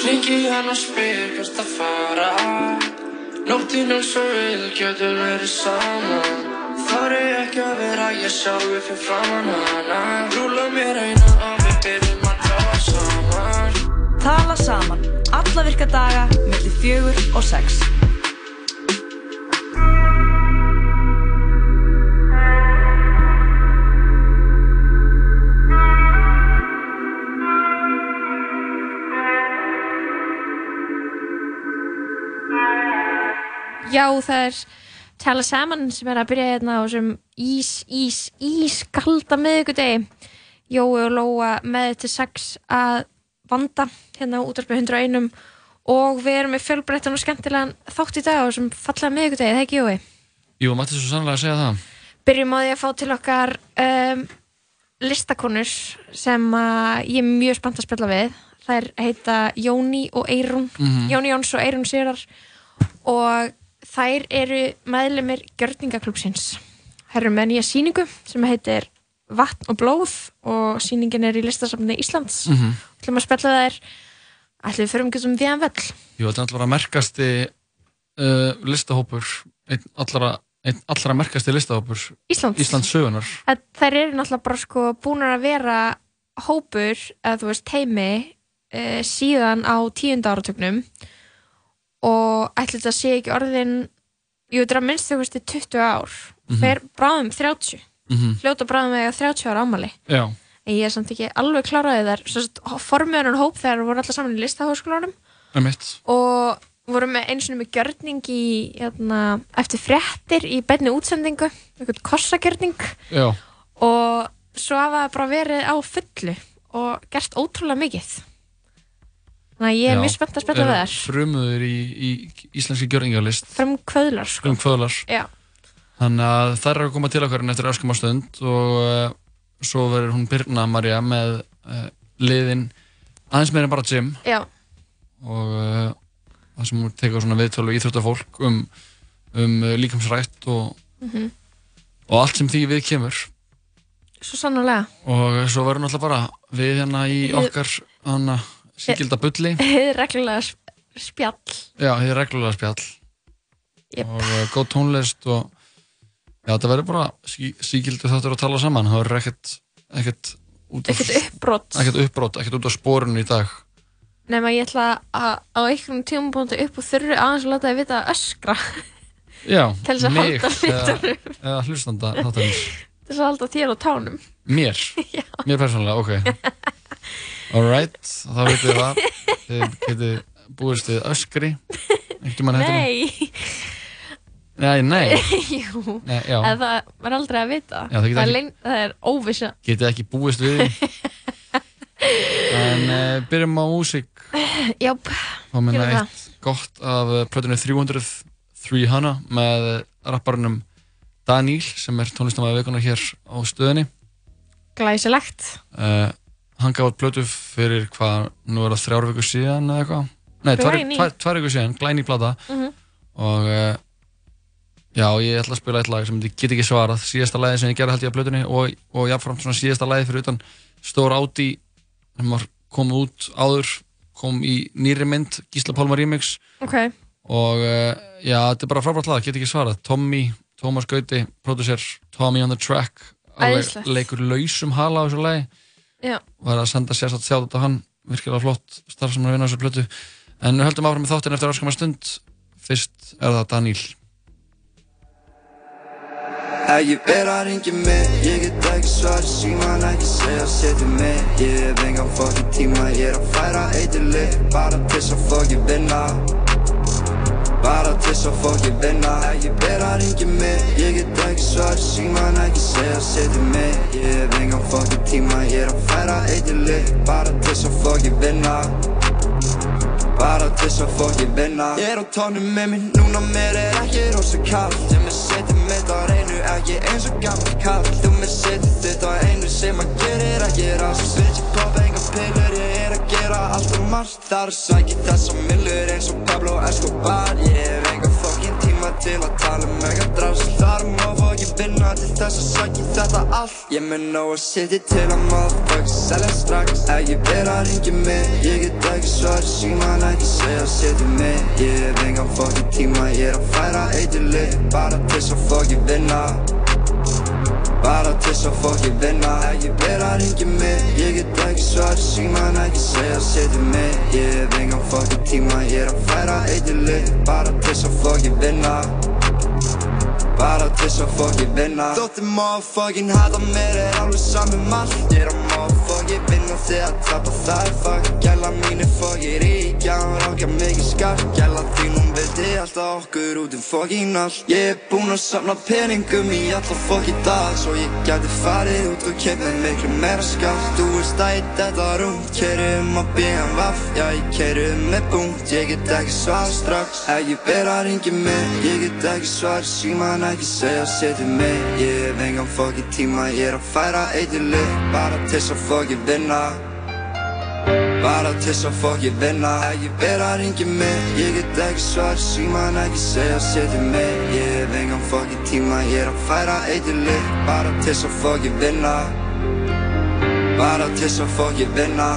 Hringi hann og spyr hvert að fara. Nóttinn er svo vil, getur verið saman Þar er ekki að vera ég sjálfur fyrir framann hana Rúla mér eina og við byrjum að tala saman. Tala saman, alla virka daga, millir fjögur og sex. Já, það er tala saman sem er að byrja hérna á þessum ís, ís, ís kalda miðugudegi Jói og Lóa með til sex að vanda hérna á útvarpið 101 og við erum með fjölbreyttan og skemmtilegan þátt í dag á þessum fallega miðugudegi, það ekki Jói? Jú, mætti svo sannlega að segja það. Byrjum á því að fá til okkar um, listakonur sem að ég er mjög spennt að spilla við þær heita Jóni og Eirún Mhm. Jóni Jóns og Eirún Sigrar og þær eru meðlumir gjörningaklúpsins þær eru með nýja síningu sem heitir Vatn og blóð og síningin er í listasafni Íslands mm Mhm. ætlum að spilla þær ætlum við fyrir um getum við vel Jú, þetta er alltaf að merkasti uh, listahópur, einn allra, einn allra merkasti listahópur Íslands. Íslands sögunar. að þær eru náttúrulega bara sko búin að vera hópur, eða þú veist teimi e, síðan á tíunda áratögnum og ætli þetta sé ekki orðin þetta er að minnst þú veist 20 ár. Mhm. fer bráðum 30 Mhm. fljóta bráðum eða 30 ára ámali Já, en ég er samt ekki alveg kláraði þar formiðan hóp þegar voru allar saman í mitt. og voru með eins og með gjörning í hérna, eftir fréttir í beinni útsendingu. Einhvern kossagjörning Já, og svo hafa það bara verið á fullu og gert ótrúlega mikið þannig að ég er mjög spennt að spilla Eru við þær. Frumuður í, í íslenski gjörningalist. fram kvöðlar sko. Um kvöðlar. já, Þannig að þær eru að koma til okkar en eftir öskum á stund og uh, svo verður hún Birna Marja með uh, liðin aðeins meira en bara gym. Já, og uh, það sem hún tekur svona viðtölu íþróttafólk um, um líkamsrætt og, Mhm. og allt sem því við kemur. Svo sannlega og svo verður náttúrulega bara við hérna í okkar hana, síkilda bulli. Reglulega sp- spjall. Já, er reglulega spjall. Jep. og uh, góð tónlist og já, það verður bara sí, síkildu þáttur að tala saman. Það verður ekkert ekkert af- ekkert uppbrott ekkert út á spórinu í dag. Nema ég ætla að á einhvern tímapunkti upp og þurru aðeins að láta þið vita að öskra. Já, að mig eða, hlustanda þáttarins. Þess að halda þér á tánum. Mér? Mér persónulega, ok Alright, þá veitum við það. Þið getið búist við öskri. Ekkert um hann hættinni nei. Nei, nei, Jú, nei en það var aldrei að vita. Já, það það, ekki- það er óvissa. Getið ekki búist við því. En uh, byrjum á músík. Jáp, Þá minna eitt gott af uh, plötunni 300 300 með rapparunum Daníl sem er tónlistamæði vikunar hér á stöðinni. Glæsilegt. Uh, Hann gaf át plötu fyrir hvað, nú er það þrjár vikur síðan eða eitthvað? Nei, tvær, vikur síðan, glæni plata. Mhm. og uh, já, ég ætla að spila eitt lag sem ég get ekki svarað. Síðasta lagi sem ég gerði held ég á plötunni og, og jáfnframt svona síðasta lagi fyrir utan. Stór Áti sem var komið út áður kom í nýri mynd, Gísla Pálmar remix. Ok, og uh, já, þetta er bara frábært lag, get ekki svarað. Tommy, Tómas Gauti, producer Tommy on the track. Leikur lausum hala á þessu lagi var að senda sérsagt þjátt á hann. Virkilega flott starf sem að vinna á þessu plötu. En við höldum áfram með þáttin eftir áskamma stund. Fyrst er það Daníl Ekki vera að ringja mig, ég get ekki svar síman, ekki segja setja mig. Ég hef engan fokkin tíma, ég er að færa eitili Bara til þess að fokkin vinna Bara til að fokkin vinna. Ekki vera að ringja mig, ég get ekki svar í síman, ekki segja setja mig. Ég hef engan fokkin tíma, ég er að færa eitili Bara til að fokkin vinna. Bara til að fokkin vinna. Ég er á tónum með mér, núna mér er ekki rosa kall Ég með setjum mitt á reynu, ekki eins og gammal kall Þú með setjum þitt á einu sem að gerir ekki rast Svitsi pop, enga pillur, ég er að gera allt margt Það er sækið þessa millur eins og Pablo Escobar. Ég hef enga fokkin tíma til að tala um eitthvað drast Það er má fokkin vinna til þess að sækja þetta allt. Ég mun ná að setja til að motherfucker selja strax. Ekki vera að ringja mig, ég get ekki svar síman ekki segja setja mig. Ég hef engan fokkin tíma, ég er að færa eitthili Bara til þess að fokkin vinna Bara til að fokkin vinna. Ekki vera að ringja mig, ég get ekki svar síman ekki segja setja mig. Ég hef engan fokkin tíma, ég er að færa eitthili Bara til að fokkin vinna. Bara til að fokkin vinna. Þótti motherfucking hata mér er alveg saman um allt. Ég er að motherfucking vinna þegar tapa það er fuck Gæla mín er fokkin ríkja, hún rákja mikið skart Gæla þín hún vildi alltaf okkur út um fokkin allt. Ég er búinn að safna peningum í alla fokkin dag. Svo ég gæti farið út og með miklu meira skart Þú veist að ég þetta rúmt, keri um að BMW Já ég keri um með búnt, ég get ekki svar strax. Ekki vera að ringja mig, ég get ekki svar síman ekki segja setja mig. Ég hef engan fokkin tíma, ég er að færa eitthili Bara til þess að fokkin vinna Bara til þess að fokkin vinna. Vera að ringja mig, ég get ekki svar síman ekki segja setja mig Ég hef engan fokkin tíma, ég er að færa eitthili Bara til þess að fokkin vinna. Bara til þess að fokkin vinna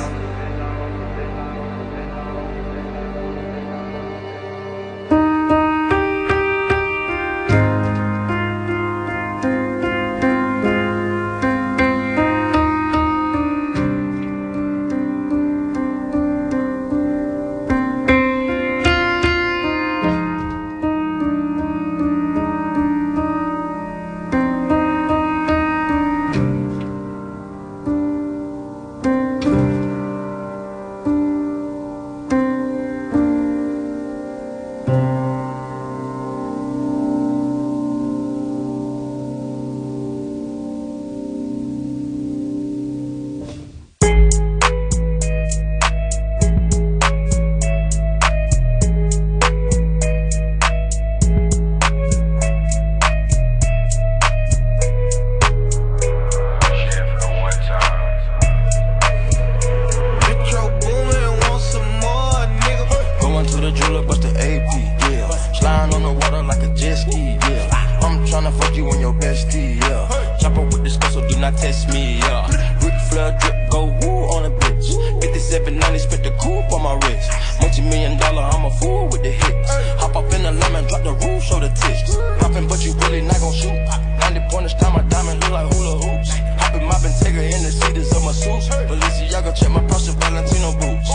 coupe on my wrist. Multi million dollar, I'm a fool with the hits. Hop up in the lemon, drop the roof, show the tits. Poppin', but you really not gon' shoot. 90 pointers, time my diamond look like hula hoops. Hoppin' moppin', take her in the seats of my suits. Balenciaga, check my and Valentino boots.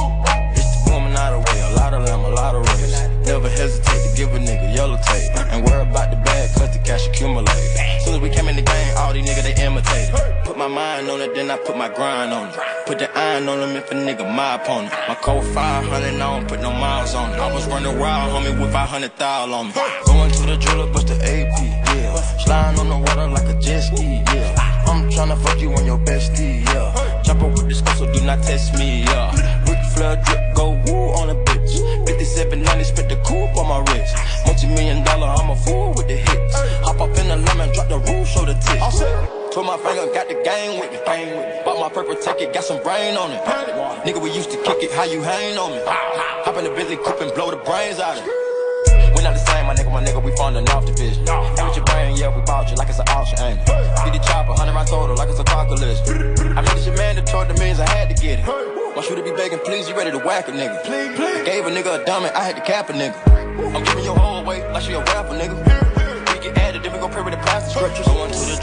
It's the woman out of way, a lot of them, a lot of race. Never hesitate to give a nigga yellow tape. And worry my mind on it, then I put my grind on it. Put the iron on them if a nigga my opponent. My code 500, I don't put no miles on it. I was running wild, homie, with 500 thou on me. Going to the jeweler, bust the AP, yeah. Sliding on the water like a jet ski, yeah. I'm tryna fuck you on your bestie, yeah. Chopper with the skull, so do not test me, yeah. Ric Flair drip, go woo on a bitch. 5790, spit the coupe on my wrist. Multi million dollar, I'm a fool with the hits. Hop up in the lemon, drop the roof, show the tits. Put my finger, got the gang with me. Bang with me. Bought my purple ticket, got some brain on it. Nigga, we used to kick it, how you hang on me? Hop in the Bentley coupe and blow the brains out of it. We not the same, my nigga, my nigga, we funding off the division. And with your brain, yeah, we bought you like it's an auction, ain't it? Get the chopper, 100 round total, like it's a car. I made this your mandatory, the means I had to get it. Want you to be begging, please, you ready to whack a nigga. I gave a nigga a dummy, I had to cap a nigga. I'm giving your whole weight like she a rapper, nigga. We get added, then we gon' pray with the scriptures. Going to the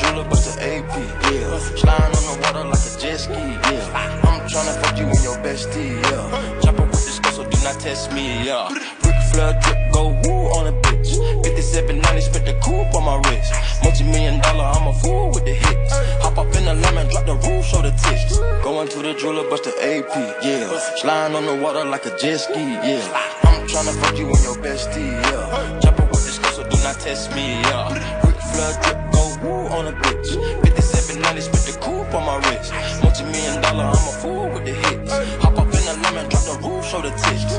AP, yeah. Sliding on the water like a jet ski, yeah. I'm tryna fuck you and your bestie, yeah. chop Chopper with this skull, so do not test me, yeah. Ric Flair drip, go woo on a bitch. 5790, spit the coupe on my wrist. Multi million dollar, I'm a fool with the hits. Hop up in the lemon, drop the roof, show the tits. Going to the jeweler, bust the AP, yeah. Sliding on the water like a jet ski, yeah. I'm tryna fuck you and your bestie, yeah. chop Chopper with this skull, so do not test me, yeah. Ric Flair drip, go woo on a bitch coupe on my wrist. Multi million dollar, I'm a fool with the hits. Hop up in the lemon, drop the roof, show the tits.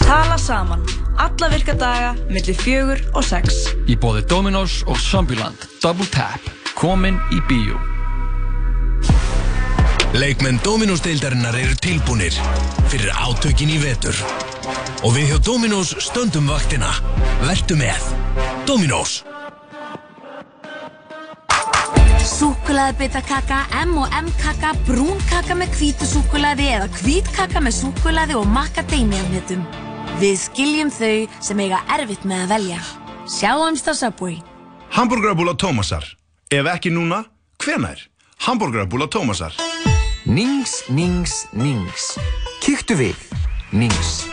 Tala saman Alla virka daga millir fjögur og sex Í bóði Dominos og Zombieland Double Tap Komin í bíó Leikmenn Dominós-deildarinnar eru tilbúnir fyrir átökin í vetur. Og við hjá Dominós stöndum vaktina. Vertu með. Dominós. Súkkulaði bitakaka, M&M kaka, brún kaka með hvítu súkkulaði eða hvít kaka með súkkulaði og macadamia-hnetum. Við skiljum þau sem eiga erfitt með að velja. Sjáumst á Subway. Hamburgerabúla Tómasar. Ef ekki núna, hvenær? Hamburgerabúla Tómasar. Nings, nings, nings. Kíktu við. Nings.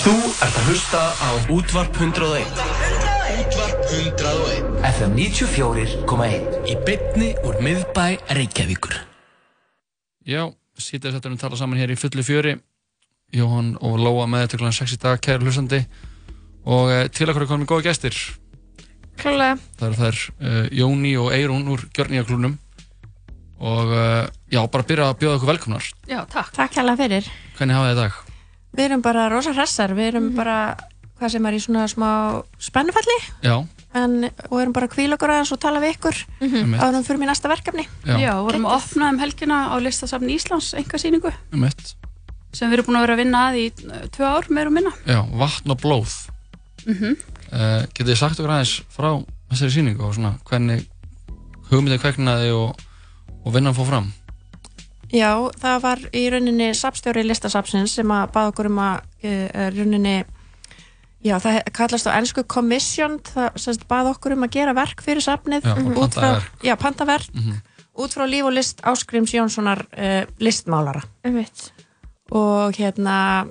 Þú ert að hlusta á Útvarp 101 Útvarp 101 FM 94.1 Í bytni úr miðbæ Reykjavíkur Já, sítið þetta um að tala saman hér í fullu fjöri Jóhann og Lóa með þetta kl. 6 í dag, kæri hlustandi og uh, til okkur er komin góða gæstir Klálega Það eru þær uh, Jóni og Eirún úr Gjörnýjaklunum og uh, já, bara byrja að bjóða okkur velkomnar Já, takk. Takk hérlega fyrir Hvernig hafa þið í dag? Við erum bara rosa hressar, við erum bara, hvað sem er í svona smá spennufalli Já, en, og erum bara að kvíla okkur aðeins og tala við ykkur Einmitt. áður en fyrir mér næsta verkefni. Já. Já, vorum að opna um helgina á listasafni Íslands enga síningu um eitt sem við erum búin að vera að vinna að í uh, tvö ár meir og minna. Já, vatn og blóð Mm uh, Getið þið sagt okkur aðeins frá þessari sýningu og svona hvernig hugmyndið kveiknaði og, og vinnan fór fram Já, það var í rauninni sapstjóri listasapsins sem að bað okkur um að uh, rauninni Já, það kallast á ennsku commission, það semst bað okkur um að gera verk fyrir sapnið Já, og pantaverk. já, pantaverk Mhm. út frá líf og list Áskrims Jónssonar uh, listmálara Einmitt. Og hérna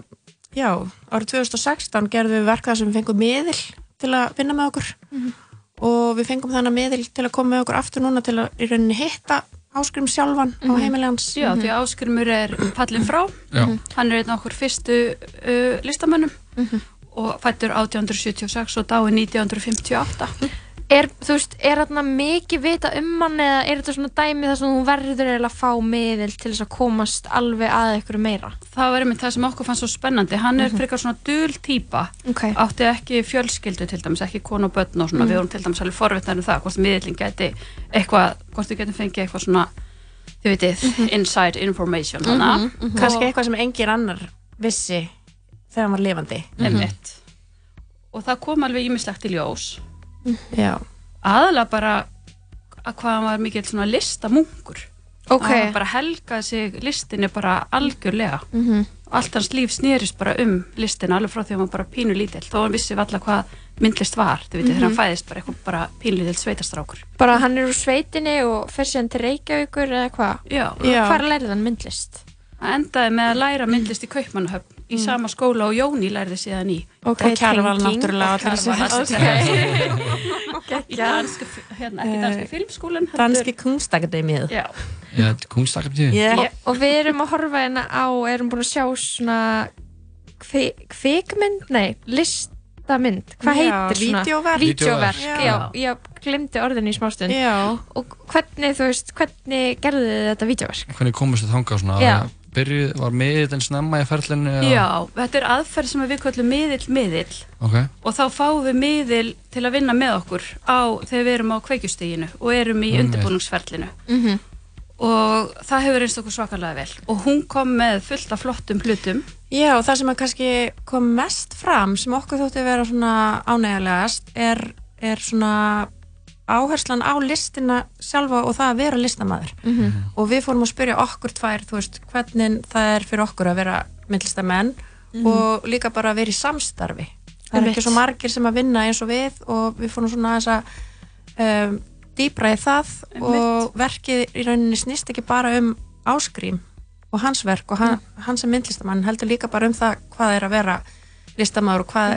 já, árið 2016 gerðum við verk þar sem við fengum miðil til að vinna með okkur Mhm. og við fengum þannig miðil til að koma með okkur aftur núna til að í rauninni hitta Áskrim sjálfan á Mhm. heimili hans Já, því að Ásgrimur er fallin frá, Já. hann er einn af okkur fyrstu uh, listamönnum og fættur 1876 og dái 1958. Er, þú veist, er þarna mikið vita um hann eða er þetta svona dæmi þar sem þú verður að fá miðil til þess að komast alveg að ykkur meira? Það var einmitt það sem okkur fannst svo spennandi. Hann er frekar svona dul típa, okay. átti ekki fjölskyldu til dæmis, ekki konu og börn og svona, Mm. við vorum til dæmis alveg forvittnar um það, hvort miðlinn geti eitthvað, hvort þau getum fengið eitthvað svona, þið veitir, inside information hana. Mhm, mhm. kannski eitthvað sem engin annar vissi þegar hann var lifandi. Og það kom alveg ímislegt í ljós. Já. Aðalega bara að hvað hann var mikill svona listamunkur. Ok. Hann var bara helgað sig listinni bara algjörlega. Mhm. Og allt hans líf snýrist bara um listina alveg frá því að hann var bara pínu lítill. Þó hann vissi valla hvað myndlist var. Veitir, Mhm. þegar hann fæðist bara eitthvað bara pínu lítill sveitastrákur. Bara hann er úr sveitinni og fer síðan til Reykjavíkur eða hvað? Já. Hvar lærið hann myndlist? Hann endaði með að læra myndlist í Kaupmannahöfn í Mm. sama skóla og Jóni lærði síðan í. Ok, Og Kjarval náttúrulega. Í danski, hérna, ekki danski filmskúlan. heldur- Danski kunstakademið Já. Já, kunstakabtíð Og, og við erum að horfa hérna á, erum búin að sjá svona kvi, kvikmynd, nei, listamynd, hvað heitir svona? vídeóverk. Vídeóverk, Já. já, ég glemdi orðinu í smástund. Já. Og hvernig, þú veist, hvernig gerðu þið þetta vídeóverk? Hvernig komist þið þangað svona? Já. Byrjuð, var miðið en snemma í ferlinu? eða- Já, þetta er aðferð sem við kallum miðill miðill Ok, og þá fáum við miðil til að vinna með okkur á, þegar við erum á kveikjusteginu og erum í Einmitt. undirbúningsferlinu Mm -hmm. og það hefur einst okkur svakalega vel og hún kom með fullt af flottum hlutum Já, og það sem að kannski kom mest fram sem okkur þótti vera svona ánægilegast er, er svona áherslan á listina sjálfa og það að vera listamaður. Mhm. og við fórum að spyrja okkur tvær veist, hvernig það er fyrir okkur að vera myndlistamenn Mhm. og líka bara að vera í samstarfi. Það er ekki svo margir sem að vinna eins og við og við fórum svona aðeins að um, dýbra í það og verkið í rauninni snýst ekki bara um áskrím og hans verk og hann, hann sem myndlistamann heldur líka bara um það hvað er að vera listamaður og hvað,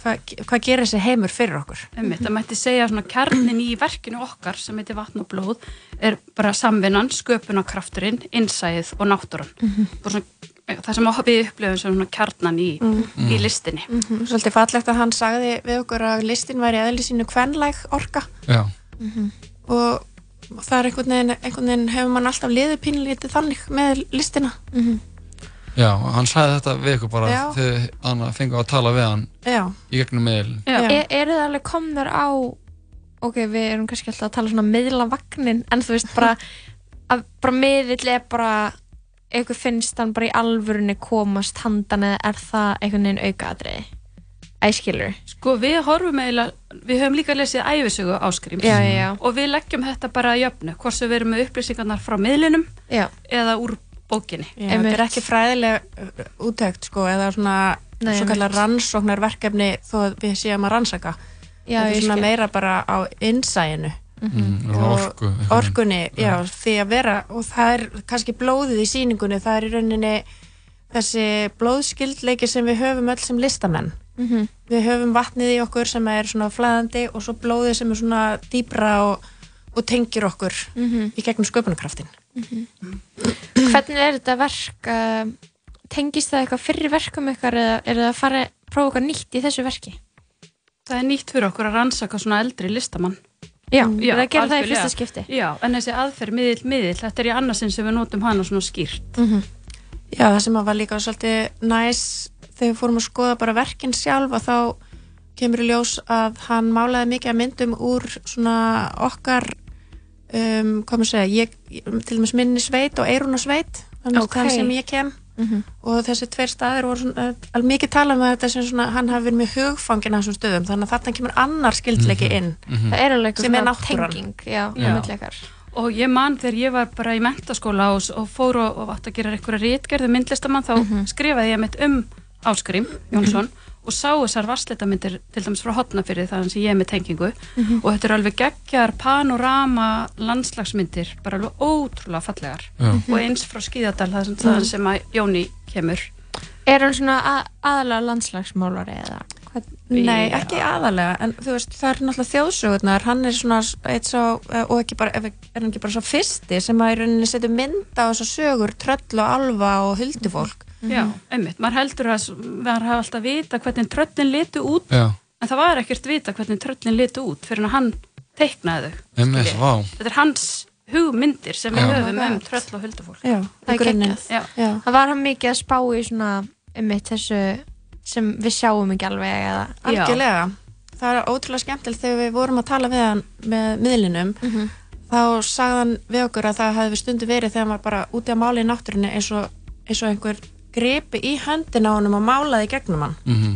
hvað, hvað gerir þessi heimur fyrir okkur Einmitt, það mætti segja svona kjarnin í verkinu okkar sem heitir vatn og blóð er bara samvinnan, sköpunarkrafturinn, innsæðið og náttúran. Mhm. Bara svona, það sem við upplifum sem svona kjarnan í, Mhm. í listinni. Mhm, Svolítið fallegt að hann sagði við okkur að listin væri eðli sínu kvenlæg orka já og það er einhvern veginn, einhvern veginn hefur mann alltaf liðið pínlítið þannig með listina Já, hann sagði þetta við ykkur bara Já. þegar hann fengið að tala við hann Já. í gegnum meðil. Er, eru það alveg komnar á ok, við erum kannski alltaf að tala svona miðlavagnin, en þú veist bara að bara miðill er bara eitthvað finnst hann bara í alvörunni komast handan eða er það einhvern veginn aukaðriði æskilur Sko við horfum eiginlega, við höfum líka lesið æfisögu áskrims Já, já, já. og við leggjum þetta bara að jöfnu, hvort sem við erum með upplýsingarnar frá miðlunum já. eða úr bókinni. Já, þetta er ekki fræðileg uh, úttekt sko, eða svona Nei, svo kallar rannsóknarverkefni þó að við séum að rannsaka. Já, þetta er svona meira bara á innsæinu. Mm, og og orku, orkunni, já, því að vera og það er kannski blóðið í síningunni það er í rauninni þessi blóðskildleiki sem við höfum öll sem listamenn. Mhm. við höfum vatnið í okkur sem er svona flæðandi og svo blóðið sem er svona dýbra og, og tengir okkur Mhm. í gegnum sköpunarkraftin hvernig er þetta verk uh, tengist það eitthvað fyrir verkum ykkar eða er það að fara að prófa eitthvað nýtt í þessu verki Það er nýtt fyrir okkur að rannsaka svona eldri listamann. Já, það gerir það í fyrsta skipti. Já, en þessi aðferð miðill, miðill, þetta er í annarsinn sem við notum hana svona skýrt. Já, það sem að var líka svolítið næs þegar við fórum að skoða bara verkin sjálf og þá kemur í ljós að hann málaði mikið að myndum úr svona okkar um, hvað maður segja, ég, til dæmis minni sveit og eiruna sveit þannig Ok. okay. sem ég kem Mhm. og þessi tveir staðir voru svona, alveg mikið talað með þetta sem svona, hann hafi verið með hugfangin á þessum stöðum, þannig að þarna kemur annar skildleiki inn það er alveg sem er náttúran tenging já, Já. Og ég man þegar ég var bara í mentaskóla og, og fór og, og átt að gera einhverja rítgerðu myndlistamann þá skrifaði ég mitt um Áskrim Jónsson og sá þessar vassleitamindir til dæmis frá hotnafyrði þannig sem ég er með tengingu Mhm. og þetta eru alveg geggjar panorama landslagsmyndir, bara alveg ótrúlega fallegar Já. og eins frá Skíðadal það sem, það sem að Jóni kemur er hann svona að, aðalega landslagsmálari eða? Nei, ekki aðalega, en þú veist, það er náttúrulega þjóðsögurnar, hann er svona eitt svo, eh, og ekki bara, er hann ekki bara svo fyrsti sem að í rauninni setja mynda á þessar sögur, tröll og alfa og huldufólk. Já, einmitt, maður heldur að maður hafa alltaf vita hvernig tröllin litu út Já. en það var ekkert vita hvernig tröllin litu út fyrir að hann teiknaði þau Einmitt, þetta er hans hugmyndir sem við höfum um tröll og huldufólk. Já, það er Já. það var hann mikið að spá í svona um þessu sem við sjáum ekki alveg eða Algjörlega. Það er ótrúlega skemmtilegt þegar við vorum að tala við hann með miðlinum, Mhm. þá sagði hann við okkur að það hefði stundu verið þegar hann var bara úti að mála í náttúrunni eins og, eins og einhver gripi í höndina á honum og málaði gegnum hann. Mhm.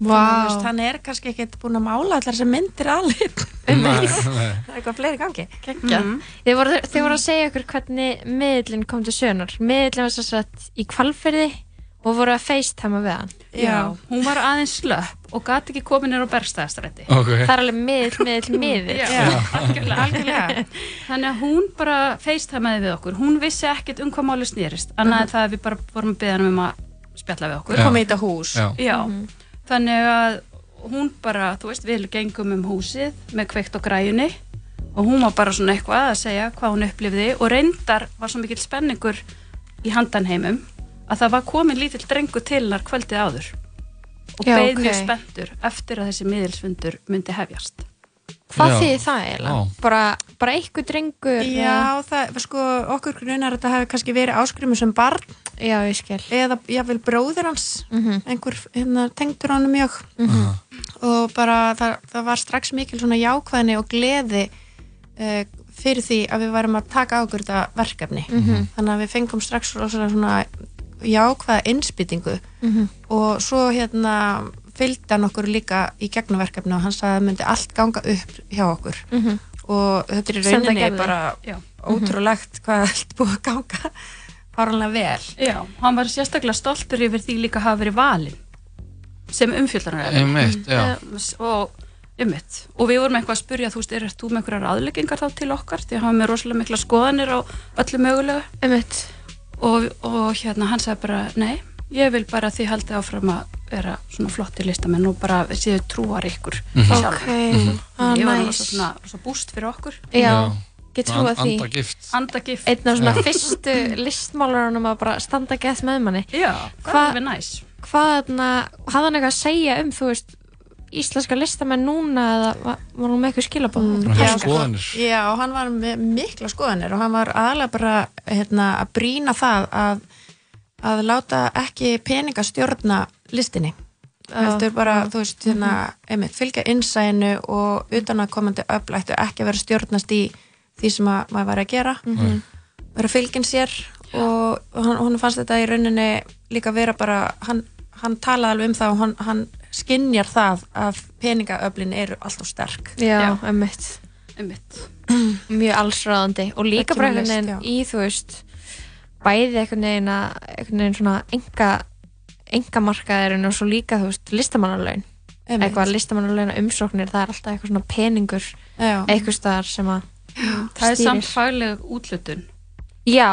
Vá. Wow. Hann er kannski ekkert búin að mála allar sem myndir alveg. Það er eitthvað fleiri gangi. Gekja. Þið voru, þið voru að segja okkur hvernig miðlinn kom til sönar. Miðlinn var svo satt í kvalferði og voru að facetime við hann. Já, hún var aðeins slöpp og gati ekki komin nýr á bergstæðastrætti Ok. Það er alveg miðl, miðl, miðl. Já, algjörlega, algjörlega. Þannig að hún bara feistæmaði við okkur. Hún vissi ekkert um hvað máli snýrist. Annað en það að við bara vorum að beða um að spjalla við okkur. Já. Koma í þetta hús. Já. Þannig að hún bara, þú veist, við gengum um húsið með kveikt á græjunni og hún var bara svona eitthvað að segja hvað hún upplifði og reyndar var svo mikill spenningur í handanheimum að það var komin lítill drengur til hennar kvöldið áður og Já, beið ok. mjög spenntur eftir að þessi miðilsfundur myndi hefjast. Hvað þýðir það eiginlega? Bara, bara eitthvað drengur? Já, það, sko, okkur grunar að þetta hefði kannski verið áskrimu sem barn. Já, ég skil. Eða jáfnvel bróðir hans, Mhm. einhver hérna, tengdur honum mjög. Og bara það, það var strax mikil svona jákvæðni og gleði uh, fyrir því að við varum að taka á okkur þetta verkefni. Mhm. Þannig að við fengum strax svona jákvæða innspýtingu. Mhm. og svo hérna fylgdi hann okkur líka í gegnum verkefni og hann sagði að það myndi allt ganga upp hjá okkur. Mhm. og þetta er rauninni bara Já. ótrúlegt hvað allt búið að ganga fáranlega vel. Já, hann var sérstaklega stoltur yfir því líka að hafa verið valinn sem umfjöldanar Einmitt, já. og ummitt og við vorum eitthvað að spurja, þú veist, er þú með einhverjar aðleggingar þá til okkar, því að hann með rosalega mikla skoðanir á öllu mögulegu. Ummitt og, og hérna hann sagði bara, nei, ég vil bara að þið haldið áfram að vera svona flotti listamenn og bara séu trúar ykkur Mhm. sjálf Ok. Mhm. Ah, ég var nice. rosa svona, rosa búst fyrir okkur Já, get trúað því. Andagift. Andagift. Einn af svona Já. fyrstu listmálarunum að bara standa gett með manni. Já, það er alveg næs. Hvað, þarna, hafði hann eitthvað að segja um, þú veist, íslenska listamenn núna eða var, var hann með eitthvað skilabóð? Hann hefur skoðanir. Já, hann var með mikla skoðanir og hann var aðalega bara hérna, að brína það að að láta ekki peninga stjórna listinni. Heldur bara, þú veist, hérna einmitt, fylgja innsæðinu og utan að komandi öfl ættu ekki að vera stjórnast í því sem að maður var að gera. Mhm. vera fylgin sér og hann, hún fannst þetta í rauninni líka vera bara, hann, hann talaði alveg um það og hann, hann skinjar það að peningaöflin eru alltaf sterk. Já, Emmitt Mjög allsráðandi og líka bara einhvern veginn í, þú veist bæði einhvern veginn að einhvern veginn svona enga engamarkaðurinn og svo líka, þú veist, listamannalaun. Einmitt. eitthvað listamannalauna umsóknir það er alltaf eitthvað svona peningur Já. eitthvað staðar sem að Það er stýrir. samt fagleg útlutun Já,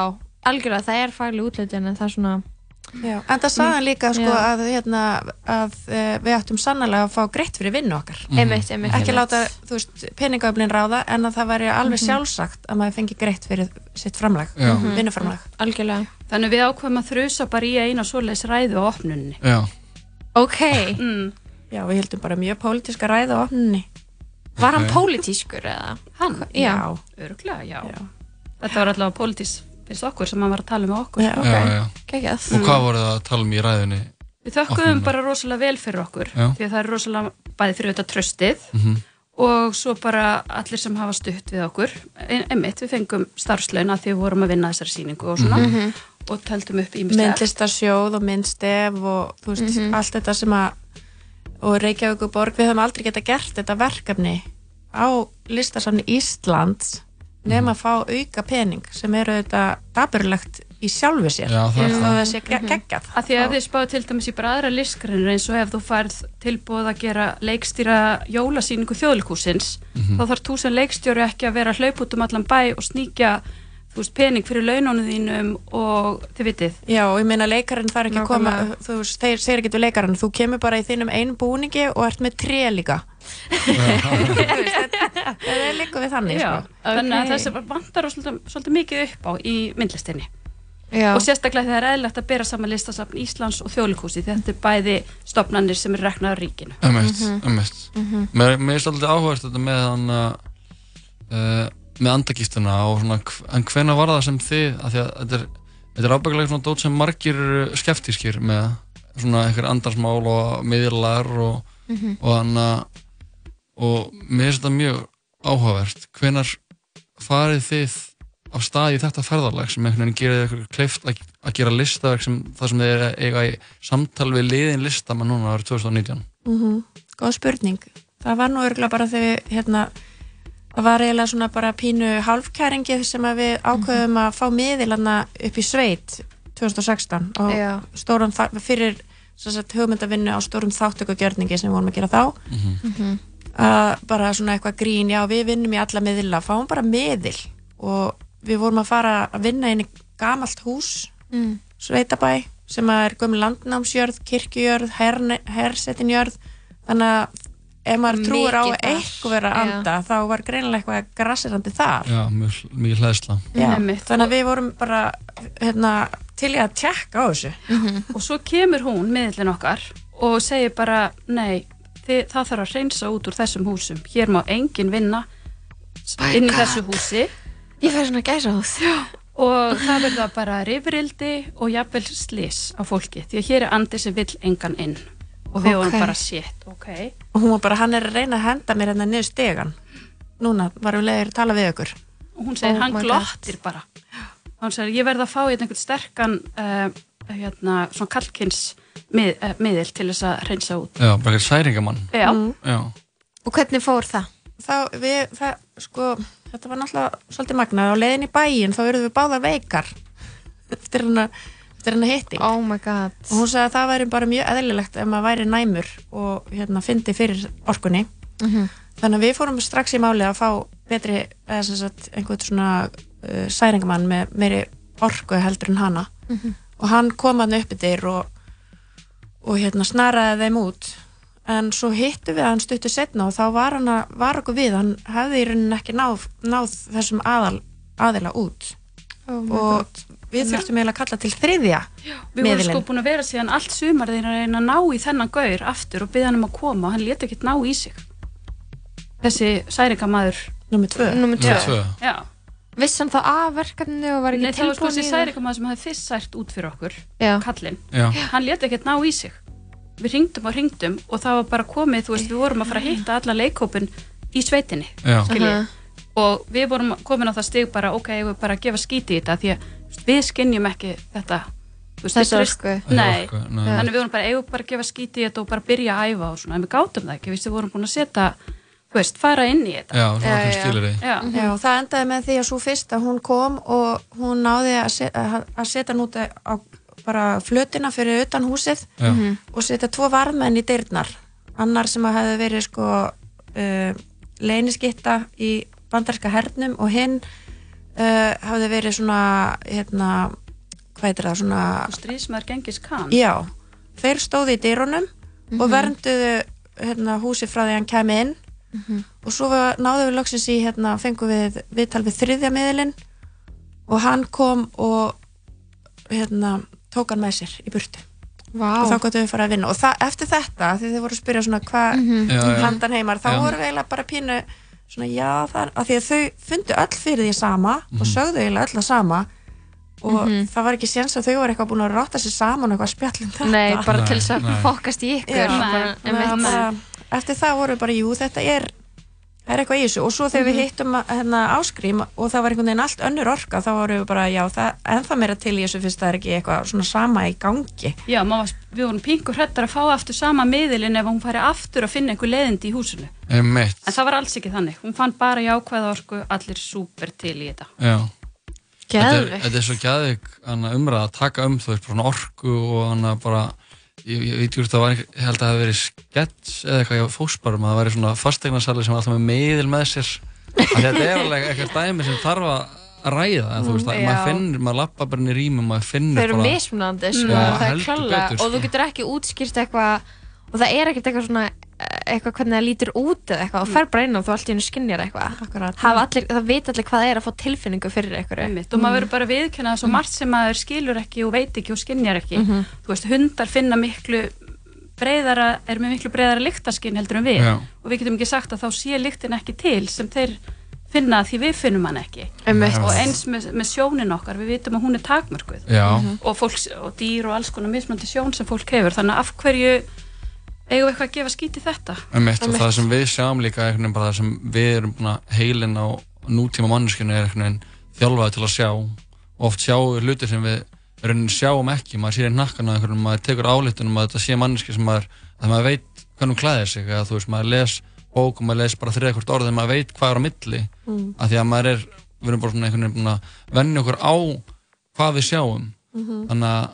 algjörlega, það er fagleg útlutin en það er svona Já, en það sagði hann líka sko, Já. að, hérna, að uh, við ættum sannlega að fá greitt fyrir vinnu okkar Mhm. Einmitt, einmitt, ekki einmitt. láta peningaöflin ráða en að það væri alveg Mhm. sjálfsagt að maður fengi greitt fyrir sitt framlag Já. Mhm. vinnuframlag Algjörlega Þannig við ákveðum að þrusa bara í eina svoleiðis ræðu á opnunni Já. Ok mm. Já, við heldum bara mjög pólitíska ræðu á opnunni Var hann pólitískur eða? Hann? Já. Örglega, já. Þetta var allavega pólitísk finnst okkur sem hann var að tala með okkur Já, já, já. Geggjað. Og hvað voruð það að tala um í ræðinni? Við þökkum bara rosalega vel fyrir okkur Já. því að það er rosalega bæði fyrir þetta tröstið Mhm. og svo bara allir sem hafa stutt við okkur Ein- einmitt, við fengum starfslaun að því við vorum að vinna þessari sýningu og svona Mhm. og tældum upp ímislegt myndlistarsjóð og myndstef og þú veist, Mhm. allt þetta sem að og Reykjavík og Borg, við höfum aldrei geta gert þetta verkefni á listasafni Íslands nema að fá auka pening sem eru þetta daburlegt í sjálfu sér Já, það er það. það sé ge- geggjað að því að þið spáðu til dæmis í bara aðra listgrinir eins og ef þú færð tilbúið að gera leikstýra jólasýningu þjóðlikúsins Mhm. þá þarf þú sem leikstjóri ekki að vera að hlaupa út um allan bæ og sníkja veist, pening fyrir launónu þínum og þið vitið. Já, og ég meina leikarinn þarf ekki að koma þú veist, þeir segir ekki til leikarinn. Þú kemur bara í þínum einu búningi og ert með tré líka. Þetta er líka við þannig Já, sko. þannig að þessi vantar svolítið, svolítið mikið upp á í myndlistinni. Já. og sérstaklega þegar það er eðlilegt að bera saman listasafn Íslands og þjóðlikúsi þetta er bæði stopnarnir sem er reknaður ríkinu. Emmett, Mhm. emmett Mhm. Mér finnst alltaf áhugast þetta með hann uh, með andagýftuna og svona, en hvenær var það sem þið, af því að þetta er, þetta er ábyggilega svona dót sem margir eru skeptískir með svona einhver andarsmál og miðlar og, Mhm. og hann og mér finnst þetta mjög áhugavert hvenar farið þið af stað í þetta ferðarlag sem einhvern veginn gerir ykkur kleift að, að gera listaverk sem það sem þið er eiga í samtal við liðin listamann núna árið 2019 Mm Góð spurning. Það var nú örgulega bara þegar við, hérna, það var eiginlega svona bara pínu hálfkæringi sem að við ákveðum að fá miðilanna upp í sveit 2016 og Já. stórum fyrir sem sagt, hugmyndavinnu á stórum þáttökugjörningi sem við vorum að gera þá Mhm. að bara svona eitthvað grín, já við vinnum í alla miðla, fáum bara miðil og við vorum að fara að vinna inn í gamalt hús Mm. sveitabæ sem er gömul landnámsjörð, kirkjujörð, herne- hersetinjörð þannig að ef maður trúir á eitthvað að Já. anda þá var greinilega eitthvað grassirandi þar. Já, mjög, mjög hlæðsla þannig að við vorum bara hérna, til í að tjekka á þessu. Og svo kemur hún, miðlinn okkar og segir bara, nei þið, það þarf að reynsa út úr þessum húsum. Hér má enginn vinna My inn í God. þessu húsi. Ég fær svona gæsa hús og það verða bara rifrildi og jafnvel slis á fólki því að hér er andi sem vill engan inn og við vorum bara shit, ok. Og hún var bara, hann er að reyna að henda mér hérna niður stegan. Núna varum við leiðir að tala við ykkur. Og hún segir, Oh hann glottir bara. Og hann segir, ég verð að fá einhvern sterkan uh, hérna, svona kalkins mið, uh, miðil til þess að reynsa út. Já, bara særingamann. Já. Já. Og hvernig fór það? þá við, það, sko þetta var náttúrulega svolítið magnað. Á leiðin í bæin þá eruðum við báðar veikar. Eftir hana, eftir hana hitting oh my god. Og hún sagði að það væri bara mjög eðlilegt ef maður væri næmur og hérna fyndi fyrir orkunni. Mhm. þannig að við fórum strax í máli að fá betri, eða sem sagt einhvern svona uh, særingamann með meiri orku heldur en hana. Mhm. og hann kom hann upp yfir og, og hérna snaraði þeim út. En svo hittu við hann stuttu setna og þá var hann að, var okkur við. Hann hefði í rauninni ekki náð, náð þessum aðal, aðila út. Oh my og God. Við þurftum eiginlega að kalla til þriðja Við vorum sko búin að vera síðan allt sumar þegar að reyna að ná í þennan gaur aftur og byggja hann um að koma og hann leti ekkert ná í sig þessi særingamæður Númer tvö Númer tvö. Númer tvö. Já, Viss hann þá af verkefninu og var ekki Nei, það var sko tilbúin þessi í það? særikamæður sem hafði fyrst sært út fyrir okkur Já. kallinn, Já. hann leti ekkert ná í sig við ringdum og ringdum og það var bara komið þú veist, við vorum að fara að hitta alla leikhópin í sveitinni, Já. skilji og við vorum komin á það stig bara ok, ég bara að gefa skíti í þetta því að við skinnjum ekki þetta þú veist, Þessa við treyst- orku. Nei, Orku, nei. þannig við vorum bara eigum bara að gefa skíti í þetta og bara byrja að æfa og svona, en við gátum það ekki, við vorum búin að setja þú veist, fara inn í þetta Já, skilyrði. Já. Já, og það endaði með því að svo fyrsta hún kom og hún náði að se- að að setja hann út á bara flötina fyrir utan húsið Já. Mhm. og setja tvo varðmenn í dyrnar annar sem að hefði verið sko uh, leyniskitta í bandarska hernum og hinn uh, hafði verið svona hérna, hvað heitir það, svona stríðsmaður Gengis Khan Já, þeir stóðu í dyrunum og Mhm. vernduðu hérna, húsi frá því hann kemi inn og svo náðum við loksins í hérna, fengum við viðtal við þriðja miðlinn og hann kom og hérna, tók hann með sér í burtu Vá. og þá gott við fara að vinna og eftir þetta, því þið voru að spyrja svona hvað. Já, já. handan heimar, þá Já. voru við eiginlega bara pínu svona já, það er, af því að þau fundu öll fyrir því sama Mhm. og sögðu eiginlega öll að sama og það var ekki séns að þau voru eitthvað búin að ráta sér saman eitthvað spjallum þetta. Nei, bara til þess að fokast í ykkur Já, bara, það var bara, eftir það voru bara, jú, þetta er það er eitthvað í þessu og svo þegar Mhm. við hittum að- hérna, áskrím og það var einhvern veginn allt önnur orka þá voru við bara, já, það er ennþá meira til í þessu fyrst það er ekki eitthvað svona sama í gangi Já, maður, við vorum pingur hrettar að fá aftur sama miðilinn ef hún færi aftur að finna einhver leiðindi í húsinu. Einmitt. En það var alls ekki þannig. Hún fann bara jákvæða orku, allir súper til í þetta. Já. Þetta er, Geðveikt. þetta er svo gæðvik umræða að taka um þú veist, bara svona orku og bara ég, ég veit ekki hvort það var, ég held að það hefði verið skets eða eitthvað hjá fósparum að það væri svona fasteignarsali sem alltaf með meðil með sér. Að þetta er alveg eitthvað dæmi sem þarf að ræða en þú veist, að Mm, maður finnur, maður lappa bara inn í rýmum maður finnur Þau eru bara mismunandi, sko, það er betur, og þú sko. getur ekki útskýrt eitthvað og það er ekkert eitthvað svona eitthvað hvernig það lítur út eða eitthvað og fer bara inn og þú allt í hennu skinnjar eitthvað allir, það veit allir hvað það er að fá tilfinningu fyrir eitthvað og maður verður bara viðkynna það svo margt sem maður skilur ekki og veit ekki og skynjar ekki. Mhm. Þú veist, hundar finna miklu breyðara, er með miklu breyðara lyktaskinn heldur en við Já. og við getum ekki sagt að þá sé lyktin ekki til sem þeir finna því við finnum hann ekki Einmitt. og eins með, með sjónin okkar við vitum að hún er takmörkuð Já. Mhm. og, fólks, og dýr og alls konar mismöndi sjón sem fólk hefur þannig að af hverju eigum við eitthvað að gefa skít í þetta? Einmitt, og það sem við sjáum líka það sem við erum að heilin á nútíma manneskinu er þjálfaði til að sjá. Oft sjáum við hluti sem við sjáum ekki, maður sér í nakkan maður tekur álítunum að þetta sé manneski sem maður að maður veit hvernig hún klæðir sig. Eða þú veist, maður les bók og maður les bara þriða hvort orðið, maður veit hvað er á milli. Mm. af því að maður er, við erum bara svona að venja okkur á hvað við sjáum. Mhm. þannig að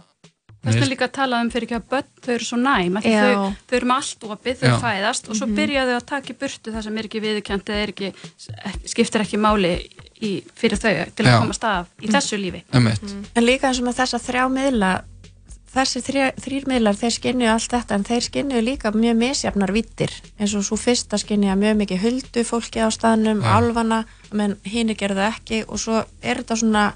Þess vegna líka að tala um fyrir ekki að börn þau eru svo næm, þau, þau eru með allt opið, þau Já. fæðast og svo Mhm. byrja þau að taka í burtu það sem er ekki viðurkjönd eða er ekki, skiptir ekki máli í, fyrir þau til að Já. komast af í þessu lífi. Einmitt. En líka eins og með þessa þrjá miðla þessi þrjá, þrýr miðlar þeir skinju allt þetta en þeir skinju líka mjög misjafnar vittir eins og svo fyrsta skinja mjög mikið huldu fólki á staðnum, Já. álfana menn hinn gerðu það ekki og svo er þetta svona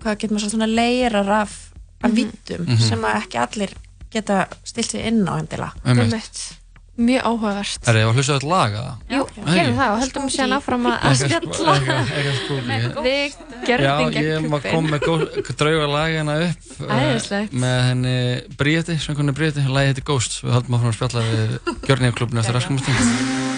hvað getur maður sagt, svona leirar af, af Mhm. vittum Mhm. sem að ekki allir geta stilt sig inn á Einmitt. Mjög áhugavert. Er það að hlusta þetta laga? Jú, gerum það og höldum síðan áfram að spjalla. Eitthvað spooky Við Já, gerðum ég gegn var kom með drauga lagina upp uh, Æðislegt. með henni Bríeti, svöngunni Bríeti, lagi heiti Ghost við höldum áfram að spjalla við Gjörnýjaklubni eftir raskamastinn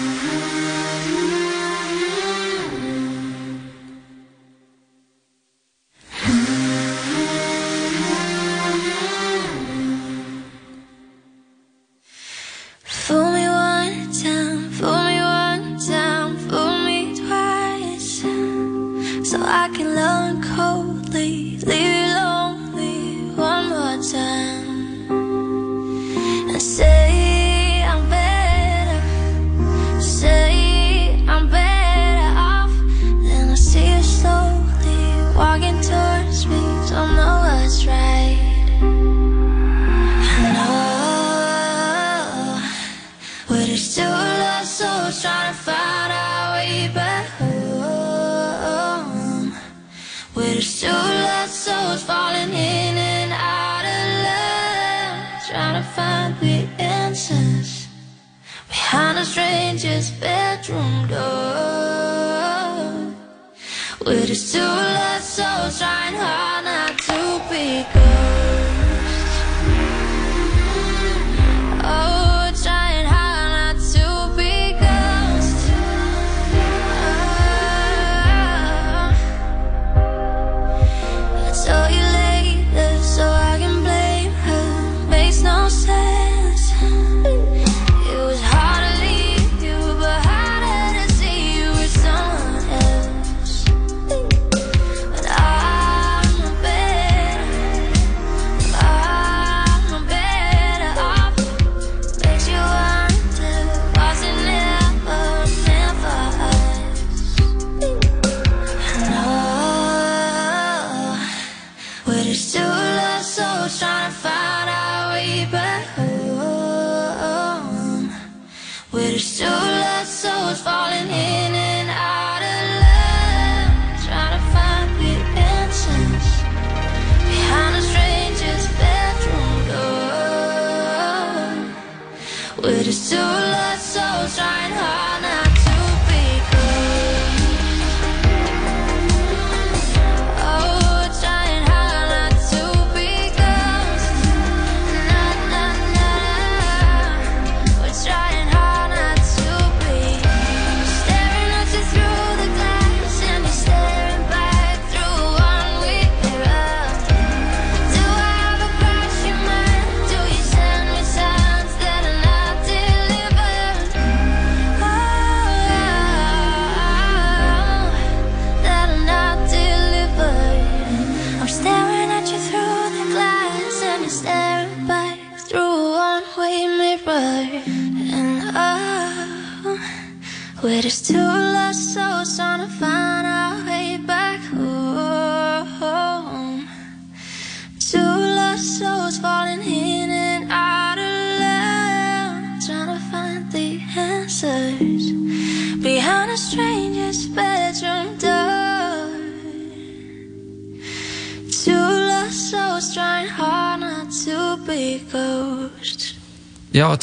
behind a stranger's bedroom door. We're just two lost souls trying hard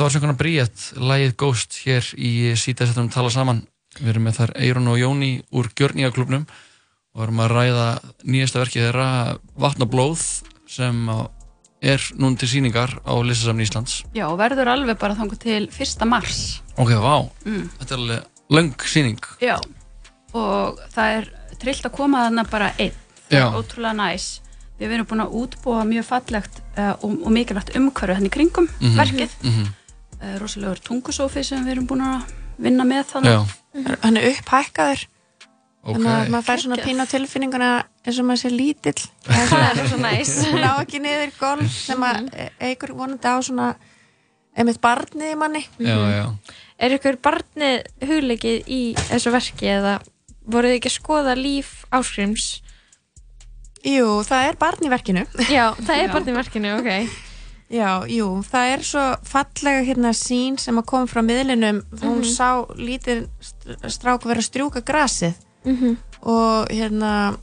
þetta var svona bríett, lægið Ghost hér í að tala saman. Við erum með þar Eirun og Jóni úr Gjörningaklubnum og erum að ræða nýjasta verkið þeirra Vatn og blóð sem er núna til síningar á Listasafn Íslands. Já, verður alveg bara þangu til 1. mars. Ok, vá, Mm. þetta er alveg löng síning. Já, og það er trillt að koma þarna bara einn. Það Já. er ótrúlega næs. Við erum búin að útbúa mjög fallegt uh, og, og mikilvægt umhverju henni kringum Mhm. verkið. Mhm. Uh, rosalegur tungusófi sem við erum búin að vinna með þannig. Já. Hann er upphækkaður Ok. Þannig að maður fær svona pínu á tilfinninguna eins og maður sé lítill Það er rosa næs. Hún á ekki niður golf sem að eigur vonandi á svona einmitt barnið í manni Já, já. Er ykkur barnið hugleikið í þessu verki eða voruð þið ekki að skoða líf áskrims? Jú, það er barn í verkinu Já, það er barn í verkinu, ok Já, jú, það er svo fallega hérna sín sem að koma frá miðlinum hún Mhm. sá lítið strák vera að strjúka grasið Mhm. og hérna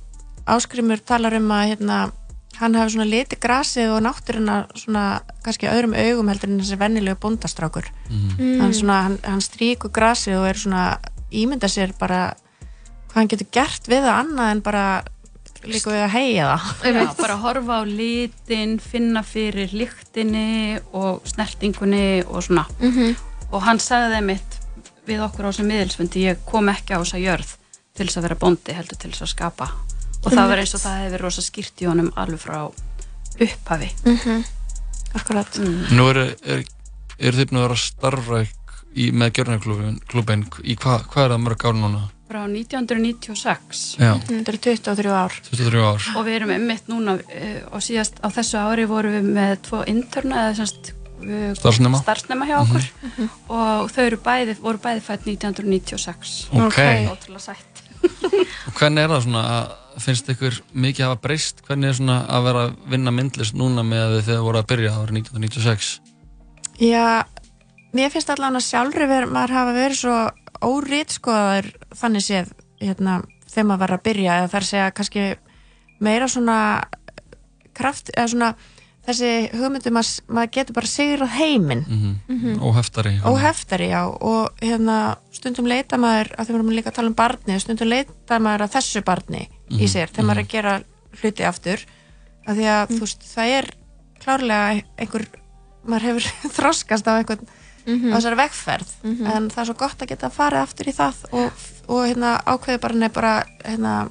áskrimur talar um að hérna hann hafi svona litið grasið og náttúruna svona kannski öðrum augum heldur en þessi vennilegu bóndastrákur Mm. hann, svona, hann, hann stríkur grasið og er svona ímynda sér bara hvað hann getur gert við það annað en bara líka við að heia það Já, bara horfa á litin, finna fyrir lyktinni og snertingunni og svona. Mhm. Og hann sagði mitt við okkur á þessum miðilsfundi, ég kom ekki á þessa jörð til þess að vera bóndi, heldur til þess að skapa. Og það var eins og það hefði rosa skýrt í honum alveg frá upphafi. Mhm. Akkurat. Mm. Nú eru er, er þið búin að vera starfa í, með Gjörningaklubin í hvað hva er það mörg ár núna? Frá 1996. Já. Þetta eru 23 ár 23 ár. Og við erum einmitt núna uh, og síðast á þessu ári vorum við með tvo interna eða semst uh, Starfsnema. starfsnema hjá okkur og þau eru bæði, voru bæði fætt 1996 Ok. Sætt Og hvernig er það svona að finnst ykkur mikið hafa breyst? Hvernig er svona að vera að vinna myndlist núna með að þið voru að byrja árið 1996? Já, mér finnst allan að sjálfri ver, maður hafa verið svo órítskoðar þannig séð hérna, þegar maður var að byrja eða þar segja kannski meira svona kraft eða svona þessi hugmyndum að maður getur bara sigrað heiminn. Mhm. Óheftari óheftari, já, og hérna stundum leita maður, að því við erum líka að tala um barni stundum leita maður að þessu barni í Mhm, sér, þegar maður er að gera hluti aftur, að því að þú veist, það er klárlega einhver, maður hefur þroskast á einhvern Mhm. á þessari vegferð en það er svo gott að geta farið aftur í það og, og hérna ákveði bara nefn bara hérna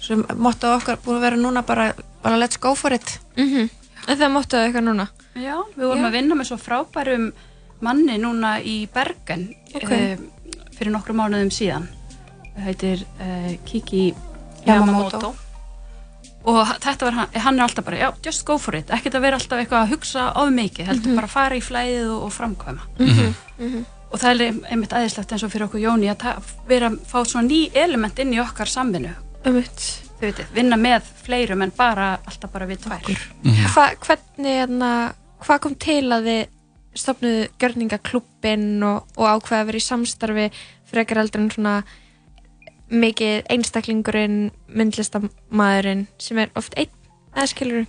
sem motto okkar búin að vera núna bara, bara let's go for it Mhm. En það máttu það eitthvað núna? Já, við vorum Já. að vinna með svo frábærum manni núna í Bergen Ok. eh, fyrir nokkru mánuðum síðan það heitir uh, Kiki Yamamoto. Og þetta var hann, hann er alltaf bara, já, just go for it. Ekkert að vera alltaf eitthvað að hugsa of mikið heldur Mhm. bara að fara í flæðið og, og framkvæma. Mhm. Mhm. og það er einmitt aðeinslegt eins og fyrir okkur Jóni að vera að fá svona ný element inn í okkar samvinnu. Þau veitir, vinna með fleirum en bara alltaf bara við tvær. Hva, hvernig, hérna, hvað kom til að þið stopnuðu gjörningaklubbin og, og ákveða að vera í samstarfi frekar heldur en svona mikið einstaklingurinn, myndlistamæðurinn sem er oft einn, eða skilur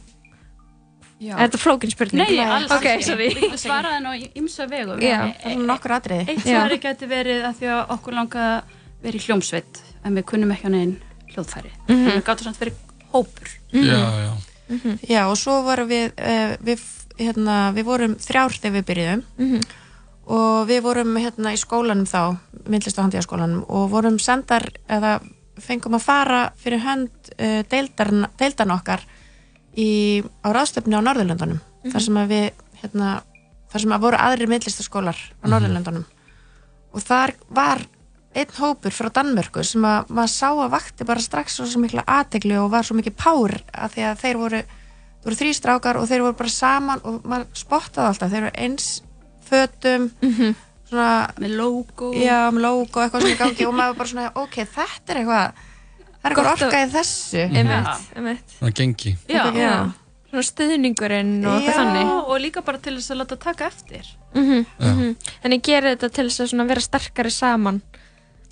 Já. Er þetta flókin spurning? Nei, alls Ok, ekki. sorry. Við svaraði nú í ymsa vegum. Já, er nokkur atriði. Eitt Já. svari geti verið að því að okkur langaði að vera í hljómsveit en við kunnum ekki á neginn hljóðfæri. Mhm. En við gáttum samt verið hópur. Já, já. Já, og svo vorum við, uh, við, hérna, við vorum þrjár þegar við byrjuðum Mhm. Og við vorum hérna í skólanum þá, myndlist og handíðaskólanum og vorum sendar, eða fengum að fara fyrir hönd uh, deildarn, deildarn okkar í, á ráðstöfni á Norðurlöndunum. Mhm. þar sem að við, hérna, þar sem að voru aðrir myndlistaskólar á Norðurlöndunum. Og þar var einn hópur frá Danmörku sem að maður sá að vakti bara strax svo, mikla aðtegli og var svo mikið pár að því að þeir voru, voru þrý strákar og þeir voru bara saman og maður spottaði alltaf, þeir voru eins fötum svona með logo. Já, með logo, eitthvað sem í gangi. Og maður bara svona, ok, þetta er eitthvað það er eitthvað Gott að- orka í þessu. Einmitt, einmitt. Það gengi. Já. já. Svona stuðningurinn og eitthvað þannig. Og líka bara til þess að láta taka eftir. mm -hmm, Þannig gerir þetta til þess að vera sterkari saman.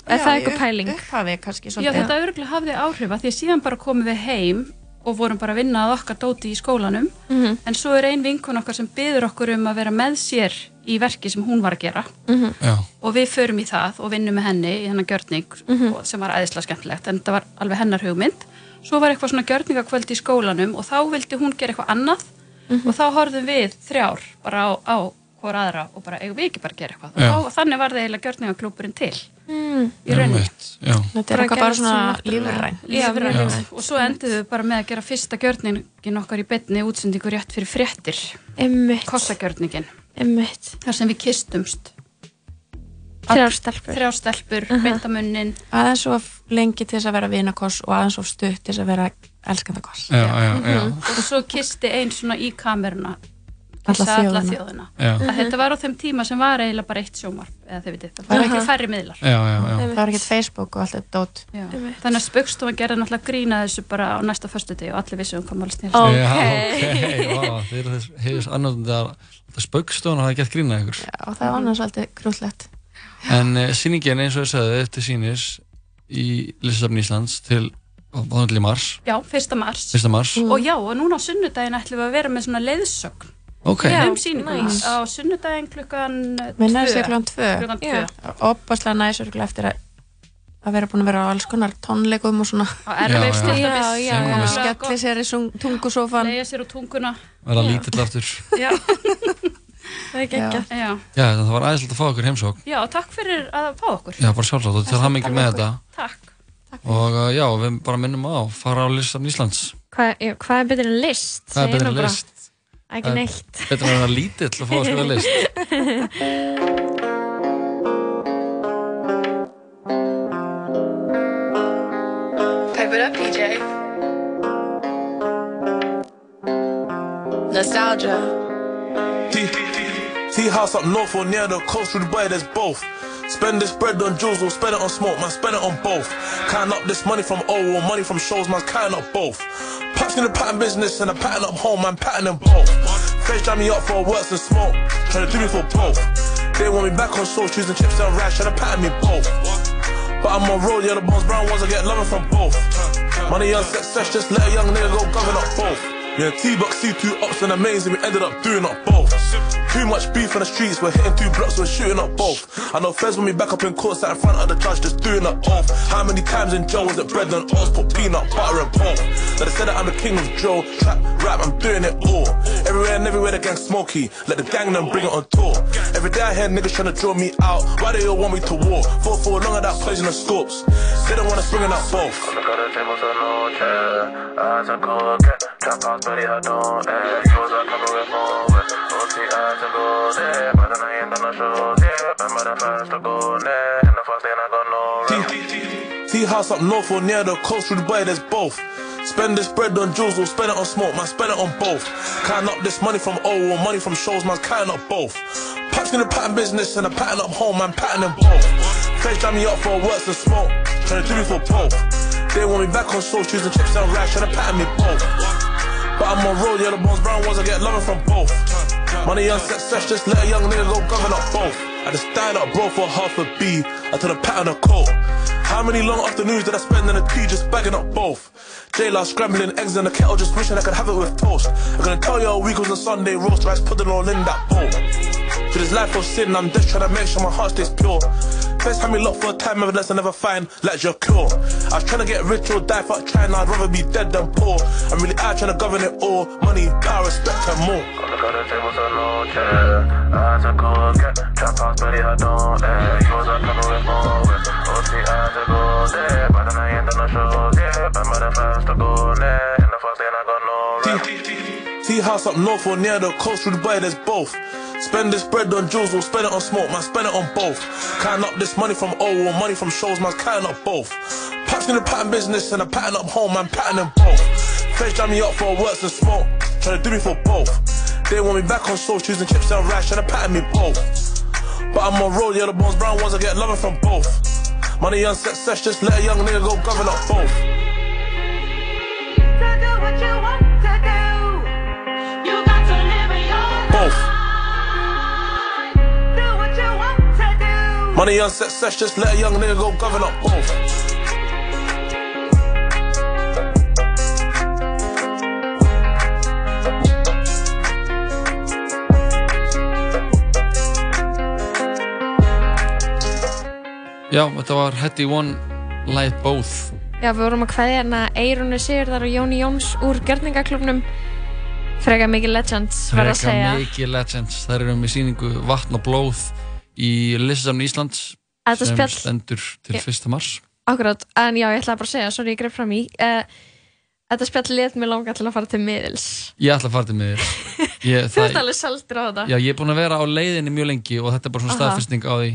Er það eitthvað pæling? Upphafi kannski Já, þetta örgulega hafði áhrif að því að síðan bara komum við heim og vorum bara að vinna að okkar dóti í skólanum. Mhm. en svo er ein vinkun okkar sem byður okkur um að vera með sér í verki sem hún var að gera Mhm. Já. og við förum í það og vinnum með henni í hennar gjörning Mhm. og- sem var æðislega skemmtilegt en þetta var alveg hennar hugmynd svo var eitthvað svona gjörningakvöld í skólanum og þá vildi hún gera eitthvað annað Mhm. og þá horfðum við þrjár bara á, á hvora aðra og bara eigum við ekki bara að gera eitthvað og þá, þannig var það eiginlega gjörningaklúburinn til mm. í rauninni. Þetta er eitthvað bara svona lífrænt. og svo enduðum við bara með að gera fyrsta gjörningin okkar í betni útsendingu rétt fyrir fréttir Einmitt. Einmitt. þar sem við kistumst Þrjár stelpur. þrjár stelpur, Mhm. beintamunnin aðeins of lengi til þess að vera vinakoss og aðeins of stutt til þess að vera elskandakoss Já, já, já. og svo kisti einn svona í kameruna Alla kissa alla Já. að þetta var á þeim tíma sem var eiginlega bara eitt sjómarp eða þið vitið, það var ekki færri miðlar. Já, já, já. það var ekkert Facebook og allt þetta dót. Já. þannig að spöggstofan gerði náttúrulega grína þessu bara á næsta föstudegi og allir vissum hvað maður snýrst Já, ok, vá, þeir eru þess, hefðis annað að það spöggstofan hafi gett grínað ykkur. og það var annars alltaf grútlegt En uh, sýningin eins og ég sagði eftir sínis í Lissabon Íslands til vanlega mars, Já, fyrsta mars. 1. mars. og já, og núna á sunnudaginn ætlum við að vera með svona leiðsögn Ok. um sýninguna nice. á sunnudaginn klukkan Minn er sér klukkan tvö klukkan tvö opaslega næs eftir að að vera búin að vera á alls konar tónleikum og svona á Airwaves til Já, dæmis já, koma já. að skelli sér í tungusófan leiða sér á tunguna Verða lítill aftur. já, Það er geggjað. já. Já, það var aðeinslega að fá okkur heimsókn. já, takk fyrir að fá okkur Já, bara sjálfsagt og til hamingi með þetta. takk Og uh, já, við bara minnum á, fara á Lissabon Íslands. Hvað, já, er betur en list? Hvað er betur en bara. list? Ekki Það er neitt. Betur en að vera lítill að fá að skrifa list. Pipe it up, PJ. Nostalgia. Tea, tea house up north or near the coast with the boy, there's both. Spend this bread on jewels or spend it on smoke, man, spend it on both. Counting up this money from O or money from shows, man, counting up both. Patch in the pattern business and a pattern up home, man, pattern them both. Fresh jam me up for works and smoke, trying to do me for both. They want me back on shows, choosing chips and rice, trying to pattern me both. But I'm on road, yeah, the bones brown ones, I get loving from both. Money on success, just let a young nigga go govern up both. T-Buck see two ups and amazing, we ended up doing up both. Too much beef on the streets, we're hitting two blocks, we're shooting up both. I know Fez when we back up in court, sat in front of the judge, just doing up off. How many times in jail was it bread and oats, put peanut butter and pork? Now they said that I'm the king of Joe, trap, rap, I'm doing it all. Everywhere and everywhere the gang smoky, let the gang them bring it on tour. Every day I hear niggas trying to draw me out, why they all want me to war? Fought for long of that poison and scopes, they don't wanna bring it up both. Tea house up north or near the coast through Dubai, there's both. Spend this bread on jewels or spend it on smoke, man, spend it on both. Counting up this money from O or money from shows, man, counting up both. Patch in the pattern business and a pattern up home, man, pattern them both. Feds jam me up for works and smoke, trying to do me for both. They want me back on soul shoes and chips and rash, trying to pattern me both. But I'm on road, yeah, the bones brown ones, I get loving from both. Money and success, just let a young nigga go govern up both. I just died up, bro, for half a B. I took a pat on a coat. How many long afternoons did I spend in a tea just bagging up both? J-Law scrambling eggs in the kettle, just wishing I could have it with toast. I'm gonna tell you all week was a Sunday roast, rice pudding all in that bowl. To this life of sin, I'm just trying to make sure my heart stays pure. Had me locked for a time, evidence I never find, like your cure. I was trying to get rich or die, fuck trying, I'd rather be dead than poor. I'm really out trying to govern it all, money, power, respect, and more. I took a get trap house, but I don't eh. Yours are coming with more OT, I took go there, but then I ain't done no shows yet. Remember the first to go there, in the first day I got no rap. Tea house up north or near the coast through Dubai, there's both. Spend this bread on jewels or spend it on smoke, man, spend it on both. Counting up this money from O or money from shows, man, counting up both. Patch in the pattern business and a pattern up home, man, pattern them both. Feds jam me up for works and smoke, trying to do me for both. They want me back on soul shoes and chips and rash, trying to pattern me both. But I'm on yeah, the bones brown ones, I get loving from both. Money on success, just let a young nigga go govern up. Both. Money on success, just let a young nigga go govern up both. Já, þetta var Hetty One, Light Both. Já, við vorum að kveðja hérna Eirunu Sigurðar og Jóni Jóns úr gjörningaklubnum. Freka mikið legends, verð að segja. Freka mikið legends. Það eru með síningu Vatn og blóð í Lissamn Íslands sem spjall- stendur til Já. 1. mars. Akkurát, en já, ég ætlaði bara að segja, sorry, ég greið fram í. Uh, þetta spjall let mér langa til að fara til miðils. Ég ætla að fara til miður. Ég, Þú ert alveg seldur á þetta. Já, ég er búinn að vera á leiðinni mjög lengi og þetta er bara svona Aha. staðfesting á því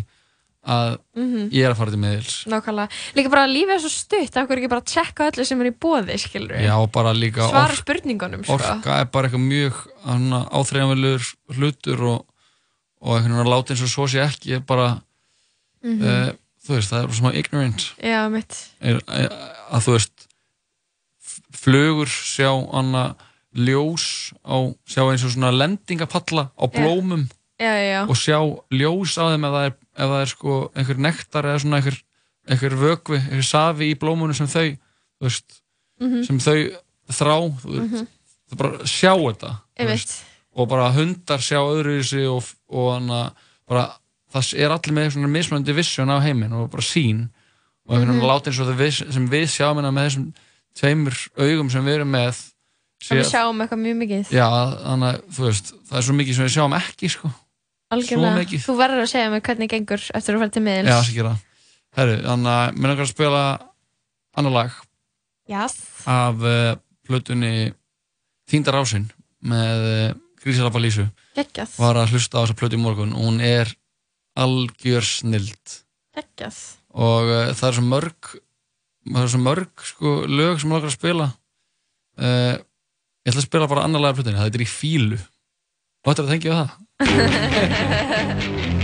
að Mhm. ég er að fara til miðils. Nákvæmlega. Líka bara að lífið er svo stutt, af hverju ekki bara að tjekka öllu sem er í bóði, Já, bara líka Svara spurningunum, sko. Orka er bara eitthvað mjög áþreifanvelugur hlutur og, og einhvern veginn að láta eins og svo sé ekki er bara, Mhm. uh, þú veist, það er svona ignorant. Já, er, er, að þú veist flugur sjá anna ljós á, sjá eins og svona lendingapalla á blómum Já, já, og sjá ljós á þeim ef það er, ef það er sko einhver nektar eða svona einhver, einhver vökvi, einhver safi í blómunum sem þau þú veist, Mhm. sem þau þrá, þú veist, Mhm. það bara sjá þetta þú veist, og bara hundar sjá öðru í sig og, og hana, bara, það er allir með svona mismunandi vision á heiminn og bara sín og einhvern veginn Mhm. láta eins og það við, sem við sjáum hérna með þessum tveimur augum sem við erum með Það við sjáum eitthvað mjög mikið. já, þannig að þú veist það er svo mikið sem við sjáum ekki sko. Algjörlega. Þú verður að segja mér hvernig gengur eftir að fara til miðils. já, það sé gera Herru, þannig að mér langar að spila annar lag Yes. af uh, plötunni Þíndar ásinn með uh, Grísalafa Lísu Geggjað. var að hlusta á þessa plötu í morgun. Og hún er algjör snild. Geggjað. og uh, það er svo mörg það er svo mörg sko, lög sem langar að spila. Uh, ég ætla að spila bara annar lag af plötunni, það er í fílu er að tengja það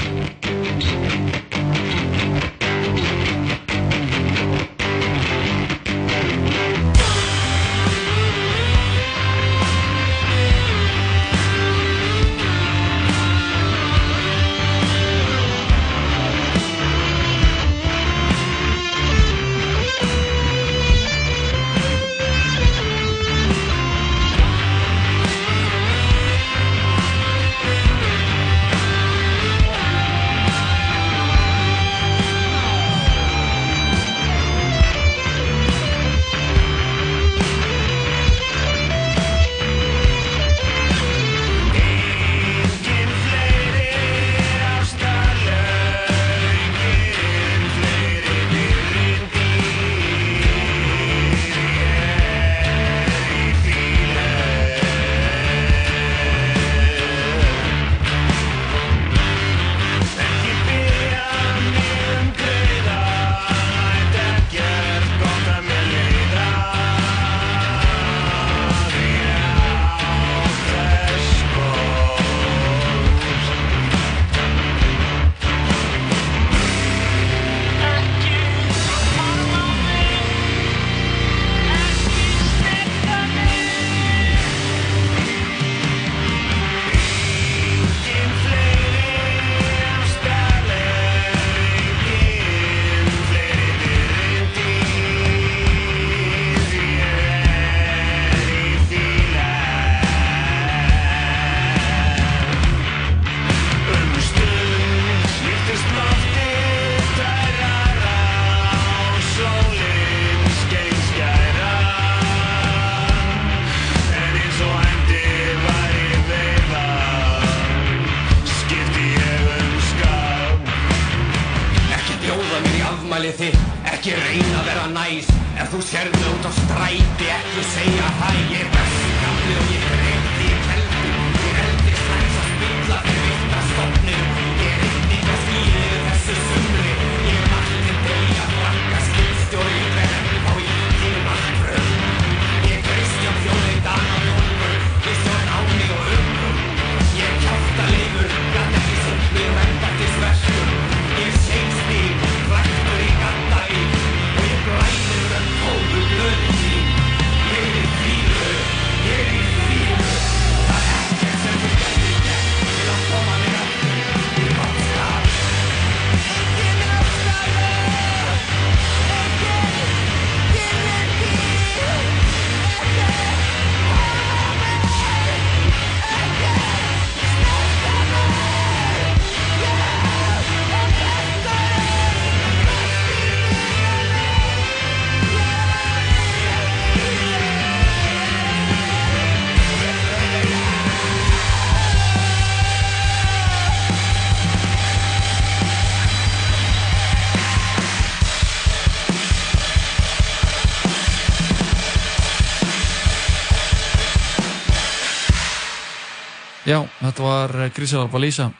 þetta var Grísalar Balísa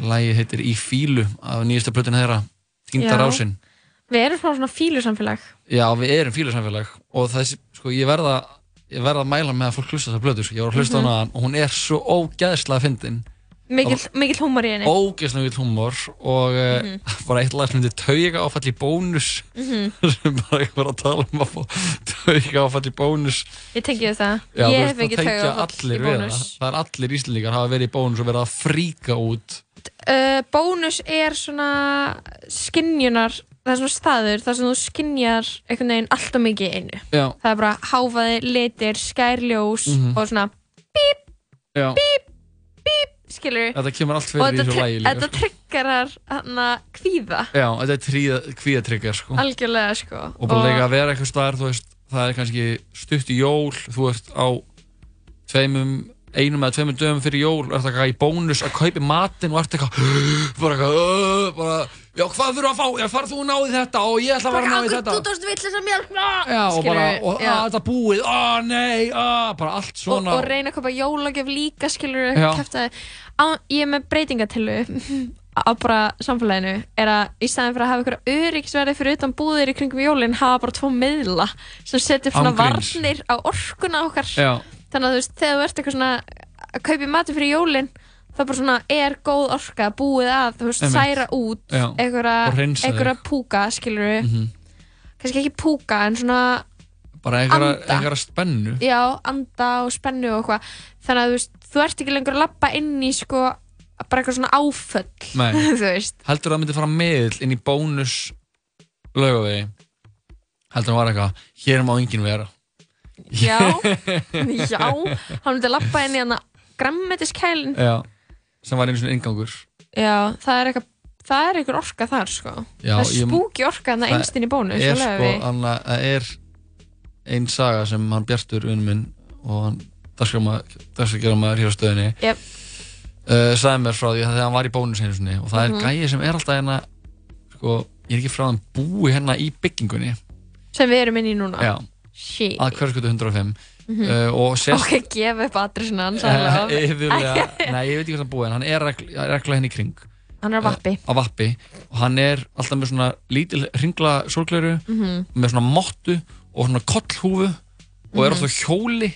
Lægi heitir Í fílu af nýjasta plötun þeirra. Týnda Já. rásin Við erum svona fílusamfélag Já, við erum fílusamfélag og þessi, sko, ég verða ég verða að mæla með að fólk hlusta þessa plötu sko. ég var að hlusta á hana og hún er svo ógeðslega fyndin Mikill húmor í henni ógeðslega vill húmor og mm bara eitt lag sem heitir Tauga áfall í bónus Mhm. sem bara ég var að tala um að fá Tauga áfall í bónus Ég tengi við það Já, Ég hef ekki tauga allir í bónus það. er allir íslendingar hafa verið í bónus og verið að fríka út uh, Bónus er svona skinjunar það er svona staður þar sem þú skinjar einhvern veginn allt og mikið einu Já. það er bara háfaði, litir, skærljós Mhm. og svona Já. Skilur Þetta kemur allt fyrir í þessu lægi líka þetta sko. tryggarar hana kvíða Já, þetta er tríða, kvíðatryggar sko. algjörlega sko og bara líka að vera eitthvað staðar þú veist, það er kannski stutt í jól þú ert á tveimum einum eða tveimum dögum fyrir jól ert eitthvað í bónus að kaupi matinn og ert eitthvað bara eitthvað bara, já hvað þurfa að fá, já farð þú að ná í þetta og ég ætla að fara að ná í þetta. Þú tókst vill þess að mjölk já og bara, og að þetta búið að nei, að, bara allt og, svona. og reyna að köpa jólagjöf líka skilur Já. kæftaði ég er með breytingatillu á bara samfélaginu er að í staðin fyrir að hafa ykkur öryggisverði fyrir utan búðir í kringum jólinn hafa bara tvo miðla sem setja upp svona varnir á orkuna okkar. Já. þannig að þú veist, þegar þú ert eitthvað svona að kaupa í mati fyrir jólinn þá bara svona er góð orka búið að þú veist, særa út einhverja púka skilur Mhm. kannski ekki púka en svona bara einhverja, spennu. Já, anda og spennu og eitthvað. Þannig að þú veist, þú ert ekki lengur að lappa inn í sko, bara eitthvað svona áföll þú veist. Heldur það myndi fara meðl inn í bónus laugavegi. Heldur það var eitthvað, hér má enginn vera. Já, já. Hann myndi að lappa inn í hann grammetiskælin Já, sem var einu svona ingangur já, það er eitthvað það er einhver orka þar sko Já, það er ég- spúki orka þannig einst inn í bónus er sko, anna, það er ein saga sem hann Bjartur vinnu minn og hann dagskrafgerðamaður hér á stöðinni Jep. uh, sagði mér frá því að þegar hann var í bónus einu sinni og það Mhm. er gæi sem er alltaf hérna sko, ég er ekki frá hann búi hérna í byggingunni sem við erum inn í núna Já. Shit. að hverskutu 105 Mhm. uh, og sérst ok, gefa upp adressuna hans Eh, alveg. yfirlega, nei ég veit ekki hvað hann búið en hann er regla, regla henni í kring. Hann er á vappi. á vappi. Og hann er alltaf með svona lítil ringla sólgleru Mhm. með svona mottu og svona kollhúfu og er Mhm. alltaf hjóli.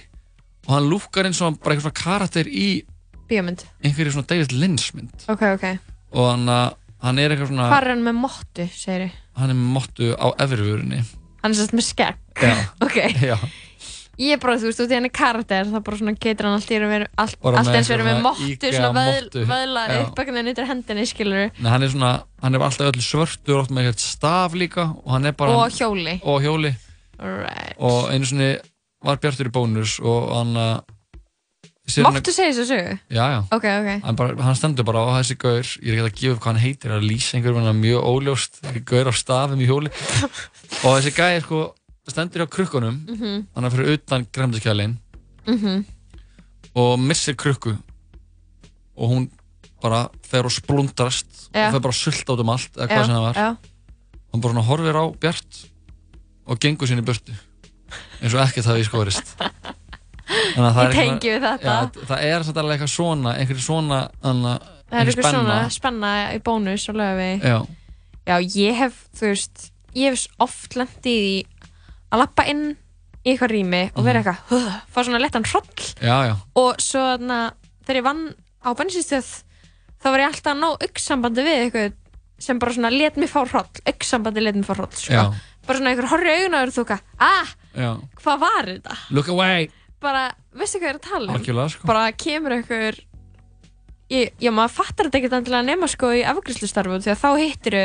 Og hann lúkar eins og bara eitthvað karakter í bíómynd. einhverju svona David Lynch mynd. Ok, ok. Og hann, uh, hann er eitthvað svona hvað er hann með mottu, segir hann er með mottu á efrivörunni hann er sérst með skegg. Ok, já ég er bara, þú veist, í hann er karakter þá bara svona getur hann allt í einu verið allt, Bara allt með eins verið með IKEA svona vöðl, mottu. vöðla Já. upp ekkert nýttur hendinni, skilur Nei, hann er svona, hann er alltaf öll svörtur oft með eitthvað staf líka og hann er bara Og hjóli. og hjóli right. og einu sinni var Bjartur í bónus og hann uh, máttu segja þessu sögu? Já, já ok, ok hann, bara, hann stendur bara á þessi gaur ég er ekki að gefa upp hvað hann heitir að lýsa einhver hann er mjög óljóst, stendur á krukkunum Mhm. hann er fyrir utan græmdiskjælin Mhm. og missir krukku og hún bara fer og splundrast Já. og fer bara sult át um allt eða hvað Já, sem það var já. hann bara horfir á Bjart og gengur sinni í burtu eins og ekkert skorist Þannig að það Ég er eitthvað- tengi við þetta. Það er alveg eitthvað svona einhverju svona anna, Það er eitthvað svona spenna í bónus og löfi Já, Já, ég hef, þú veist ég hef oft lendið í að lappa inn í eitthvað rými og vera eitthvað, huh, fá svona lettan hroll já, já, og svo þarna, þegar ég vann á bensinstöð þá var ég alltaf að ná augnsambandi við eitthvað sem bara svona let mig fá hroll augnsambandi let mig fá hroll sko. Já. bara svona einhver horri augun og þú veist ah, já hvað var þetta? Look away bara, veistu hvað ég er að tala um? Algjörlega, sko. bara kemur einhver ég, já, maður fattar þetta ekkert endilega nema sko í afgriðslustarfu því að þá hittir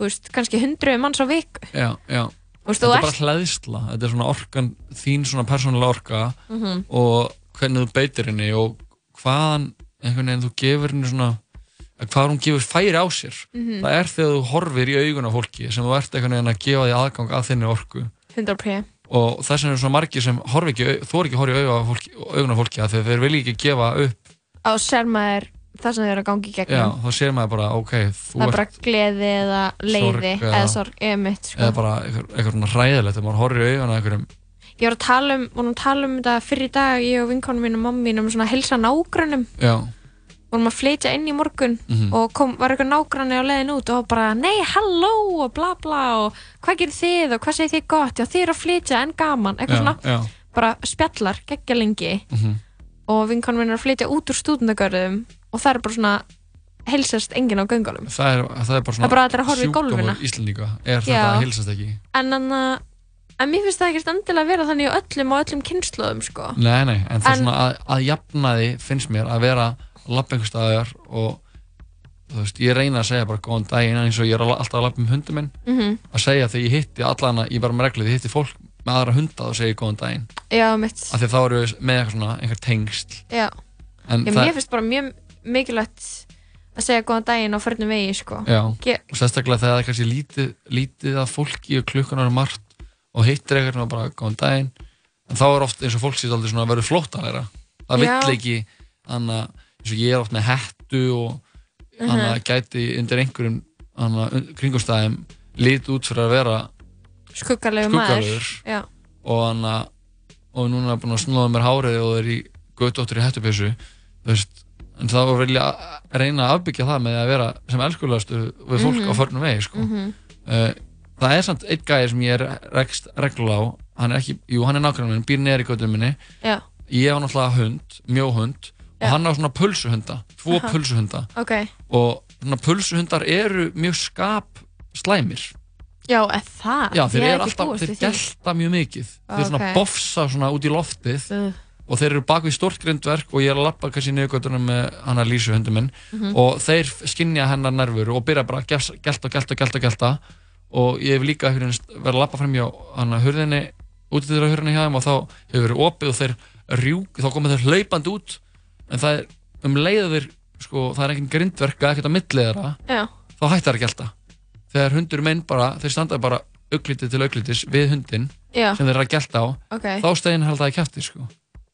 þú veist, kannski hundruð manns á viku Já, já Þú veist, Þetta er bara hlæðisla Þetta er svona orkan, þín svona persónulega orka Mhm. og hvernig þú beitir henni og hvaðan einhvern veginn þú gefur henni svona hvað hún gefur færi á sér. Mhm. það er þegar þú horfir í augun á fólki sem þú ert einhvern veginn að gefa því aðgang að þinni orku. 100% og þess vegna er svona margir sem þú er ekki að horfa í augun á fólki, að þeir, vilja ekki gefa upp. Á sér maður það sem þau eru að gangi í já, gegnum þá sér maður bara, ok, þú það er bara gleði eða leiði Sorg, eða já. sorg, eða mitt sko. eða bara eitthvað, eitthvað þegar maður horfir í augun á einhverjum ég var að tala um, vorum að tala um þetta fyrir dag ég og vinkonum mín og mamma mín um svona helsa nágrannum já, vorum að flytja inn í morgun Mhm. og kom, var eitthvað nágranni á leiðin út og bara, nei, halló og bla bla og hvað gerir þið og hvað segir þið gott já, þið eru að flytja en gaman, eitthvað já, svona já. bara spjallar, geggja lengi Mhm. og vinkonum mín er að flytja út úr stúdendagörðum og það er bara svona heilsast enginn á göngunum það er, það er bara Það svona er bara að horfa í gólfina. Íslendinga er þetta að hilsast ekki en en að En mér finnst það ekkert endilega að vera þannig á öllum og öllum kynnslóðum, sko. Nei, nei, en það er svona að, að jafnaði finnst mér að vera staðar og þú veist, ég reyna að segja bara góðan daginn eins og ég er al- alltaf að lappa um hundum minn Mhm. að segja þegar ég hitti allana, ég bara með reglið, ég hitti fólk með aðra hunda og segi góðan daginn Já, mitt. af því þá eru við með eitthvað svona, einhver tengsl Já. En Já, það- mér finnst bara mjög mikilvægt að segja góðan daginn á förnum vegi, sko. Já, Ge og sérstaklega þegar það er kannski lítið, lítið að fólki og klukkan er margt og hittir eitthvað og bara góðan daginn en þá er oft eins og fólk sér aldrei svona að verður flóttalæra það Já. vill ekki anna, eins og ég er oft með hettu og Mhm. anna, gæti undir einhverjum anna, kringumstæðum lít út fyrir að vera Skuggalegu maður. og, anna, og núna er búin að snúða mér hárið og er í göttóttur í hettupessu en þá vil ég að- reyna að afbyggja það með að vera sem elskulegastu við fólk Mhm. á förnum vegi sko. Mhm. uh, það er samt einn gæði sem ég er rekst reglulega á hann er ekki, jú hann er nákvæmlega minn, býr neðar í göttunum minni Já. ég á náttúrulega hund, mjóhund og Já. hann á svona pulsuhunda, tvo Aha. pulsuhunda Ok. og svona pulsuhundar eru mjög skap slæmir Já, eða það. Já, þeir eru alltaf, þeir gelta mjög mikið þeir svona Ok. bofsa svona út í loftið og þeir eru bak við stórt grindverk og ég er að lappa kannski niður göttunum með hann að lýsu hundum minn Mhm. og þeir skinja hennar nervur og byrja bara að gels- gelta og gelta og gelta og gelta og ég hef líka verið að lappa frem hjá hann að hurðinni út í þeirra hurðinni hjá þeim og þá hefur verið opið og þeir rjúk, þá komið þeir hlaupandi út en það er um leiður sko, það er engin grindverk eða ekkert á millið þeirra Já. þá hættar að gelta þegar hundur minn bara, þeir standa bara auglítið til auglítis við hundin Já. sem þeir eru að gelta á Ok. þá stegin held það í kæfti sko.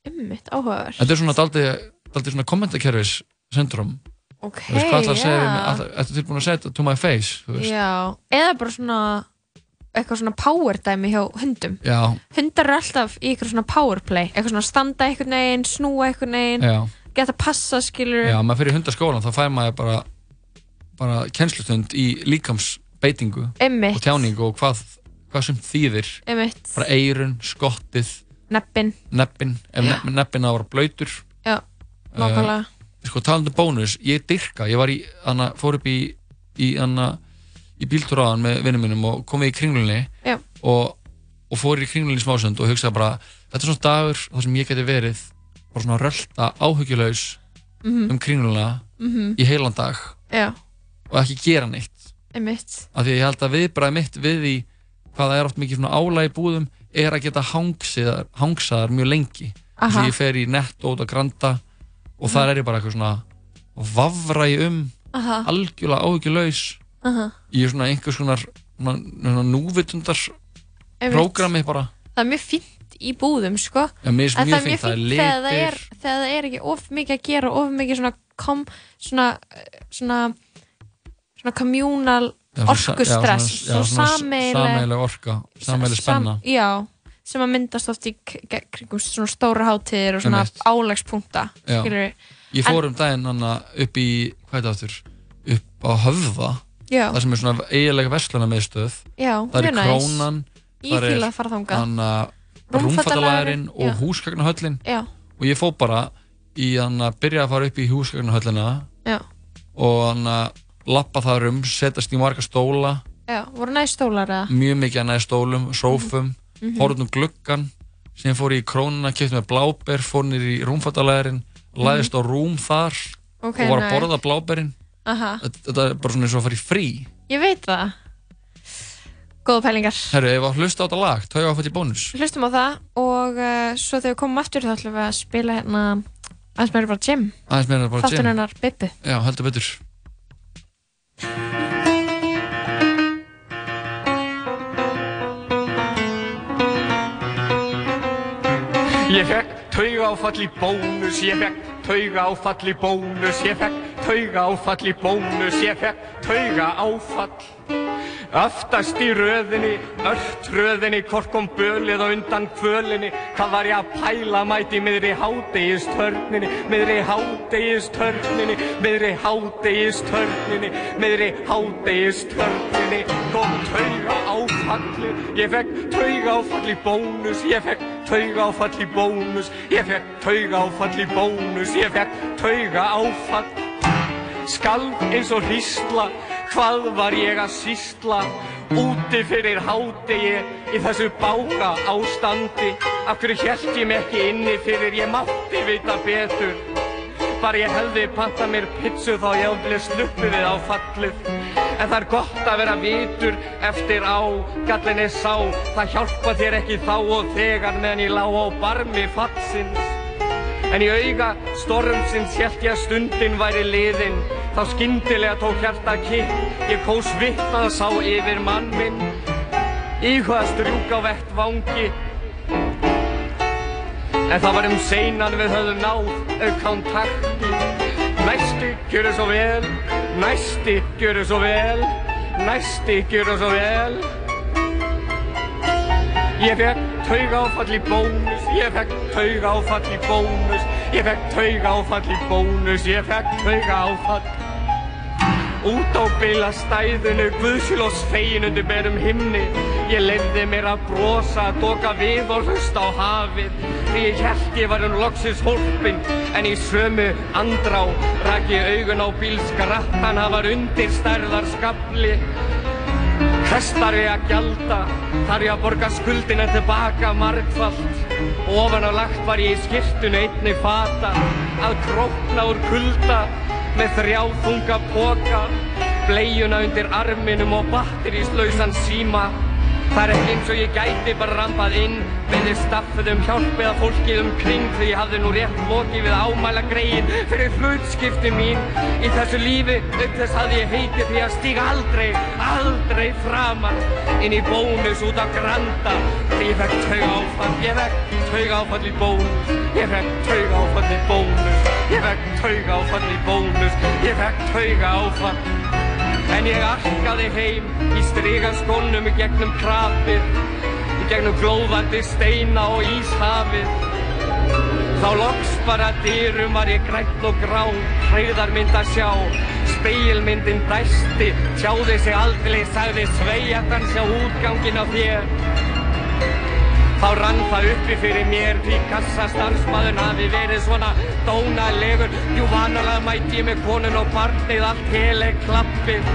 Ummitt, áhugaverð. þetta er svona svona kommentakerfis syndrom Ok, þú veist hvað ætlar að segja ætlar- ertu tilbúin að segja þetta to my face eða bara svona eitthvað svona power dæmi hjá hundum. Já, hundar eru alltaf í eitthvað svona power play eitthvað svona standa einhvern veginn, snúa einhvern veginn Já. geta passa skilur já, maður fyrir hundaskólan þá fær maður bara bara kennslustund í líkamsbeitingu og tjáningu og hvað, hvað sem þýðir. Einmitt. bara eirun, skottið neppin neppin, ef Já. neppin, neppin á að vera blöytur já, nákvæmlega sko talandi um bónus, ég dyrka ég var í, hana, fór upp í í, í bíltúraðan með vinnum mínum og komið í kringlunni Já. og, og fór í kringlunni í smásund og hugsaði bara, þetta er svona dagur þar sem ég geti verið bara svona rölda áhugjulegs Mhm. um kringluna Mhm. í heilan dag já, og ekki gera neitt af því að ég held að viðbræði mitt við því hvað það er oft mikið svona álæg í búðum er að geta hangsaðar, hangsaðar mjög lengi. Að ég fer í netto út að granda og þar er ég bara eitthvað svona vafra ég um Aha. algjörlega áhyggjulaus Aha. ég er svona einhvers konar núvitundar prógrami bara. Það er mjög fínt í búðum sko. Já, En mjög það er þegar það er, þegar það er ekki of mikið að gera of mikið svona kom, svona, svona svona communal svona sa- orkustress, sameiginleg orka, sameiginleg spenna. já, sem að myndast oft í kringum svona stóra hátíðir og svona álegspunkta Ég fór um daginn hana upp í, hvað er það aftur, upp á höfða, Já. það sem er svona eiginlega versluna meðstöð. Það er krónan, fíla er já. og húsgagnahöllin. Og ég fór bara í að byrja að fara upp í húsgagnahöllina og hann að lappa þar um, setjast í marga stóla, Já, voru næst stólar eða? mjög mikið að næði stólum, sófum, Mhm. horfðum um gluggan, síðan fór í krónuna, kipti með bláber, fór nýr í rúmfatalagurinn, læðist á rúm þar Mhm. Ok, og var að nice. borða bláberinn. Þetta, þetta er bara svona eins og að fara í frí. ég veit það Góða pælingar Herru, ef að hlusta á þetta lag, tói áfætt í bónus. Hlustum á það og uh, svo þegar við komum aftur þá ætlum við að spila hérna aðeins meira bara Jim Aðeins meira bara Jim. hennar Bibbi Já, heldur betur. Ég fekk tauga áfall í bónus, ég fekk tauga áfall í bónus, ég fekk tauga áfall í bónus, ég fekk tauga áfall. Aftast í röðinni, ört röðinni, hvort kom bölið á undan kvölinni, hvað var ég að pæla mæti miðri hádegistörninni, miðri hádegistörninni, miðri hádegistörninni, miðri hádegistörninni, kom tauga áfallið, ég fekk tauga áfall í bónus, ég fekk tauga áfall í bónus, ég fekk tauga áfall í bónus, ég fekk tauga áfall. Skalf eins og hrísla, hvað var ég að sýsla? Úti fyrir hádegi í þessu bága ástandi. Af hverju hélt ég mig ekki inni fyrir ég mátti vita betur? Bara ég hefði pantað mér pizzu þá ég hefði sluppið við á fallið. En það er gott að vera vitur eftir á, gallin er sá. Það hjálpa þér ekki þá og þegar meðan ég lá á barmi fallsins. En í auga stormsins hélt ég að stundin væri liðin Þá skyndilega tók hjarta kipp Ég kós vittnað sá yfir mann minn Íhuga strjúk á vett vangi En það var um seinan við höfðum náð auðkontakti Næsti, gjöru svo vel Næsti, gjöru svo vel Næsti, gjöru svo vel. Ég fekk tauga áfall í bónus, ég fekk tauga áfall í bónus, ég fekk tauga áfall í bónus, ég fekk tauga áfall. Út á bila stæðinu, guðsjólós fegin undir berum himni, ég lefði mér að brosa, doka við og hlusta á hafið, því ég held ég var um loksins hólpin, en í sömu andrá rak ég augun á bílskrattan, hann var undir stærðar skafli. Hvers þarf ég að gjalda? Þarf ég að borga skuldina tilbaka margfalt? Ofan á lagt var ég í skirtunu einni fata að krókna úr kulda með þrjá þunga póka bleiuna undir arminum og batteríslausan síma Það er ekki eins og ég gæti bara rampað inn Beðið staffið um hjálp eða fólkið um kring Því ég hafði nú rétt lokið við ámæla greiðin Fyrir hlutskipti mín. Í þessu lífi Upp þess hafði ég heitið því að stíga aldrei, aldrei framar Inn í bónus út á granda. Því ég fekk tauga áfall, ég fekk tauga áfall í bónus Ég fekk tauga áfall í bónus Ég fekk tauga áfall í bónus Ég fekk tauga áfall En ég arkaði heim í strygaskónum í gegnum krapið, í gegnum glóðandi steina og íshafið. Þá loks bara dyrum var ég grætt og grá, hreyðarmynd að sjá, speilmyndin dæsti, tjáði sig aldrei, sagði sveiatan sjá útgangin á þér. Þá rann það uppi fyrir mér því kassastarfsmaðurinn hafi verið svona dónalegur. Jú vanalega mætti ég með konun og barnið allt heleg klappið.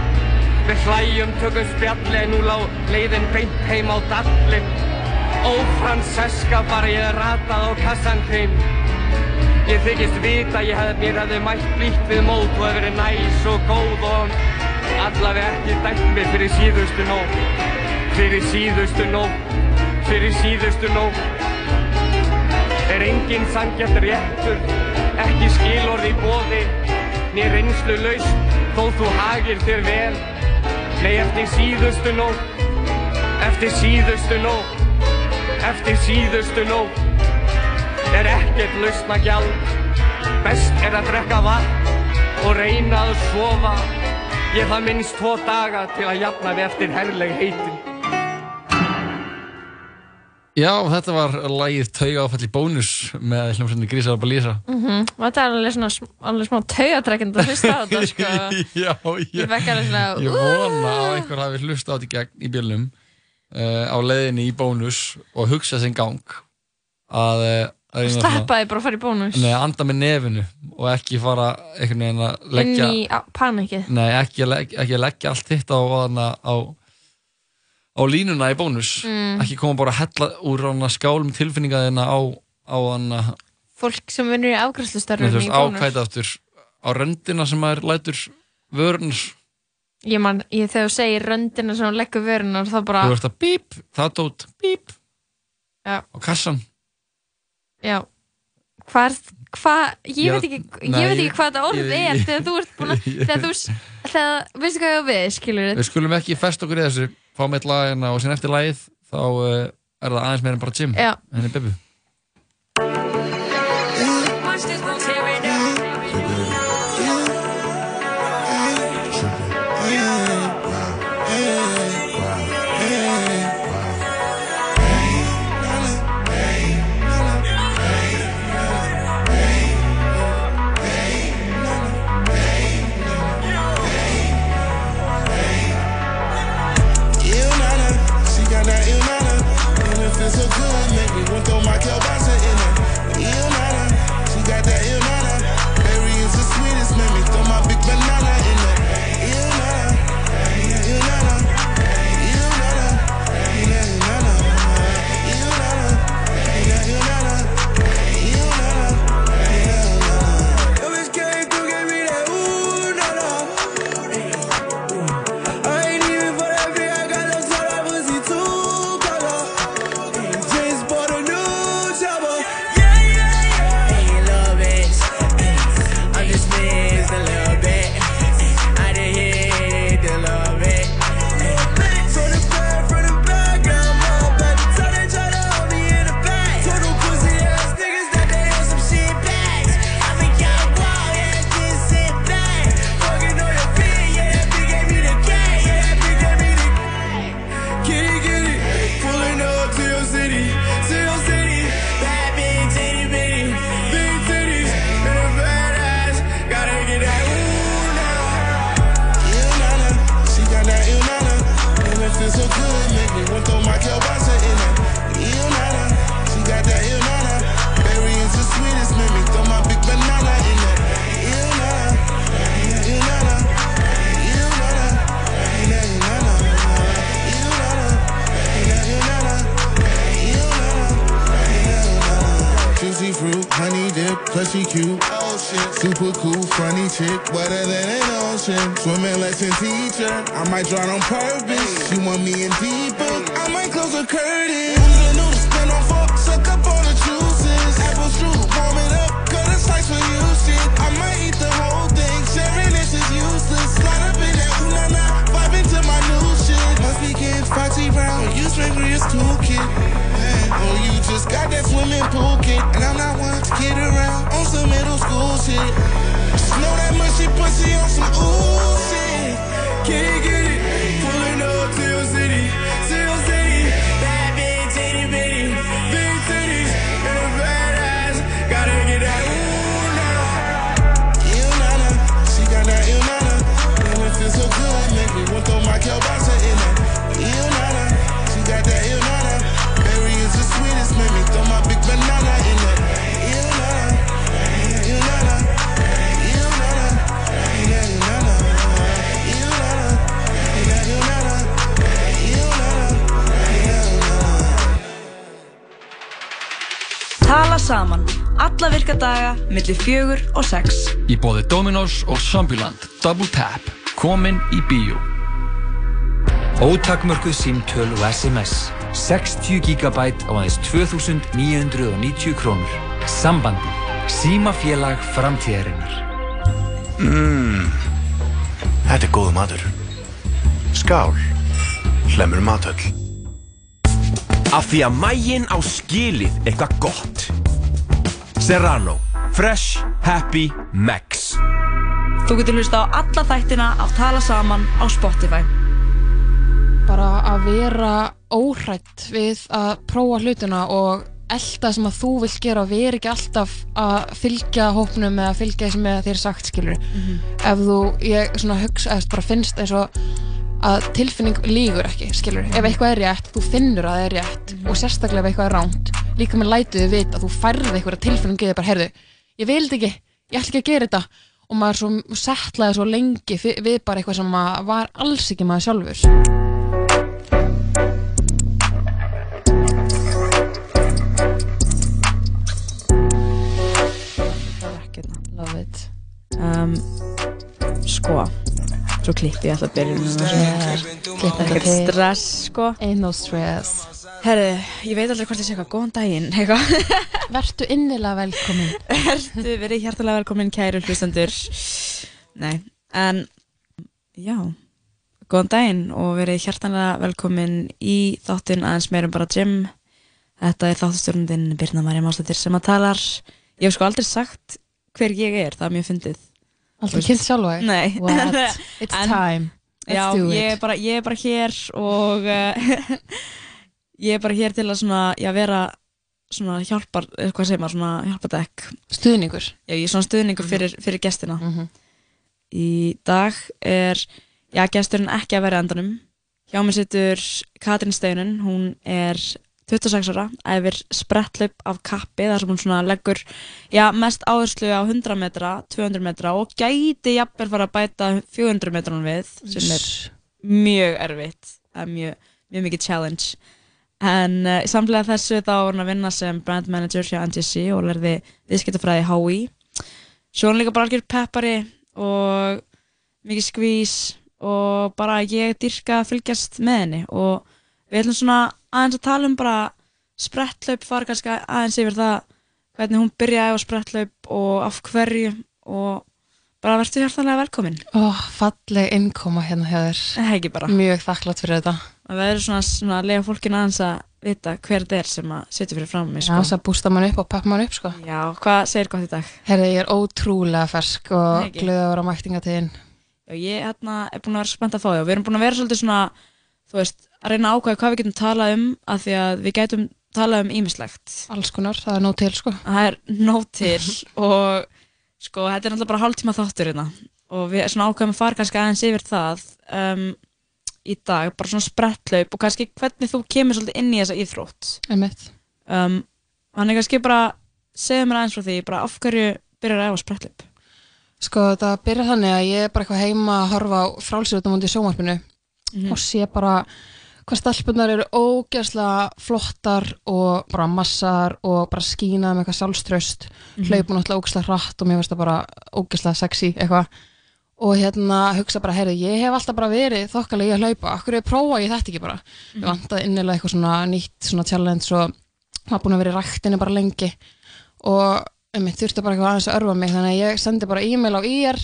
Við hlæjum tökum spjalli en nú lá leiðin beint heim á dallin Ó Franceska bara ég ratað á kassan þinn. Ég þykist vita ég hef mér hefði mætt blíkt við mót og hef verið næs og góð og allavega ekki dæmt mig fyrir síðustu nótt. Fyrir síðustu nótt fyrir síðustu nótt. Er enginn sangjart réttur ekki skilorð í bóði né reynslu laust þó þú hagir þér vel. Nei eftir síðustu nótt eftir síðustu nótt eftir síðustu nótt. Er ekkert lausna gjald best er að drekka vatn og reyna að sofa. Ég það minnst tvo daga til að jafna við eftir herrleg heitin. Já, þetta var lagið Tauga áfall í bónus með hljómsveitinni Grísar Balísa. Mhm, og þetta er alveg svona alveg smá taugatrekkend að hlusta á þetta sko. Já, Ég svona ég vona að einhver hafi hlusta á þetta í gegn í bjölnum uh, á leiðinni í bónus og hugsa sinn gang að, uh, að því bara að fara í bónus Nei, anda með nefinu og ekki fara einhvern veginn að leggja inn í panikið Nei, ekki að, leggja, ekki að leggja allt hitt á, á, á, línuna í bónus. Mm. ekki koma bara að hella úr hana, skálum tilfinninga þina á, á hana, Fólk sem vinnur í bónus. ákvæða aftur á röndina sem maður lætur vörun Ég man, ég þegar þú segir röndina sem hún leggur vörunar þá bara, þú ert að bíp, það dót bíp. Já, á kassan já. Hvað, hvað, ég Ég- veit ekki ég Nei, veit ekki ég- hvað þetta orð ég- er þegar þú ert búin að, þegar þú, veistu hvað ég á við, skilur við skulum ekki fest okkur í þessu fá með lagina og síðan eftir lagið þá uh, er það aðeins meira en bara Jim henni Bibbu wetter than an ocean. Swimming lesson teacher, I might drown on purpose. She want me in deeper, I might close the curtain. Who's the new spin on for? Suck up all the juices. Apple strudel, warm it up, cut a slice for you shit. I might eat the whole thing, sharing this is useless. Slide up in that ooh na na, vibe into my new shit. Must be getting foxy round, you for your toolkit. Oh, you just got that swimming pool kit, and I'm not one to kid around on some middle school shit. Just know that mushy pussy on some ooh shit. Kitty, kitty, saman. Alla virka daga, millir fjögur og sex. í bóði Dominos og Zombieland Double Tap, komin í bíó Ótakmörkuð símtöl og SMS 60 GB á aðeins 2990 krónur Sambandi Símafélag framtíðarinnar Mmm, þetta er góð matur. Skál, hlemur matöll. Af því að mægin á skilið eitthvað gott. Serrano. Fresh. Happy. Max. Þú getur hlusta á alla þættina af Tala Saman á Spotify. bara að vera óhrætt við að prófa hlutina og elda sem að þú vilt gera og vera ekki alltaf að fylgja hópnum eða fylgja því sem þér sagt skilur ef þú, ég svona hugsa eða bara finnst eins og að tilfinning lígur ekki, skilur ef eitthvað er rétt, þú finnur að það er rétt og sérstaklega ef eitthvað er ránt líka með lætuði vita að þú færði eitthvað tilfinning eða bara, heyrðu, ég vil þetta ekki ég ætla ekki að gera þetta. Og maður svo settlaði svo lengi við bara eitthvað sem var alls ekki maður sjálfur. Love it. Um, Sko Svo klippi ég alltaf byrjun Yeah, þetta Ekkert til. stress sko. Ain't no stress. Herðu, ég veit aldrei hvort ég sé eitthvað. Góðan daginn eitthvað. Vertu innilega velkomin. Vertu verið hjartalega velkomin kæru hlustendur. Nei, en Já. Góðan daginn og verið hjartalega velkomin í þáttinn aðeins meirum bara gym. Þetta er þáttastjórnundin Birna Marja Máslættir sem að talar. Ég hef sko aldrei sagt hver ég er, það er mjög fyndið Aldrei kynnt sjálfa þig? Nei What? It's time. Let's Já, do ég it. er, bara, ég er bara hér og uh, ég er bara hér til að svona, já, vera svona hjálpar, eh, hvað segir maður, svona hjálpadekk Stuðningur Já, ég er svona stuðningur fyrir, fyrir gestina Mhm. Í dag er, já, gesturinn ekki að vera endanum Hjá mér situr Katrin Steinun, hún er 26 ára, æfir spretthlaup af kappi þar sem hún svona leggur já, mest áherslu á 100 metra 200 metra og gæti jafnvel fara að bæta 400 metranum við sem er mjög erfitt. Það er mjög, mjög mikið challenge. En uh, samlega þessu þá var hún að vinna sem brand manager hjá NGC og lærði viðskiptafræði HÍ svo hún líka bara algjör peppari og mikið skvís og bara ég dyrka að fylgjast með henni og við ætlum svona aðeins að tala um bara spretthlaup fara kannski aðeins yfir það hvernig hún byrjaði á spretthlaup og af hverju og bara verður hjartanlega velkomin. Ó, falleg innkoma hérna þér. Það ekki bara. Mjög þakklátt fyrir þetta. Að verður svona, svona að lega fólkinu aðeins að vita hver þetta er sem að setja fyrir fram mig Já, þess að bústa mann upp og peppa mann upp sko. Já, hvað segir gott í dag? Herði, ég er ótrúlega fersk og ekki. glöð að vera á mæktingatíðin. Já, ég hérna, er búin að vera spennt að fá því og við erum búin að vera svolítið svona þú veist, að reyna að ákvæða hvað við getum talað um af því að við gætum talað um ímislegt Alls konar, það er nóg til sko Það er nóg til og sko, þetta er náttúrulega bara hálftíma þáttur hérna og við svona ákvæðum að fara kannski aðeins yfir það um, í dag, bara svona sprettlaup og kannski hvernig þú kemur svolítið inn í þessa íþrótt Einmitt. um, Þannig kannski bara segja mér aðeins frá því, bara af hverju byrjar að æfa sprettlaup Sko, það byrjar þannig að ég er bara eitthvað heima að horfa á frálsýrðum undir sjónvarpinu Mhm. og sé bara hvað stelpunar eru ógeðslega flottar og bara massar og bara skína með eitthvað sjálfströst. Mhm. hlaupum náttúrulega ógeðslega hratt og mér finnst það bara ógeðslega sexy eitthvað. Og hérna hugsa bara, heyrðu, ég hef alltaf bara verið þokkalega í að hlaupa, okkur er prófa ég þetta ekki bara? Mhm. ég vantaði innilega eitthvað svona nýtt svona challenge og maður búin að vera í ræktinu bara lengi. Og einmitt, þurfti bara eitthvað aðeins að örfa mig. Þannig að ég sendi bara e-mail á IR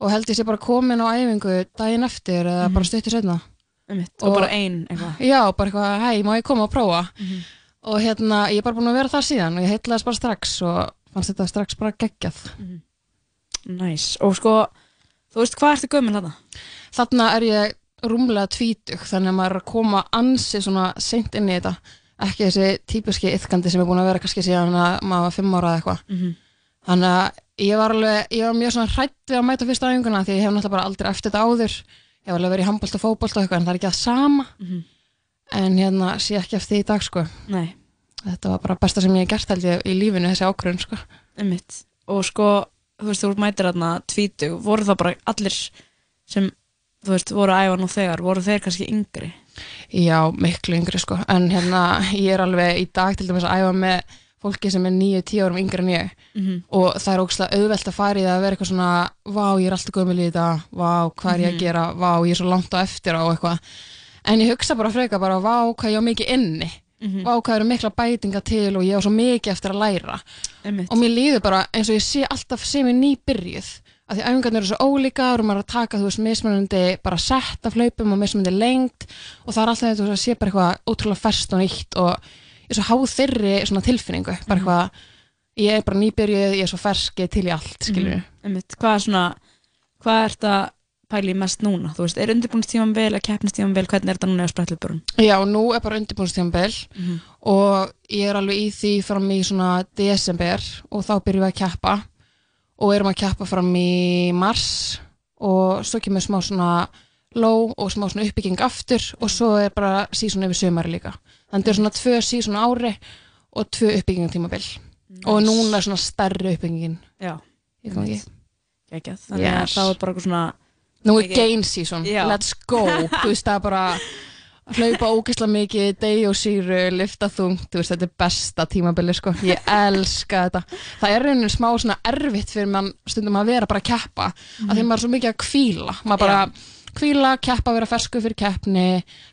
og held ég sé bara komin á æfingu daginn eftir eða bara stuttur setna Einmitt, og bara ein eitthvað. Já, bara eitthvað, hei, má ég koma og prófa Mhm. og hérna, ég er bara búin að vera þar síðan og ég heitlaðist bara strax og fannst þetta strax bara geggjað Næs, og sko þú veist, hvað ertu gömul þarna? Þarna er ég rúmlega tvítug þannig að maður er að koma ansi svona seint inn í þetta ekki þessi típiski yfkandi sem er búin að vera kannski síðan að maður var fimm ára eða eitthvað Mhm. þannig að ég var alveg, ég var mjög svona hrætt við að mæta fyrsta æfinguna því ég hef náttúrulega bara aldrei eftir þetta áður ég hef alveg verið í handbólt og fótbólt og eitthvað en það er ekki það sama Mhm. en hérna sé ekki eftir því í dag sko Nei. þetta var bara besta sem ég hef gert held ég í lífinu þessi ákvörðun sko Einmitt. og sko, þú veist, þú mætir þarna tvítug, voru það bara allir sem, þú veist, voru að æfa nú þegar voru þeir kannski yngri Já, miklu yngri sko en hérna ég er alveg í dag til dæmis að æfa með fólki sem er 9-10 árum yngri en ég Mhm. og það er ógslag auðvelt að fara í það að vera eitthvað svona vá, ég er alltaf gömul í þetta, vá, hvað er ég að Mhm. gera vá, ég er svo langt á eftir á eitthvað en ég hugsa bara freka bara, vá, hvað ég á mikið inni Mhm. vá, hvað eru mikla bætinga til og ég á svo mikið eftir að læra Einmitt. og mér líður bara eins og ég sé alltaf sem ég nýbyrjuð af því æfingarnir eru svo ólíkar og maður er að taka, þú veist, mismunandi bara sett af hlaupum og mismunandi lengt og það er alltaf þetta að sé bara eitthvað ótrúlega ferst og nýtt og ég er svo háð þeirri svona tilfinningu, bara eitthvað ég er bara nýbyrjuð, ég er svo fersk, ég er til í allt, Mhm. Einmitt. hvað er svona hvað ert að pæli mest núna? Þú veist, er undirbúinstímanbel, er keppnistímanbel, hvernig er þetta núna á sprettlubörun? Já, nú er bara undirbúinstíðanbel Mhm. og ég er alveg í því fram í svona desember og þá byrjum við að keppa og erum að keppa fram í mars og svo kemur smá svona low og smá svona uppbygging aftur og svo er bara sísón yfir sömari líka. Þannig er svona tvö sísón ári og tvö uppbygging tímabil og núna svona stærri uppbyggingin. Já. Ég kom ekki. Gekjað, þannig að Yes. þá er bara eitthvað svona Nú er gain season, Já. let's go. Þú veist það er bara hlaupa ógeðslega mikið, degi og síru lifta þungt, þú veist þetta er besta tímabili sko, ég elska þetta. Það er raunin smá svona erfitt fyrir mann stundum að vera bara að keppa. Mhm. að því maður er svo mikið að kvíla maður bara kvíla, keppa, vera fersku fyrir keppni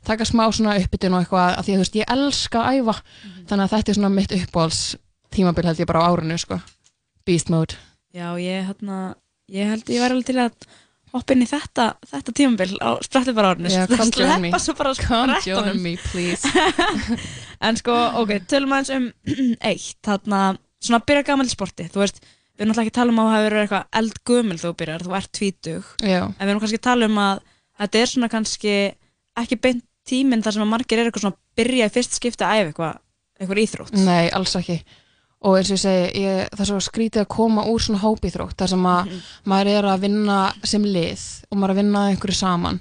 taka smá svona uppbytun og eitthvað að því að þú veist, ég elska að æfa. Mhm. þannig að þetta er svona mitt uppbóls tímabil held ég bara á árinu sko. Beast mode. Já, ég, hérna, ég held ég væri alveg til að hoppa inn í þetta, þetta tímabil á sprettlubara árinu me. sleppa svo bara please. En sko, ok, tölum aðeins um eitt, þarna, svona byrja gammal í sporti, þú veist, við erum náttúrulega ekki að tala um að það hefur verið eitthvað þegar þú byrjar, þú ert tvítug, Já. en við erum kannski að tala um að þetta er svona kannski ekki beint tíminn þar sem að margir er eitthvað svona að byrja í fyrst skipti að æfa eitthvað, eitthvað íþrótt. Nei, alls ekki og eins og ég segi, ég, það er svo skrítið að koma úr svona hópíþrótt þar sem að maður er að vinna sem lið og maður er að vinna einhverju saman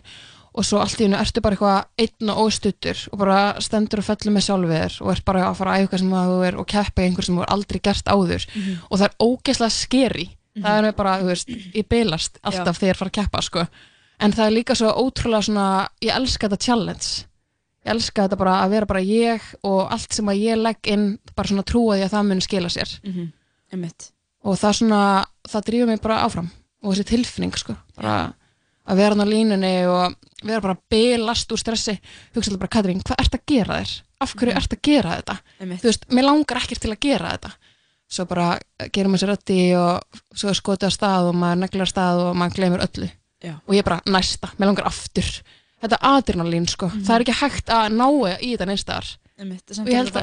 og svo allt í hennu ertu bara eitthvað einn og óstuttur og bara stendur og fellur með sjálfið þér og ert bara að fara að eitthvað sem að þú er og keppa í einhver sem þú er aldrei gert áður. Mhm. og það er ógeðslega skeri það er bara, þú veist, ég beilast alltaf þegar ég fara að keppa, sko. En það er líka svo ótrúlega svona ég elska þetta challenge. Ég elska þetta bara að vera bara ég og allt sem að ég legg inn bara svona trúa því að það muni skila sér. Mhm, einmitt. og það svona, það drýfur mig bara áfram og þessi tilfinning sko. Bara að vera hann á línunni og vera bara belast úr stressi hugsa alltaf bara, Katrín, hvað ert að gera þér? af hverju ert að gera þetta? Einmitt. þú veist, mér langar ekkert til að gera þetta svo bara gerum við sér ötti og svo er skotið að stað og maður neglir að stað og maður gleymur öllu Já. og ég bara næsta, mér langar aftur þetta adrenalín sko, það er ekki hægt að ná í þetta neistar Einmitt, og ég held að þetta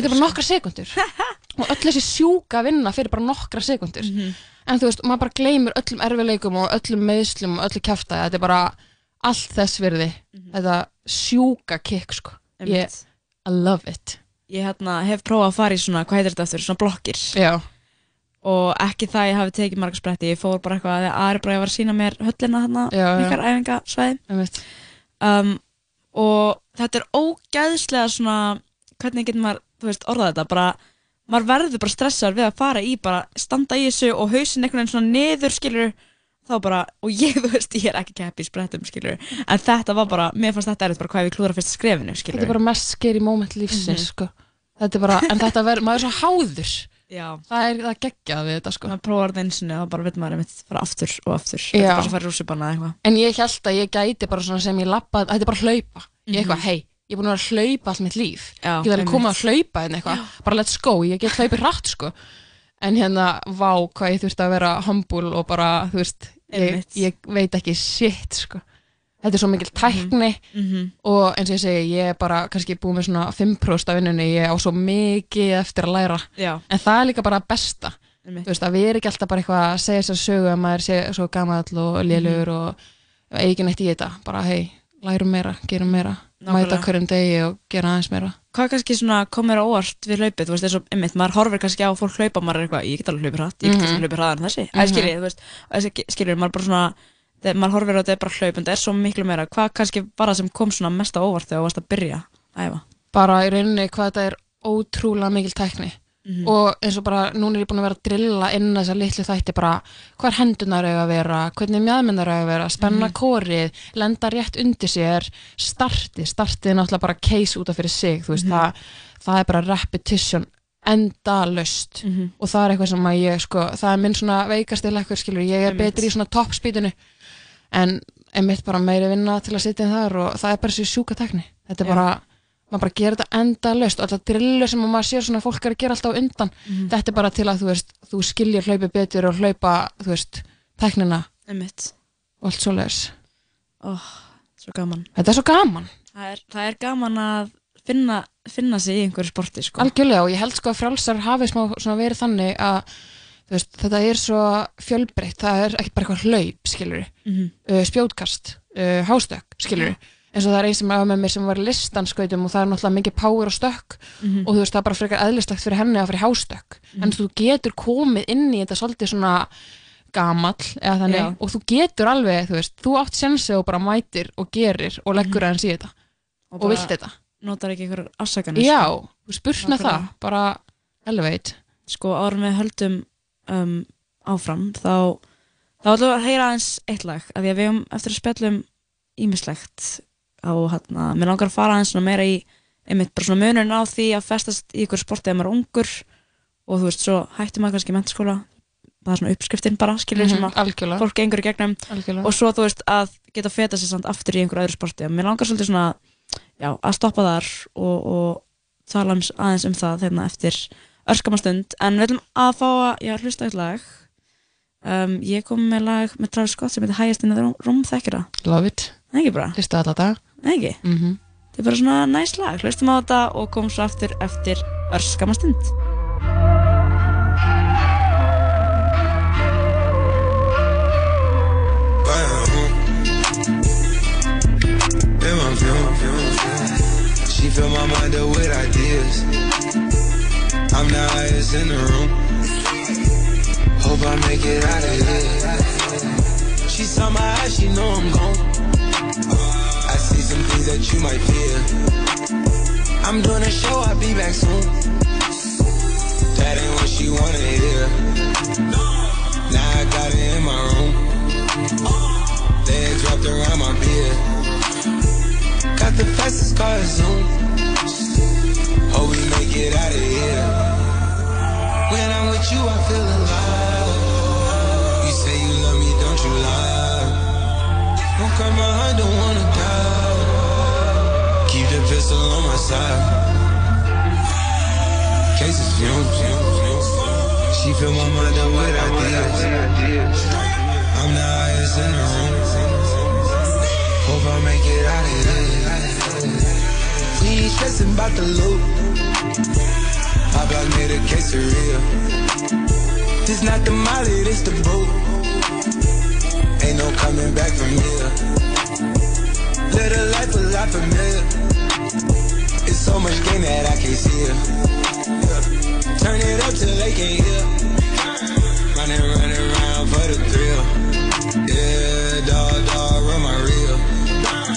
er bara nokkra sekundur og öll þessi sjúka vinna fyrir bara nokkra sekundur Mhm. en þú veist, maður bara gleymur öllum erfileikum og öllum meðslum og öllu kæfta þetta er bara allt þess virði þetta sjúka kick sko ég. I love it Ég hérna, hef prófað að fara í svona, hvað heitir þetta aftur, svona blokkir. Já. Og ekki það ég hafi tekið marga spretti, ég fór bara eitthvað að Ari bara var að sína mér höllina já. ykkar æfingasvæði. Um, og þetta er ógæðslega svona, hvernig getur maður, þú veist, orðað þetta, bara, maður verður bara stressaður við að fara í, bara standa í þessu og hausin einhvern veginn svona niður, skilur, þá bara, og ég, þú veist, ég er ekki keppi í sprettum, skilur, en þetta var bara, mér fannst þetta erfitt bara hvað við klúðra fyrst skrefinu, skilur. þetta er bara mest scary moment lífsins Mhm. sko. Þetta er bara, en þetta verður, maður er svo háður. Já. það er það geggjað við þetta sko. Maður prófar þetta eins og þá bara veit maður einmitt fara aftur og aftur. Þetta Já. er bara svo í rússibanna eða eitthvað. En ég held að ég gæti bara svona sem ég lappa þetta er bara hlaupa, ég eitthvað, Mhm. hei ég er búin að vera að hlaupa allt mitt líf. Já, ég er komið einmitt. að hlaupa en eitthvað, bara let's go. Ég get hlaupið hratt sko. En hérna, vá, hvað ég þurfti að vera humble og bara, þú veist ég, Einmitt. ég veit ekki shit sko. Þetta er svo mikil tækni. Mhm. og eins og ég segi, ég er bara kannski búið með svona 5% af vinnunni, ég á svo mikið eftir að læra, Já. en það er líka bara besta, Einmitt. þú veist, að við erum ekki alltaf bara eitthvað að segja þess að sögu að maður sé svo gamall og lélugur og eigi neitt í þetta, bara hei lærum meira, gerum meira, mæta Nákvæmlega. hverjum degi og gera aðeins meira hvað kannski svona komir óvart við hlaupið, þú veist, eins og einmitt, maður horfir kannski á fólk hlaupa, maður er eitthvað, ég get alveg hlaupið hratt, ég get Mhm. alveg hlaupið hraðar en þessi, Mhm. eða skiljið, þú veist, þessi skiljið, maður bara svona, maður horfir á þetta er bara hlaup, en það er svo miklu meira, hvað kannski var það sem kom svona mest á óvart þegar þú varst að byrja að æfa? bara í rauninni hvað þetta er ótrúlega mikil tækni Mhm. og eins og bara núna er ég búin að vera að drilla inn þessa litlu þætti bara hvar hendunar eiga að vera, hvernig mjöðmennar eiga að vera, spenna Mhm. kórið lenda rétt undir sér starti, startið er náttúrulega bara case út af fyrir sig, þú veist, Mhm. það, það er bara repetition endalaust Mhm. og það er eitthvað sem að ég sko, það er minn svona veikasti lekkur skilur, ég er betri í svona toppspítinu en einmitt bara meiri vinna til að sitja inn þar og það er bara þessi sjúka tekni þetta er Já. bara, maður bara gerir þetta endalaust og þetta drillur sem að maður sér svona fólk er að gera alltaf undan, Mhm. þetta er bara til að þú veist, þú skilja hlaupi betur og hlaupa þú veist, teknina Einmitt. og allt svoleiðis Oh, svo gaman. þetta er svo gaman Það er, það er gaman að finna, finna sig í einhverju sporti, sko. Algjörlega og ég held sko að frjálsar hafi smá verið þannig að veist, þetta er svo fjölbreytt, það er ekki bara eitthvað hlaup skilur, Mhm. uh, spjótkast uh, hástökk, skilur eins og það er einn sem var með mér sem var listanskautum og það er náttúrulega mikið power og stökk Mhm. og þú veist, það er bara frekar eðlislegt fyrir henni að fyrir hástökk Mhm. en þú getur komið inn í þetta svolítið svona gamall eða þannig Já. og þú getur alveg, þú veist, þú átt sensi og bara mætir og gerir og leggur aðeins í þetta og, bara vilt þetta notar ekki einhverjar afsakanir Já, sko. með það, bara elevate sko árum við höldum um, áfram þá þá ætlum við að heyra aðeins eitt lag af því að við höfum eftir að spjallum ímislegt á hérna, mér langar að fara aðeins svona meira í einmitt bara svona munurinn á því að festast í ykkur sporti ef maður er ungur. Og þú veist, svo hættir maður kannski mentaskóla það er svona uppskriftin bara, skilur Mhm, sem að fólk gengur í gegnum. Algjörlega. og svo þú veist að geta feta sér samt aftur í einhver öðru sporti. Og mér langar svolítið svona já, að stoppa þar og, og tala um, aðeins um það þegar eftir örskamastund en við ætlum að fá að já, hlusta eitt lag. Um, ég kom með lag með Travis Scott sem heitir the Room, room þekkira Love it. Hlusta Nei, ekki mm -hmm. Þetta er bara svona næs lag, hlustum á þetta og komum svo aftur eftir örskamastund She fill my mind up with ideas. I'm the highest in the room. Hope I make it out of here. She saw my eyes, she know I'm gone. Things that you might fear. I'm doing a show, I'll be back soon. That ain't what she wanna hear. Now I got it in my room. Legs wrapped around my beard. Got the fastest car Zoom. Hope we make it out of here. When I'm with you, I feel alive. You say you love me, don't you lie? Don't cry my heart, don't wanna die. The pistol on my side. Cases fumes. She fill my mind up with ideas. I'm the highest in the room. Hope I make it out of here. We ain't stressing about the loot. My block made a real. This not the molly, this the boot. Ain't no coming back from here. A life a lot familiar. So much gain that I can't see it. Turn it up till they can't hear. Running, running around for the thrill. Yeah, dog, dog, run my reel.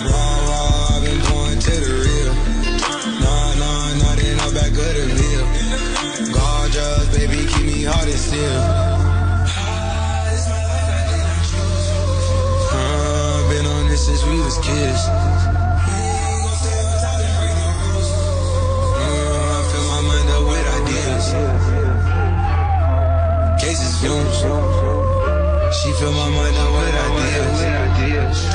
Raw, raw, I've been going to the real. Nah, nah, nothing up back of the bill. Gorgeous, baby, keep me hard and still. Been on this since we was kids. She fill my mind up with ideas.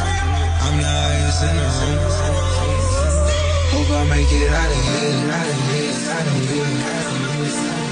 I'm the highest in the room. Hope I make it out of here. Out of here. Out of here.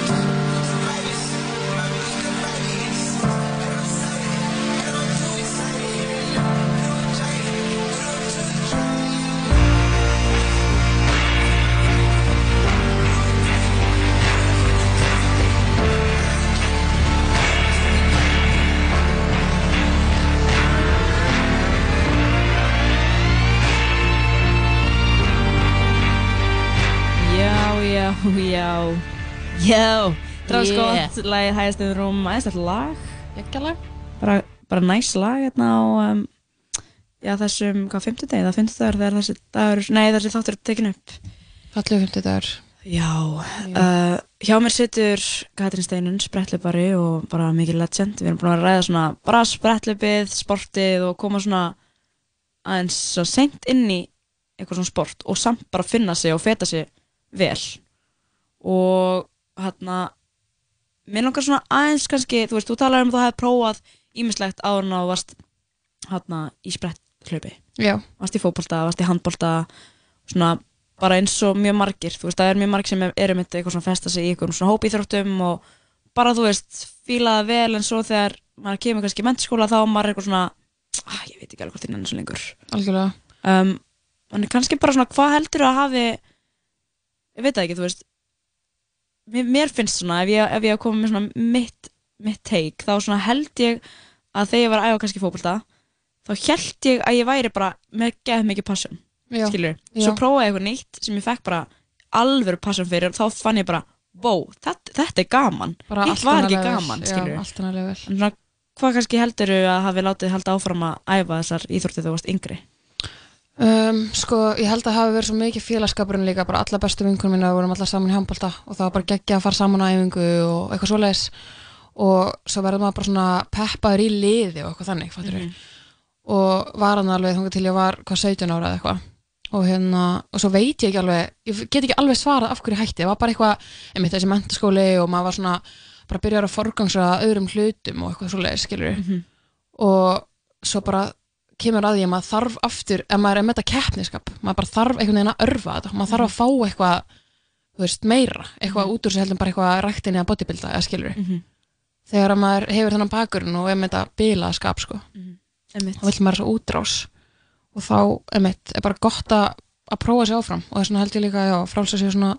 Já Travis Yeah. Lagið Highest in the Room Æðislegt lag Gekkjalag Bara, bara næs lag hérna á um, Já, þessum, hvað, 50 degi? Það 50 dagur þegar þessi dagur Nei, þessi þáttur er tekin upp Fallegu 50 dagur Já, uh, hjá mér situr Katrin Steinun, sprettlipari og bara mikið legend. Við erum búin að ræða svona bara sprettlipið, sportið og koma svona aðeins svo seint inn í eitthvað svona sport og samt bara finna sig og feta sig vel. Og hérna, mér langar svona aðeins kannski, þú veist, þú talar um að þú hefði prófað ímislegt að þú varst hérna í spretthlaupi. Já. Varst í fótbolta, varst í handbolta, svona bara eins og mjög margir, þú veist, það er mjög margir sem eru myndið eitthvað svona festa sig í eitthvað svona hópíþróttum og bara, þú veist, fíla það vel en svo þegar maður kemur kannski í mentaskóla þá er maður eitthvað svona, ah, ég veit ekki alveg hvort þín enn svo lengur. Algjörlega. Um, en kannski bara svona, hvað heldur að hafi, ég veit ekki, þú veist, mér, finnst svona, ef ég, ef ég komið með svona mitt mitt take þá svona held ég að þegar ég var að æfa kannski fótbolta þá held ég að ég væri bara með geð mikið passion Já. skilur, Já. svo prófaði ég eitthvað nýtt sem ég fekk bara alvöru passion fyrir og þá fann ég bara, wow, þetta, þetta er gaman Bara hitt allt var annað ekki level. gaman, Já, skilur allt annað level. en svona, hvað kannski heldur að hafi látið halda áfram að æfa þessar íþróttið þú varst yngri Um, sko, ég held að hafi verið svo mikið félagskapurinn líka, bara alla bestu vinkunum minna vorum alla saman í handbólta og það var bara geggja að fara saman á æfingu og eitthvað svoleiðis og svo verður maður bara svona peppaður í liði og eitthvað þannig, fattur Mhm. og var hann alveg þangað til ég var hvað 17 ára eða eitthvað og hérna, og svo veit ég ekki alveg ég get ekki alveg svarað af hverju hætti það var bara eitthvað, einmitt þessi mentaskóli og maður var svona, bara byrjar að forgangsa öðrum hlutum og eitthvað svoleiðis, skilur Mhm. og svo bara kemur að því að maður þarf aftur ef maður er með þetta keppniskap maður bara þarf einhvern veginn að örfa þetta maður þarf að fá eitthvað þú veist, meira, eitthvað út úr sig heldur bara eitthvað ræktinni að bodybuilda, eða skilur Mhm. þegar að maður hefur þennan bakgrunn og er með þetta bilaða skap sko Einmitt. þá vill maður svo útrás og þá, einmitt, er bara gott að að prófa sig áfram og þess vegna held ég líka já, frálsa sig svona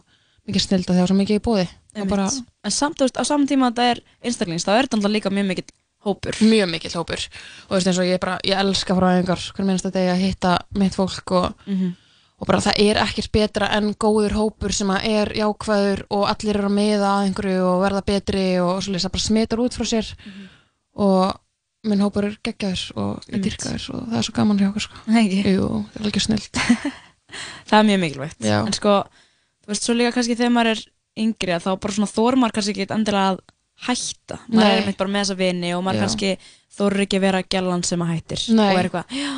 mikið snilda þegar svo mikið í bóði bara en samt, á saman tíma að þetta er einstaklings, þá er þetta líka mjög mikill hópur mjög mikill hópur og þú veist eins og ég bara, ég elska fræðingar hvern minnst þetta að hitta mitt fólk og, Mhm. og bara það er ekkert betra en góður hópur sem að er jákvæður og allir eru að meða að einhverju og verða betri og svolítið það bara smitar út frá sér og minn hópur er geggjaður og Einmitt. dyrkaður og það er svo gaman hjá okkur sko. Ekki? Jú, það er alveg snilt það er mjög mikilvægt Já. en sko, þú veist, svo líka kannski þegar maður er yngri að þá bara svona þór maður kannski ekki endilega að hætta maður Nei. er einmitt bara með þessa vini og maður Já. kannski þór ekki að vera gælan sem að hættir Nei. og er eitthvað, já,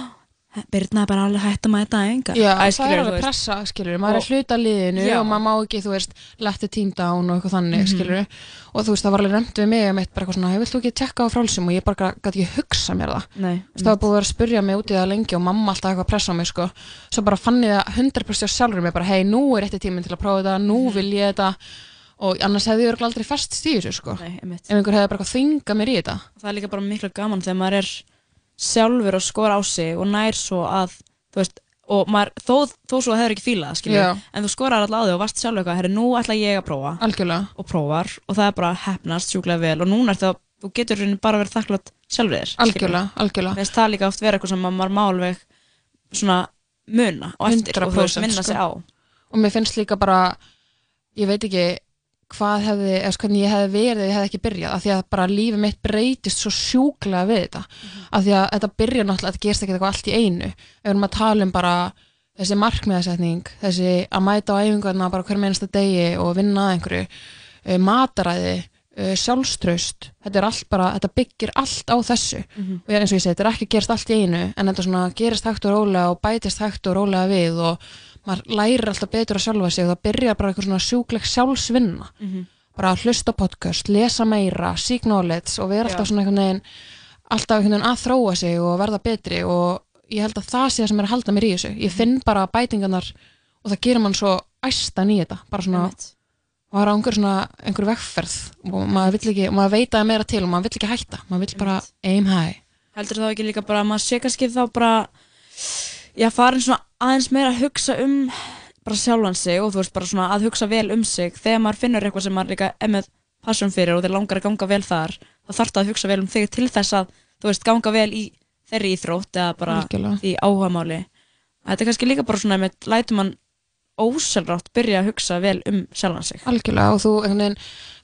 Birna er bara alveg hætt að mæta æfinga Já, Æ, það skilurðu, er þú alveg veist. pressa, skilur, maður Og- er hluta af liðinu Já. og maður má ekki, þú veist, let the team down og eitthvað þannig, Mhm. skilur og þú veist, það var alveg nefnt við mig um eitt bara eitthvað svona, hey, vilt þú ekki tekka á frálsum og ég bara gæti ekki hugsa mér það Nei, Þú veist, það var búið að vera að spurja mig út í það lengi og mamma alltaf eitthvað að pressa á mig, sko svo bara fann ég það 100% sjálfur mig bara, hei, nú er rétti tíminn til að prófa þetta, nú vil ég þetta og annars hefði ég örugglega aldrei í þessu, sko. Ef einhver hefði bara þvingað mér í þetta. Það er líka bara miklu gaman þegar maður er sjálfur að skora á sig og nær svo að þú veist, og maður, þó, þó svo hefur ekki fílað en þú skorar alltaf á þig og varst sjálfur eitthvað, herri, nú ætla ég að prófa. Algjörlega. og prófar og það er bara hefnast sjúklega vel. Og núna er það, þú getur rauninni bara verið þakklátt sjálfur þér það líka oft vera eitthvað sem maður má alveg svona muna og eftir og þú veist, 100% minna sig sko. á og mér finnst líka bara ég veit ekki hvað hefði, eða sko, hvernig ég hefði verið ef ég hefði ekki byrjað, af því að bara lífið mitt breytist svo sjúklega við þetta. Af því að þetta byrja náttúrulega, þetta gerst ekki eitthvað allt í einu. Ef við erum að tala um bara þessi markmiðasetning, þessi að mæta á æfingarna bara hver mennsta degi og vinna að einhverju, uh, mataræði uh, sjálfströst, þetta er allt bara þetta byggir allt á þessu. Mhm. og ég, eins og ég segi, þetta er ekki gerst allt í einu en þetta gerist hægt og rólega og bætist hægt og rólega við og maður lærir alltaf betur að sjálfa sig og það byrjar bara eitthvað svona sjúkleg sjálfsvinna. Mhm. bara að hlusta podcast, lesa meira seek knowledge og vera alltaf svona einhvern veginn alltaf einhvern veginn að þróa sig og verða betri og ég held að það sé það sem er að halda mér í þessu. Ég finn bara bætingarnar og það gerir mann svo æstan í þetta bara svona er á einhver svona einhver vegferð og maður vill ekki, og maður veit að það er meira til og maður vill ekki hætta, maður vill bara aim high. Heldur þá ekki líka bara að maður sé kannski þá bara já, farin svona aðeins meira að hugsa um bara sjálfan sig og þú veist bara svona að hugsa vel um sig þegar maður finnur eitthvað sem maður líka með passion fyrir og þeir langar að ganga vel þar þá þarf það að hugsa vel um þig til þess að þú veist ganga vel í þeirri íþrótt eða bara Algjörlega. í áhugamáli þetta er kannski líka bara svona með lætur mann ósjálfrátt byrja að hugsa vel um sjálfan sig algjörlega og þú, veginn,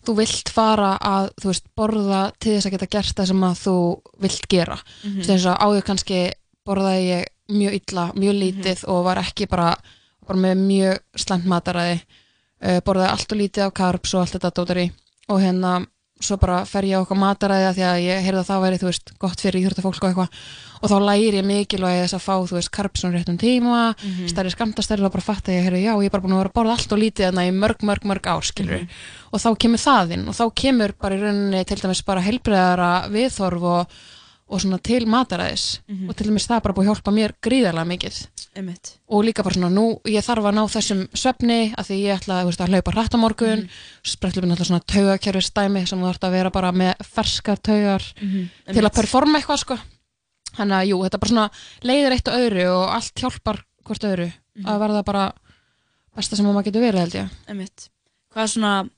þú vilt fara að þú veist, borða til þess að geta gert það sem að þú vilt gera mm -hmm. þess að áður kannski borðaði ég mjög illa, mjög lítið og var ekki bara, bara með mjög slæmt mataræði. Uh, borðaði allt og lítið af carbs og allt þetta dótari og hérna svo bara fer ég á okkar mataræði af því að ég heyrði að það væri, þú veist, gott fyrir íþjóttafólk og eitthvað. Og þá læri ég mikilvægi þess að fá, þú veist, á réttum tíma, Mhm. stærri skamtastærri og bara fatta ég, heyrði, já, ég er bara búin að vera að borða allt og lítið þarna í mörg, mörg, mörg ár, skilur og þá kemur það inn og þá kemur bara í rauninni til dæmis bara heilbreyðara viðþorf og, og svona til mataræðis Mhm. og til dæmis það bara búið að hjálpa mér gríðarlega mikið Einmitt. og líka bara svona nú, ég þarf að ná þessum svefni að því ég ætla veist, að hlaupa hratt á morgun mm -hmm. sprettlupin alltaf svona taugakerfis dæmi sem þú þarf að vera bara með ferskar taugar Mhm, til að performa eitthvað sko þannig að jú, þetta bara svona leiðir eitt og öðru og allt hjálpar hvort öðru Mhm. að verða bara besta sem maður getur verið held ég Einmitt. Hvað svona,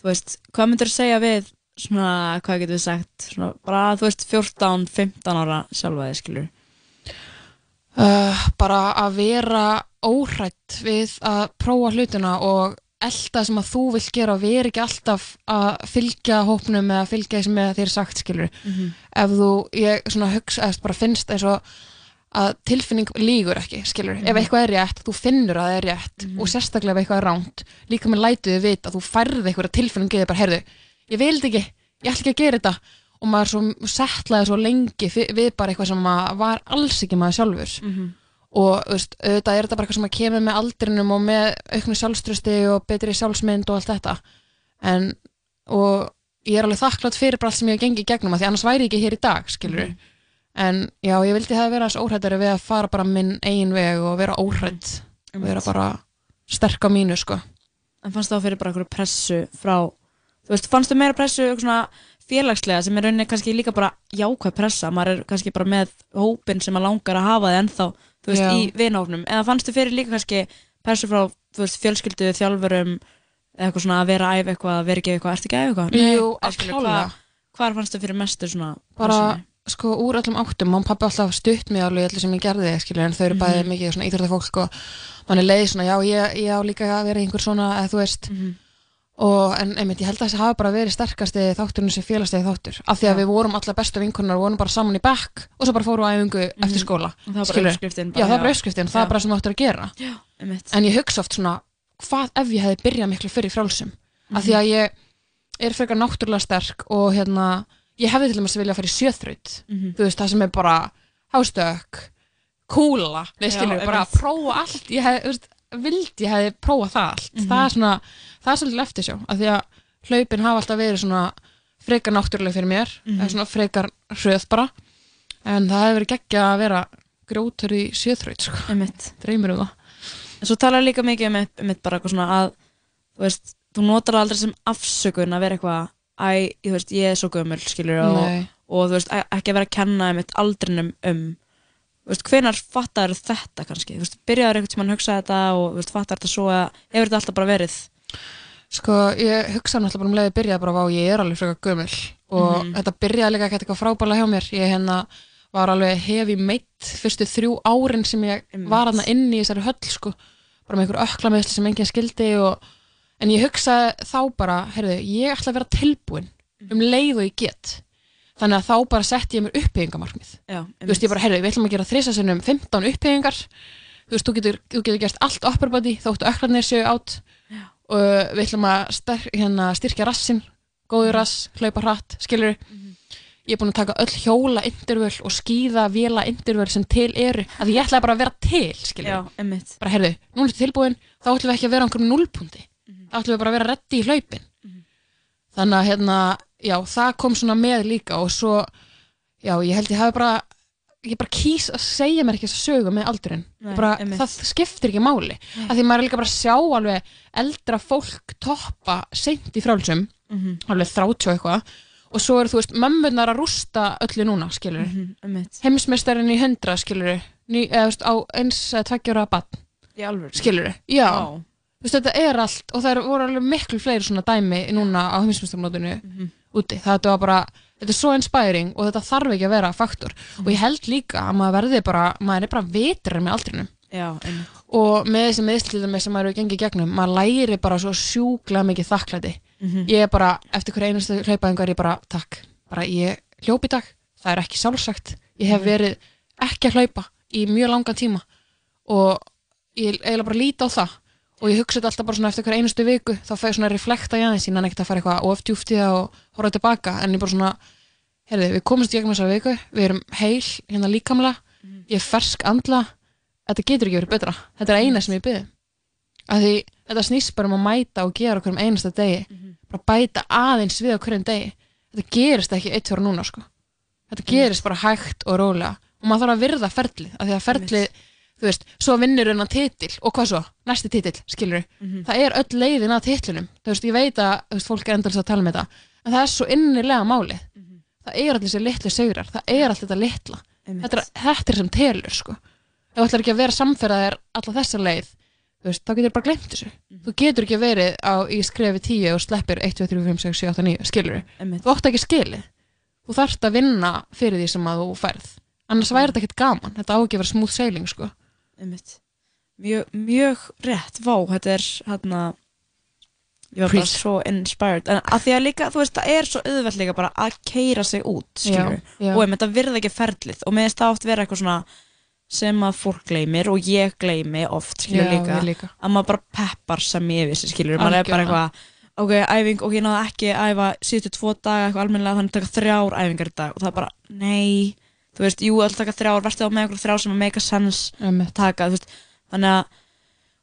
þú veist, hvað myndir þú segja við svona, hvað getur við sagt svona, bara, þú veist, 14-15 ára sjálfa þig, skilur uh, bara að vera óhrætt við að prófa hlutina og elda sem að þú vilt gera og vera ekki alltaf að fylgja hópnum eða fylgja því sem þér sagt skilur Mhm. ef þú, ég svona hugsa eða bara finnst eins og að tilfinning lígur ekki, skilur, ef Mhm. eitthvað er rétt þú finnur að það er rétt og sérstaklega ef eitthvað er ránt, líka með lætuðu vit að þú færði eitthvað tilfinning eða bara, heyrðu ég vil þetta ekki, ég ætla ekki að gera þetta. Og maður svo settlaði svo lengi við bara eitthvað sem var alls ekki maður sjálfur. Mhm. og þú veist, auðvitað er þetta bara eitthvað sem að kemur með aldrinum og með auknu sjálfströsti og betri sjálfsmynd og allt þetta. En, og ég er alveg þakklátt fyrir bara allt sem ég hef gengið gegnum að því annars væri ég ekki hér í dag, skilur Mhm. en já, ég vildi það vera þess óhrættari við að fara bara minn eigin veg og vera óhrætt og vera bara sterk á mínu, sko. En fannst þá fyrir bara einhverju pressu frá, þú veist, fannst þú meira pressu félagslega sem er rauninni kannski líka bara jákvæð pressa, maður er kannski bara með hópin sem maður langar að hafa þið ennþá, þú veist, Já. í vinahópnum, eða fannst þú fyrir líka kannski pressu frá, þú veist, fjölskyldu, þjálfurum, eitthvað svona að vera að æfa eitthvað, að vera ekki að eitthvað, ertu ekki að æfa eitthvað? Jú, klálega. hvar- Hvar fannst þú fyrir mestur svona bara, pressunni? sko, úr öllum áttum og pappi alltaf stutt mig alveg öllu sem ég gerði skilur, en þau eru bæði Mhm. mikið svona íþróttafólk og mann er leið svona, já, ég, ég á líka að vera einhver svona, eða þú veist Mhm. Og en einmitt, ég held að þessi hafi bara verið sterkasti þátturinn sem félagstegi þáttur. Af því að Já. við vorum alla bestu vinkonar vorum bara saman í bekk og svo bara fóru á æfingu eftir skóla. Og það var bara uppskriftin já, það var bara uppskriftin, það er bara sem þú áttur að gera. Já, en ég hugsa oft svona hvað ef ég hefði byrjað miklu fyrir frálsum af Mhm. því að ég er frekar náttúrulega sterk og hérna ég hefði til dæmis viljað fara í sjöþraut. Mhm. þú veist, það sem er bara hástökk kúla, Já, skilur, bara að prófa allt. Ég hef, vildi ég hefði prófa það allt Mhm. það er svona, það er svolítið eftirsjá af því að hlaupin hafa alltaf verið svona frekar náttúrulega fyrir mér Mhm. eða svona frekar hröð bara en það hefur verið geggja að vera grjótur í sjöþraut sko. Dreymir um það En svo talar líka mikið um eitt bara eitthvað svona að þú veist, þú notar aldrei sem afsökun að vera eitthvað æ, þú veist, ég er svo gömul, skilur og, og þú veist, e- ekki að vera að kenna um eitt aldrinum um veist, hvenar fattar þetta kannski, veist, byrjaður einhvern tímann að hugsa þetta og veist, fattar þetta svo að hefur þetta alltaf bara verið? Sko, ég hugsa náttúrulega bara um leiði byrjað bara á ég er alveg frekar gömul. Og Mhm. þetta byrjaði líka ekkert eitthvað frábælega hjá mér. Ég hérna var alveg hefi meitt fyrstu þrjú árin sem ég var aðna inn í þessari höll sko. Bara með einhver ökla meðsli sem enginn skildi og, en ég hugsaði þá bara heyrðu, ég ætla að vera tilbúin um leið og ég get þannig að þá bara setti ég mér uppheyingamarkmið Já, þú veist, ég bara, heyrðu, við ætlum að gera þrisa 15 uppheyingar þú veist, þú getur, þú getur gert allt upper body þóttu öklarnir séu átt og við ætlum að styr, hérna, styrkja rassin góður rass, hlaupa hratt, skilur ég er búin að taka öll hjóla intervöl og skýða vila intervöl sem til eru, að ég ætlaði bara að vera til skilur, Já, bara heyrðu, núna ertu tilbúin þá ætlum við ekki að vera á einhverjum núlpunkti þá ætlum við bara að vera reddi í hlaupin. Þannig að hérna, já, það kom svona með líka og svo já, ég held ég hafi bara ég bara kýs að segja mér ekki þess að sögu með aldurinn Nei, bara, það skiptir ekki máli Nei. af því maður er líka bara að sjá alveg eldra fólk toppa seint í frálsum Mhm. alveg 30 og eitthvað og svo eru þú veist, mömmunar að rústa öllu núna, skilur Mhm, einmitt. heimsmeistarinn í 100, skilur Ný, eða, veist, á eins eða tveggjóra bann skilur, já Vá. þú veist, þetta er allt og það eru- voru alveg miklu fleiri svona dæmi núna á heimsmeistarmótinu Mhm. Úti, það var bara þetta er svo inspiring og þetta þarf ekki að vera faktor. Og ég held líka að maður verði bara maður er bara vitrar með aldrinum. Já, og með þessi meðslýðum sem maður hefur gengið gegnum, maður læri bara svo sjúklega mikið þakklæti. Mhm. ég er bara, eftir hverja einustu hlaupaðingu er ég bara, takk, bara ég hljóp í dag. Það er ekki sjálfsagt. Ég hef Mhm. verið ekki að hlaupa í mjög langan tíma. Og ég eiginlega bara líti á það og ég hugsa þetta alltaf bara svona eftir hverja einustu viku þá fæ ég svona að reflekta í aðeins síðan ekkert að fara eitthvað of djúpt í það og horfa tilbaka en ég bara svona, heyrðu, við komumst í gegnum þessa viku við erum heil hérna líkamlega ég er fersk andla þetta getur ekki verið betra, þetta er eina sem ég byrði að því þetta snýst bara um að mæta og gera okkur um einasta degi. Bara bæta aðeins við á hverjum degi. Þetta gerist ekki eitt fyrir núna sko. þetta gerist bara hægt og rólega. Og maður þarf að virða ferlið af því að ferlið, þú veist, svo vinnur hennar titil og hvað svo, næsti titil, skilur Mhm. það er öll leiðin að titlinum. Þú veist, ég veit að veist, fólk er endalist að tala um þetta. En það er svo innilega málið. Það er allir þessi litlu sigrar, það er allir þetta litla. Þetta er, þetta er sem telur sko. Ef þú ætlar ekki að vera samferðaðir alla þessa leið veist, þá getur bara glemt þessu. Þú getur ekki verið á, í skrefi 10 og sleppir 1, 2, 3, 5, 6, 7, 8, 9 skilur þú átt ekki skilið. Þú þarft að vinna fyrir því sem að þú færð. Annars væri þetta ekkert gaman, þetta á ekki að vera smooth sailing sko. Einmitt. mjög, mjög rétt, vá, þetta er hérna ég var bara Preach. svo inspired en að því að líka, þú veist, það er svo auðvelt líka bara að keira sig út, skilur Já, já. og einmitt að virða ekki ferlið og með þess það oft vera eitthvað svona sem að fólk gleymir og ég gleymi oft, skilur Já, líka, ég líka. að maður bara peppar sem ég vissi, skilur, maður er bara Algjörlega. eitthvað ok, æfing, ok, ég náði ekki að æfa síðustu tvo daga eitthvað almennilega, þannig að taka þrjár æfingar í dag og það er bara, nei þú veist, jú, alltaf taka þrjár, verður á með einhver þrjár sem að make a sense Einmitt. taka, þú veist, þannig að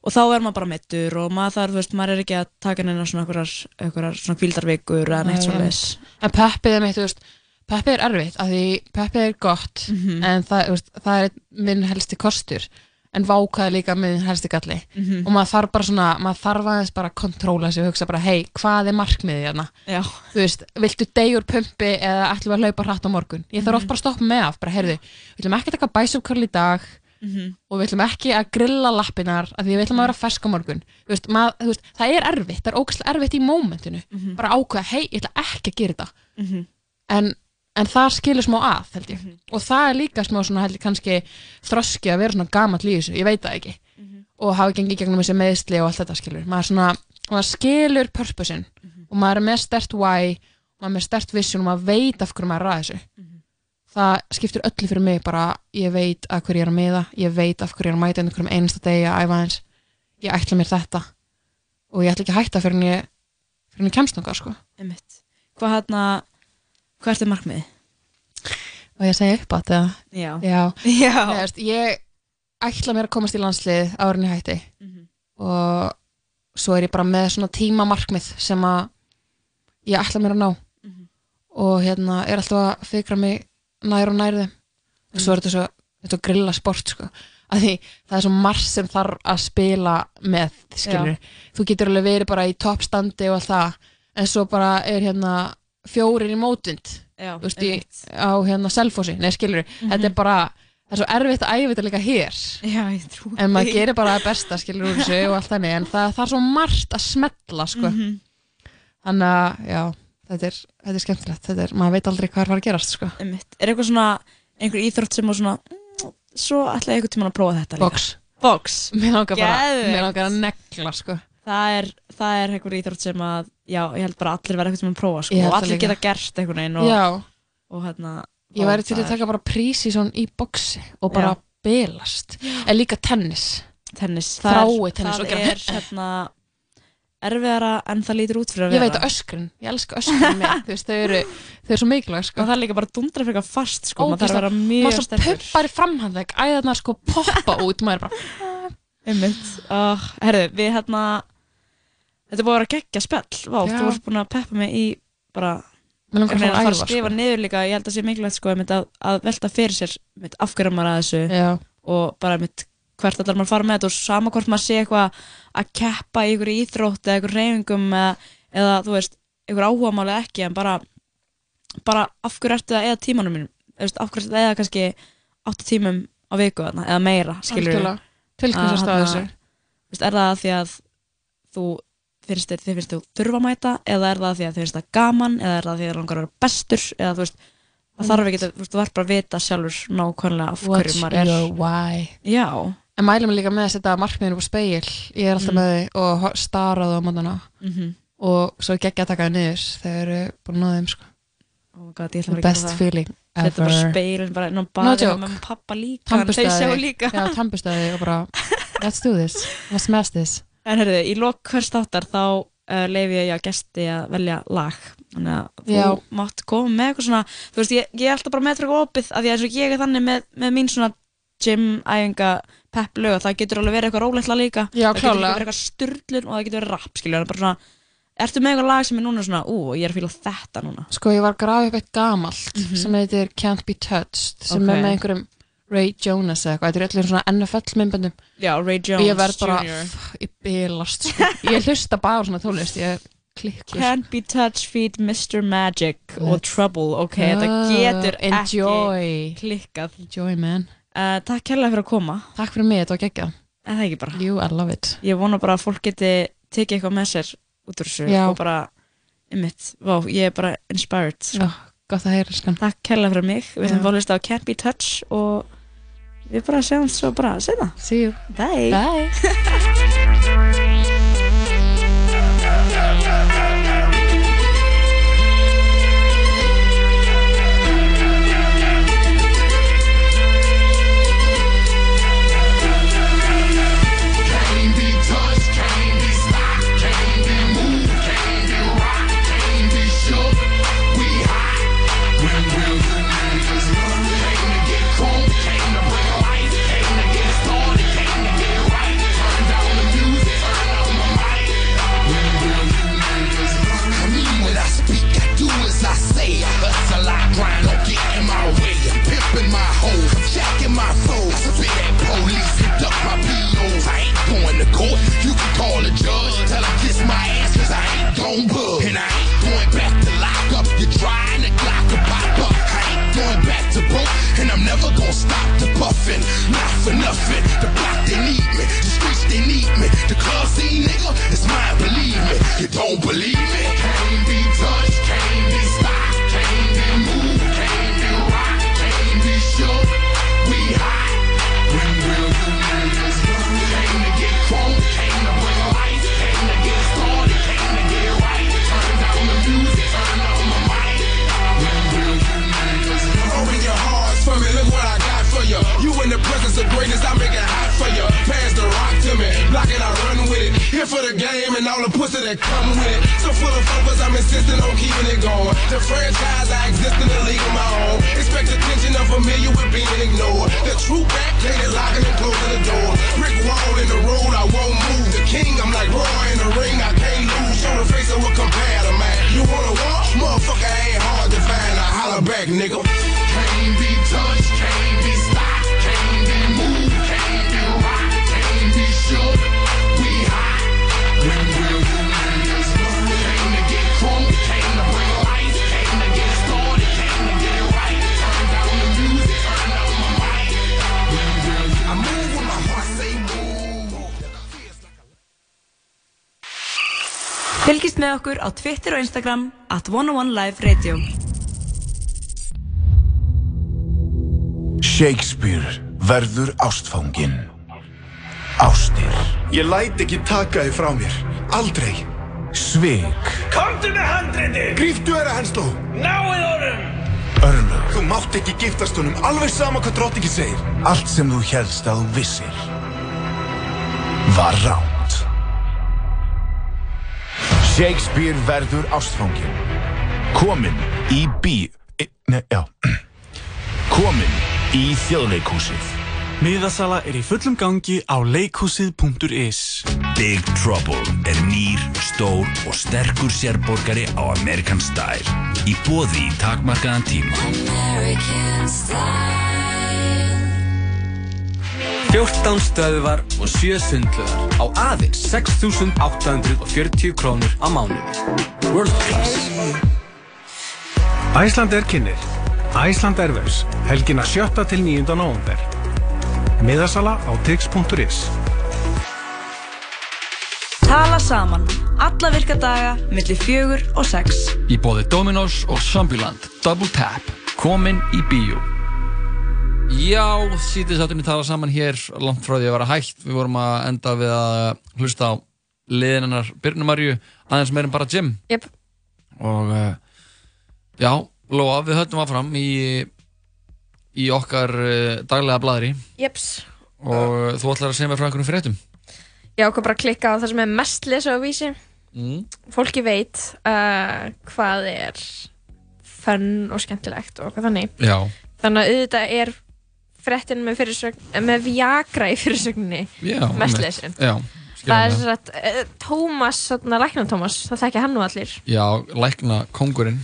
og þá er maður bara meittur og maður þarf, þú veist, maður er ekki að taka neina svona einhverjar, einhverjar svona kvíldarvikur eða neitt Nei, svona einmitt. en peppið er mitt, þú veist peppið er erfitt, af því peppið er gott Mhm. en það, þú veist, það er minn helsti kostur en vákað er líka minn helsti galli Mhm. og maður þarf bara svona, maður þarf aðeins bara að kontróla sig og hugsa bara, hei, hvað er markmiðið hérna? Já. Þú veist, viltu degjur pumpi eða ætlum við að hlaupa hratt á morgun? Ég þarf oft bara að stoppa með af, bara, heyrðu, við ætlum ekki að taka bæsupkörl í dag Mhm. og við ætlum ekki að grilla lappinar af því við ætlum að vera fersk á morgun þú veist, mað, þú veist, það er erfitt, það er ógæslega erfitt í mómentinu, Mhm. bara ákveða hei, ég ætla ekki að gera þetta Mhm. en, en það skilur smá að held ég, og það er líka smá svona held ég kannski þroski að vera svona gamall í þessu, ég veit það ekki. Og hafa gengið gegnum þessi meðsli og allt þetta skilur maður, svona, maður skilur purposein. Og maður er með stert why maður er með stert vision og maður veit af hverju maður er að þessu. Það skiptir öllu fyrir mig bara ég veit að hverju ég er að miða ég veit af hverju ég er að mæta einhverjum einasta degi að æfa eins ég ætla mér þetta. Og ég ætla ekki að hætta fyrir en ég fyrir en Hvað hérna, hvað ertu markmiði? og ég segi upp á þetta Já. Já. Já. Veist, ég ætla mér að komast í landslið árin í hætti Mhm. og svo er ég bara með svona tímamarkmið sem að ég ætla mér að ná Mhm. og hérna er alltaf að fikra mig nær og nær þeim og svo er þetta svo, þetta er grilla sport sko því það er svo margt sem þarf að spila með, skilur þú getur alveg verið bara í toppstandi og allt það en svo bara er hérna fjórir í mótvind Já, veist, í, á hérna selfossi, nei skilur þetta er bara, það er svo erfitt að æfa þetta líka hér Já, en maður gerir bara það besta skilur úr þessu og allt þannig en það, það er svo margt að smetla sko. Mhm. þannig að já, þetta er, þetta er skemmtilegt þetta er, maður veit aldrei hvað er að fara að gerast sko. Er eitthvað svona, einhver íþrótt sem svona mm, svo ætla ég eitthvað tíma að prófa þetta líka Box. Box mér langar bara, mér langar að negla sko. Það er, það er einhver íþrótt sem að já, ég held bara allir verða eitthvað tíma að prófa sko, Ég held og það allir líka. geta gert einhvern veginn og, já, og hérna ég væri til það að taka bara prísi í boxi og bara Já. belast en líka tennis. Tennis þrái tennis það og gera er hérna erfiðara en það lítur út fyrir að ég vera veit að öskrin, ég elska öskrin með þú veist, þau eru, þau eru svo mikilvæg sko. og það er líka bara dundra fyrir fast sko, maður þarf að vera maður mjög svo sterkur. pumpar í framhandlegg æðarnar sko poppa út maður er bara, einmitt. Uh, herðu, við hérna þetta búið að vera geggja spjall Vá, Já. þú varst búin að peppa mig í bara Mig langar að fara að æfa, skrifa sko. niður líka ég held að sé mikilvægt sko, að, að velta fyrir sér einmitt, af hverju maður að þessu Já. og bara einmitt, hvert allar maður að fara með þetta og sama hvort maður sé eitthvað að keppa í ykkur íþrótt eða ykkur reyfingum eða, eða þú veist, ykkur áhugamáli ekki en bara, bara af hverju ertu að eða tímanum mínum Þú veist, af hverju ertu að eða kannski 8 tímum á viku eða meira skilur Algjörlega. Til hvers ertu að þessu? er það því að þú finnst þér, þið finnst þú þurfa að mæta eða er það því að þið finnst það gaman eða er það því að þið langar að vera bestur eða þú veist, það þarf ekki, þú veist, þú þarf bara að vita sjálfur nákvæmlega af hverju what's maður er. your why. Já. en mælum líka með að setja markmiðinu á speil ég er alltaf Mm. með þau og stara á það á mótana. Mhm. og svo geggja að taka það niður þegar eru búin að þeim sko. oh God, the bara best feeling Setja bara ever. speilin bara inn á no baði joke. og með pappa líka þau sjá líka. Já, bara let's do this, let's smash this En herriði, í lok hvers þáttar þá uh, leifi ég að gesti að velja lag þannig að þú Já. mátt koma með eitthvað svona þú veist, ég, ég er alltaf bara með eitthvað opið af því að ég er þannig með, með mín svona gym, æfinga, pepp lög það getur alveg verið eitthvað róleitla líka Já, það getur verið eitthvað sturlun og það getur verið rap skilju, bara svona ertu með eitthvað lag sem er núna svona, ú, ég er að fíla þetta núna sko ég var að grafa upp eitt gamalt Mhm. sem heitir Can't Be Touched sem Ok. er með einhverjum Ray Jonas eða eitthvað, þetta er allir svona NFL myndböndum Já, Ray Jones ég verð bara, Jr. pff, ég bylast sko. ég hlusta bara svona tónlist ég klikkur Can't be touched, feed Mr. Magic og Trouble, ok, þetta getur Enjoy. ekki klikkað Enjoy man uh, Takk kærlega fyrir að koma Takk fyrir mig, þetta var geggjað En það ekki bara. Jú, I love it. Ég vona bara að fólk geti tekið eitthvað með sér út úr þessu Já. og bara, einmitt, vá, ég er bara inspired. Sko. Já, gott að heyra, skan. Takk kærlega fyrir mig. Við að hlusta á Can't Be Touch og við bara sjáumst svo bara senna. See you. Bye. Bye. And I ain't going back to lock up. You're trying to Glock a pop up. I ain't going back to broke, and I'm never gonna stop the buffing. Not for nothing. The block, they need me. The streets, they need me. The club scene, nigga, it's mine, believe me. You don't believe me? Come with it. So full of focus, I'm insisting on keeping it going. The franchise, I exist in the league of my own. Expect attention, I'm familiar with being ignored. The true back, they locking and closing the door. Brick wall in the road, I won't move. The king, I'm like Roy in the ring, I can't lose. Show the face of compare to man. You wanna walk? Motherfucker ain't hard to find. I holler back, nigga. Fylgist með okkur á Twitter og Instagram at 101 Live Radio. Shakespeare verður ástfangin. Ástir. Ég læt ekki taka þið frá mér. Aldrei. Svik. Komdu með handriti! Gríftu þeirra hensló! Náið honum! Örlög. Þú mátt ekki giftast honum, alveg sama hvað drottningi segir. Allt sem þú helst að þú vissir. Var ránt. Shakespeare verður ástfangin. Komin í bí... e- Nei, já. Komin í þjóðleikhúsið. Miðasala er í fullum gangi á leikhúsið.is Big Trouble er nýr, stór og sterkur sérborgari á American Style. Í bóði í takmarkaðan tíma. American style. 14 stöðvar og 7 sundlöðar á aðeins 6.840 krónur á mánuði. World Class. Æsland er kynir. Æsland Airways, helgina 7. til 9. november. Miðasala á tix.is. Tala saman. Alla virka daga, milli fjögur og sex. Í bóði Dominos og Zombieland Double Tap Komin í bíó Já, sítið sáttunni tala saman hér langt frá því að vera hægt Við vorum að enda við að hlusta á liðinarnar Byrnumarju aðeins meir en bara Jim Jep. Og uh, já, Lóa, við höldum áfram í, í okkar uh, daglega bladri Jeps. Og þú ætlar að segja mér frá einhvern fréttum Ég ákvað bara að klikka á það sem er mest lesa á vísi. mm. Fólki veit uh, hvað er fönn og skemmtilegt og hvað þannig. Já, Þannig að auðvitað er fréttin með, með Viagra í fyrirsögninni já mest einmitt. lesin. Já, Það er svo að Tómas, læknan Tómas, það þekki hann nú allir. Já, lækna kongurinn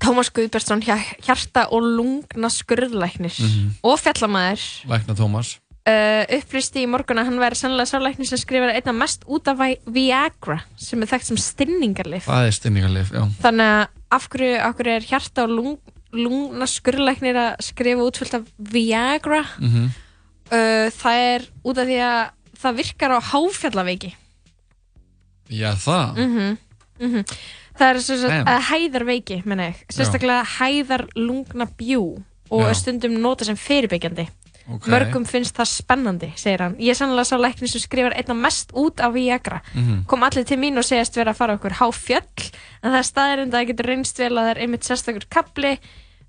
Tómas Guðbergsson, hjarta og lungna skurðlæknir Mhm. og fjallamæður Lækna Tómas uh, upplýsti í morgun að hann væri sannlega sálæknir sem skrifar einna mest út af Vi- Viagra sem er þekkt sem stinningarlif Það er stinningarlif, já þannig að af hverju, af hverju er hjarta og lung, lungna skurðlæknir að skrifa útfyllt af Viagra. Mhm. uh, það er út af því að það virkar á háfjallaveiki. Já, það. Mm -hmm, Það er sem sagt hæðarveiki, sérstaklega hæðarlungna bjú og Já. stundum nota sem fyrirbyggjandi Ok. Mörgum finnst það spennandi, segir hann. Ég er sannlega sá læknir sem skrifar einna mest út á Viagra. Mhm. Kom allir til mín og segist vera að fara okkur háfjöll En það er staðirind að það getur reynst vel að það er einmitt sérstakur kapli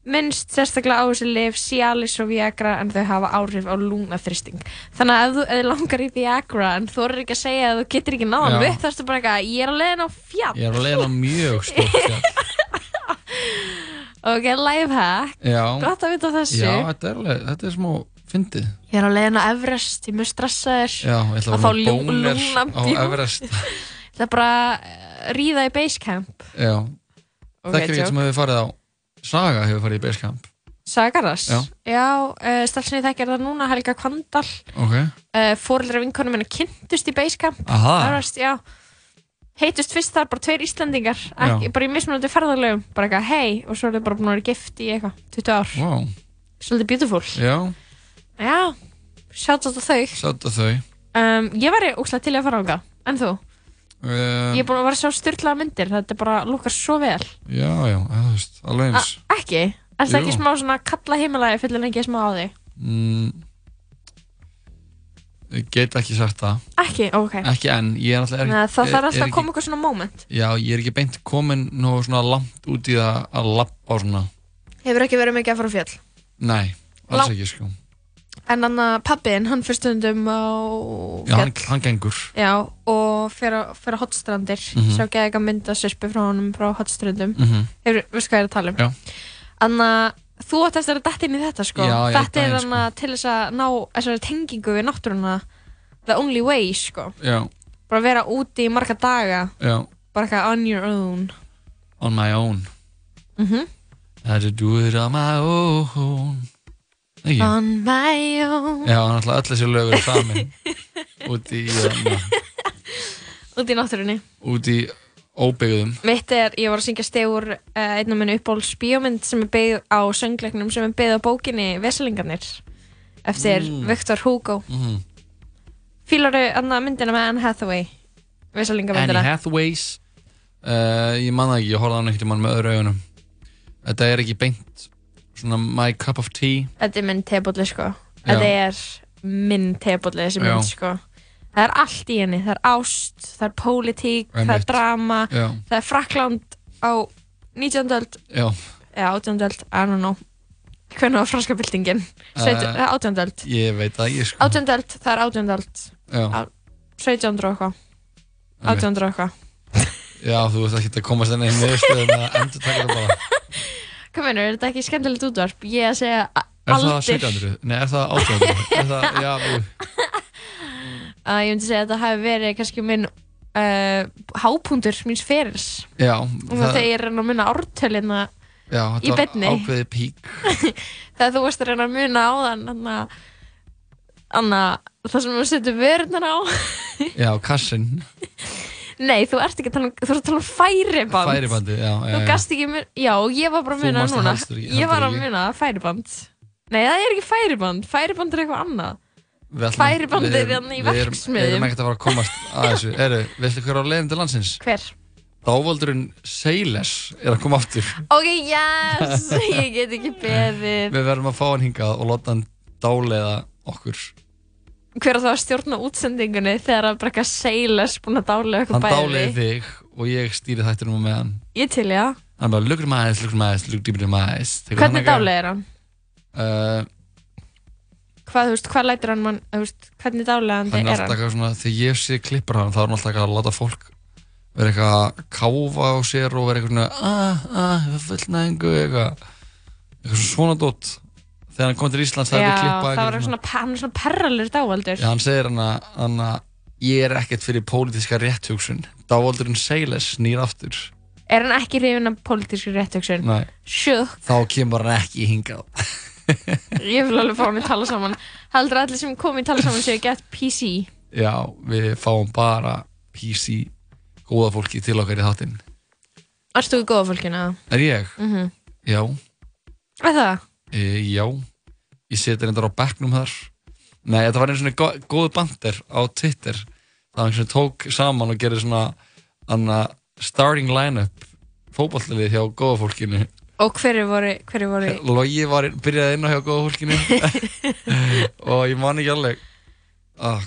minnst sérstaklega á þessi lif Cialis og Viagra en þau hafa áhrif á lungnaþristing þannig að ef þú þig langar í Viagra en þú er ekki að segja að þú getur ekki náðan upp þá ertu bara eitthvað, ég er að leiðin á fjall. Ég er að leiða mjög stórt fjall. Ok, lifehack. Gott að vita þessu. Já, þetta er þetta er smá fyndið. Ég er að leiðin á Everest, ég er mjög stressaður. Já, ég ætla að fá bónir á. Everest. Það er bara uh, ríða í basecamp. Já. Ok, Þekkir ekki joke. sem hefur farið á Saga hefur farið í Basecamp. Sagaras? Já. Já, uh, stafsynni þekkir það núna, Helga Kvandal. Ok. Uh, fóreldra vinkonu minna kynntust í Basecamp. Aha. Everest, já. Heitust fyrst þar bara tveir Íslandingar ekki, bara í mismunandi ferðarlegum bara eitthvað hei og svo er þau bara búin að vera gift í eitthvað 20 ár, Wow svolítið beautiful. Já, já, sjátt á þau. Sátt að þau. Um, ég væri úkslega til að fara ánga en þú, um, ég er búin að vera að sjá styrlaða myndir. Þetta er bara lukkar svo vel. Já, já, þú veist, alveg eins. A ekki, er það ekki smá svona kalla heimilagi fyrir lengi smá á þig? Mm, Ég get ekki sagt það. Ekki, ok. Ekki enn, ég er alltaf er, Nei, það þarf alltaf að koma eitthvað svona moment. Já, ég er ekki beint komin nú svona langt út í það að lappa á svona. Hefur ekki verið mikið að fara á fjöll Nei, alls Lang- ekki sko En hann að pappin, hann fyrir stundum á Já, hann, fjall. hann gengur. Já, og fyrir fyrir á hotstrandir. Mhm. Sjá geði ekki að mynda svispu frá honum frá hotstrandum Mhm. Hefur, veistu hvað ég er að tala um? Já. Þannig að þú eftir að dætt inn í þetta sko. Já, ég Þetta er þannig að til þess að ná þessari tengingu við náttúruna The only way sko. Já, Bara vera úti í marga daga. Já, Bara eitthvað on your own. On my own. Mm I had to do it on my own Ekki? On my own. Já, hann ætla öll þessi lög eru samin. Út í, hérna, Úti í náttúrunni. Út í óbyggðum. Mitt er, ég var að syngja stegur uh, einn af minni uppáhalds bíómynd sem er byggð á söngleiknum sem er byggð á bókinni Veselingarnir eftir Mm. Victor Hugo. Mm. Fílaru annað myndina með Anne Hathaway Veselingarmyndina? Hathaways uh, Ég man það ekki, ég horfði á hann ekkert mann með öðru augunum. Þetta er ekki beint svona my cup of tea Þetta er minn tebólli sko. Þetta er minn tebólli þessi mynd Já. sko Það er allt í henni, það er ást, það er pólitík, það er drama, Já. það er Frakland á 19. öld, eða 18. öld, I don't know, hvernig var franska byltingin? Eh, 18. öld. ég veit það ekki sko 18. öld, það er 18. öld. Á- 17. og eitthvað 18. og eitthvað Já, þú veist ekki að komast inn í niðurstöðum að endur taka það bara Hvað meinur, er þetta ekki skemmtilegt útvarp? Ég að segja a- Er það aldir. 1700? Nei, er það 1800? Er það, já, þú að Ég myndi segja að þetta hafi verið kannski minn uh, hápundur míns ferils. Já, og það... þegar ég er að munna ártölina já, í þetta var ákveðið pík. Þegar þú varst að reyna að muna á þann þannig að Anna, það sem við setjum vörðunar á. Já, kassin, Nei, þú ert ekki að tala um, þú ert að tala um færiband. Færibandi, já, Þú gast ekki mun, já, ég var bara að það núna. Ég var að muna færiband. Nei, það er ekki færiband, færiband er eitthvað annað. Færiband er hérna í verksmiðjum. við erum ekkert að fara að komast að þessu. Eru, veistu hver á leiðin til landsins? Hver? Dávaldurinn Seyles er að koma aftur. Ok, yes, ég get ekki beðið. Við verðum að fá hann hingað og láta hann dáleiða okkur Hver er það að stjórna útsendingunni þegar að bara eitthvað seiles búin að dálega Hann eitthvað dáleiði þig og ég stýri þættinum með hann Ég til, já. Hann bara, look deeper in my eyes Tekur Hvernig hann dálega er hann? Uh, Hvað, þú veist, hvað lætur hann mann, þú veist, hvernig dálegandi hann er hann? þegar ég sé klippur hann þá er hann alltaf að láta fólk vera eitthvað að káfa á sér og vera eitthvað svona ah, ah, fullnæðingu eitthvað. Eitthvað svona dótt þegar hann kom til Íslands það er við klippa það var svona, hann er svona perralur dáaldur Já, hann segir hann að, ég er ekkert fyrir pólitíska rétthugsun dávaldurinn Seyles nýr aftur Er hann ekki hrifin af pólitísku réttöksun? Nei. Sjúk, þá kemur hann ekki hingað ég vil alveg fá hann í tala saman Heldur allir sem kom í tala saman séu gett PC Já, við fáum bara PC góða fólki til okkar í þáttinn Erst þú í góða fólkina? Er ég? Mhm. Já, Er það? e, já Ég seti reyndar á bekknum þar. Nei, þetta var einu svona gó- góðu bandir á Twitter. Það var einhvern tók saman og gerði svona anna, starting line-up fótballtalið hjá góða fólkinu. Og hverju voru, hverju voru Logi var, byrjaði inn á hjá góða fólkinu. Og ég man ekki alveg. Ah,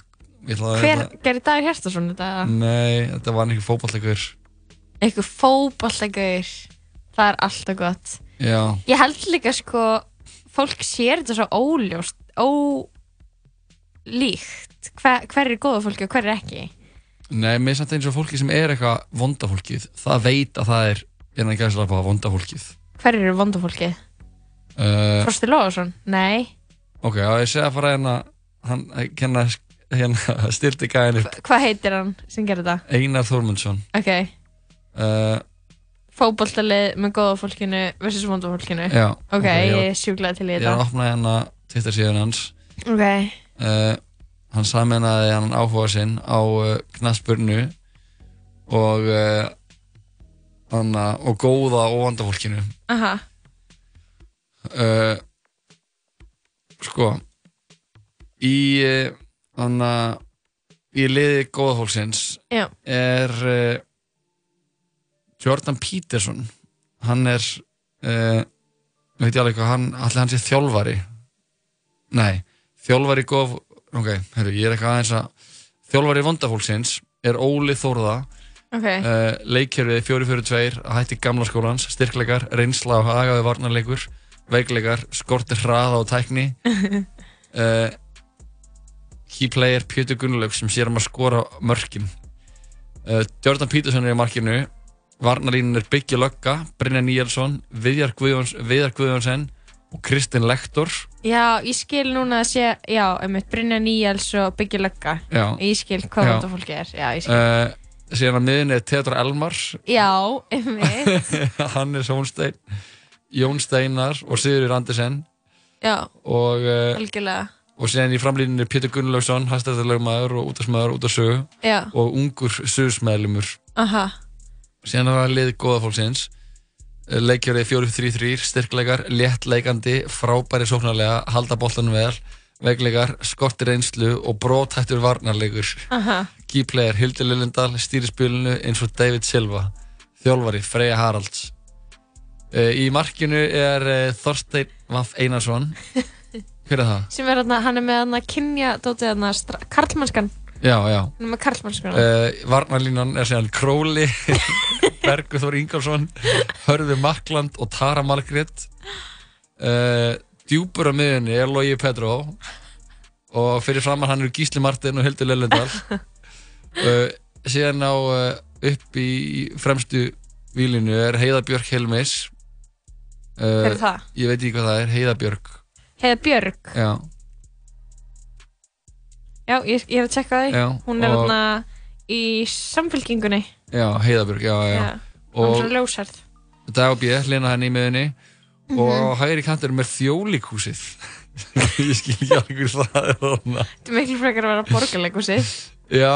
ég Hver gerir Dagur Hjertason þetta? Nei, þetta var einhver fótballleikur Eitthvað fótballlegur Það er alltaf gott. Já, Ég held líka sko Fólk sér þetta svo óljóst Ólíkt. Hver, hver er góða fólki og hver er ekki? Nei, mér er samt eins og fólki sem er eitthvað vonda fólkið, það veit að það er innan gæðslega vonda fólkið. Hver eru vonda fólki? uh, Frosti Lóðarsson? Nei. Ok, á ég segja að fara hérna hann, hérna, hérna styrti gæðin upp. Hvað heitir hann sem gerir þetta? Einar Þormundsson Ok. Uh, Fótballtalið með góða fólkinu versus vonda fólkinu. Já, Ok, ok, ég- er sjúklega til í Ég er að þetta. opna hérna Twitter síðan hans. Ok. Uh, Hann saminnaði hann áhuga sinn á uh, knassburnu og uh, hana, og góða og vanda fólkinu. Aha. Sko í hana, í liði góða fólksins Já. er Jordan Peterson hann er uh, veit ég alveg hvað hann allir hann sé þjálfari? Nei, þjálfari góð ok, herru, ég er eitthvað aðeins að þjálfari vondafólksins er Óli Þórða Ok. uh, leikjörfið 4-4-2 að hætti gamla skólans, styrkleikar, reynsla og hagaði varnarleikur, veikleikar skortir hraða og tækni. Uh, key player Pétur Gunnlaug sem sér um að skora mörkin. Uh, Jordan Peterson er í markinu varnarlínin er Byggja Lögga Brynja Níelsson, Viðjar Guðjóns, Viðjar Guðjónsson og Kristinn Lektor. Já, ég skil núna að sé Já, einmitt Brynja Níels og Byggja Lögga. Já. Ég skil hvað vonda fólki er. Já, ég skil. Uh, síðan að miðin er Theodor Elmar Já, einmitt. Hannes Hónstein Jón Steinar og Sigurður Andersen. Já, og, uh, algjörlega. og síðan í framlíninu er Pétur Gunnlaugsson hæstættarlegmaður og útastmaður út af sögu. Já. og ungur sögursmeðlumur Aha síðan er það lið góða fólksins. Leikjörið 4-3-3 styrkleikar, léttleikandi frábæri sóknarlega, halda boltanum vel veikleikar, skortir einslu og brótættur varnarleikur. Aha. Key player Hildur Lillendal stýri spilinu eins og David Silva þjálfari Freyja Haralds. Uh, í markinu er uh, Þorstein Vaff Einarsson. Hver er það? Sem er hann er með hann að kynja Dótið hann að Karlmannskan Já, já. Er með Karlmannskan uh, Varnarlínan er síðan Króli Bergur Þór Ingolfsson Hörður Makland og Tara Margrét. Uh, Djúpur á miðunni er Logi Pedro og fyrir framann hann eru Gísli Martin og Hildur Lellendal. Uh, síðan á uh, upp í fremstu výlinu er Heiða Björk Helmis Hver er það? Ég veit ekki hvað það er, Heiða Björk Heiða Björg Já, Já, ég, ég hef að tjekka það Já, Hún er og- hann í samfélkingunni já, Heiða Björk, já, já, Hún er svona ljósærð Dag og B, hlina henni í miðunni Mhm. og á hægri kantur með þjólikúsið ég skil ekki alveg hverju það er þarna. Þetta er miklu frekar að vera borgarleikusi já,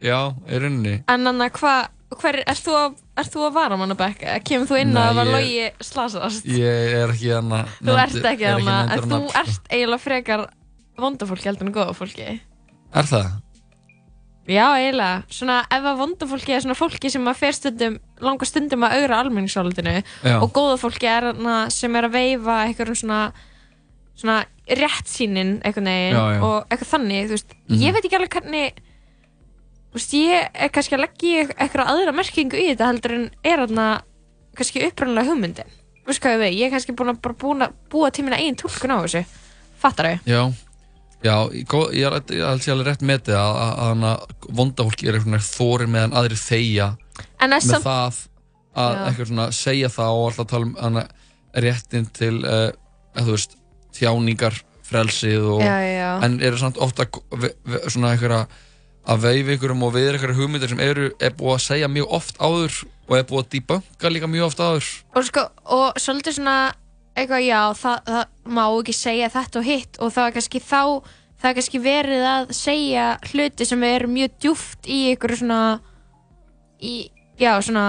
já, í rauninni. En hann að hvað Hver, ert þú að, ert þú að vara manna bekk? Kemur þú inn Nei, að það var ég- logi slasast? ég er ekki hann Þú ert ekki hann en þú ert eiginlega frekar vonda fólki heldur en góða fólki er það? Já, eiginlega, svona ef að vonda fólki er svona fólki sem að fer stundum langa stundum að augra almenningssólutinu Já. og góða fólki er hana sem er að veifa einhverjum svona svona rétt sínin einhvern veginn Já, já. og eitthvað þannig, þú veist, Mhm. ég veit ekki alveg hvernig þú veist, ég er kannski að leggja í eitthvað aðra merkingu í þetta heldur en er þarna kannski upprannlega hugmyndin þú veist hvað ég veit, ég er kannski búin að bara búin að búa til minna einn túlkun á þessu fattar þau? já, já, ég, ég held ég alveg rétt metið að, að, að hana vonda fólki er eitthvað þórir meðan En er með samt- það að Já. eitthvað svona segja það og alltaf tala um réttin til uh, veist, tjáningar frelsið og Já, já, en eru samt ofta svona eitthvað að veifa ykkurum og við eitthvað hugmyndir sem eru er búið að segja mjög oft áður og er búið að debunka líka mjög oft áður og, sko, og svolítið svona eitthvað já, það, það má ekki segja þetta og hitt og það er kannski þá það er kannski verið að segja hluti sem eru mjög djúft í ykkur svona í, já, svona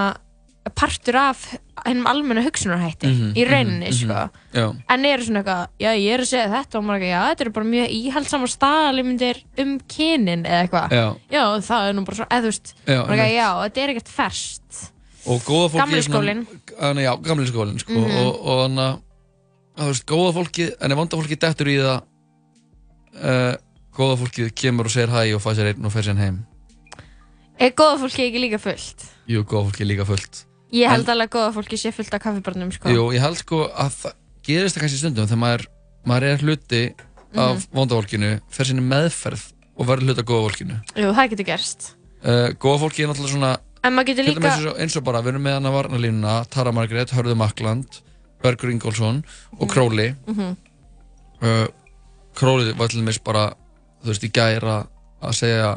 partur af hennum almenna hugsunarhætti Mhm, í rauninni, mhm, sko mhm. Já. en eru svona eitthvað, já ég er að segja þetta og maður er ekki, já þetta eru bara mjög íhaldsamar staðalímyndir um kynin eða eitthvað Já. það er nú bara svo, eða þú veist Já, maður er ekki, já, þetta er ekkert ferskt og góða fólki Gamli er svona- skólinn. Þannig, já, gamli skólinn sko, Mhm. og, og þannig að þú veist, góða fólki en ef vonda fólki dettur í það uh, góða fólki kemur og segir hæ og fæ sér einn og fer sér heim er góða fólki ekki líka fullt? jú, góða fólki er líka fullt ég held alveg að góða fólki sé fullt af kaffibarnum sko. jú, ég held sko að það gerist það kannski stundum þegar maður, maður er hluti af Mhm. vonda fólkinu fer sinni meðferð og verður hluti af góða fólkinu jú, það getur gerst uh, góða fólki er náttúrulega svona en líka eins og, bara, við erum með hana varnalínuna Tara Margrét, Hörður Makland Bergur Ingólfsson og Króli Mhm. uh, Króli var til dæmis bara þú veist, í gæra að segja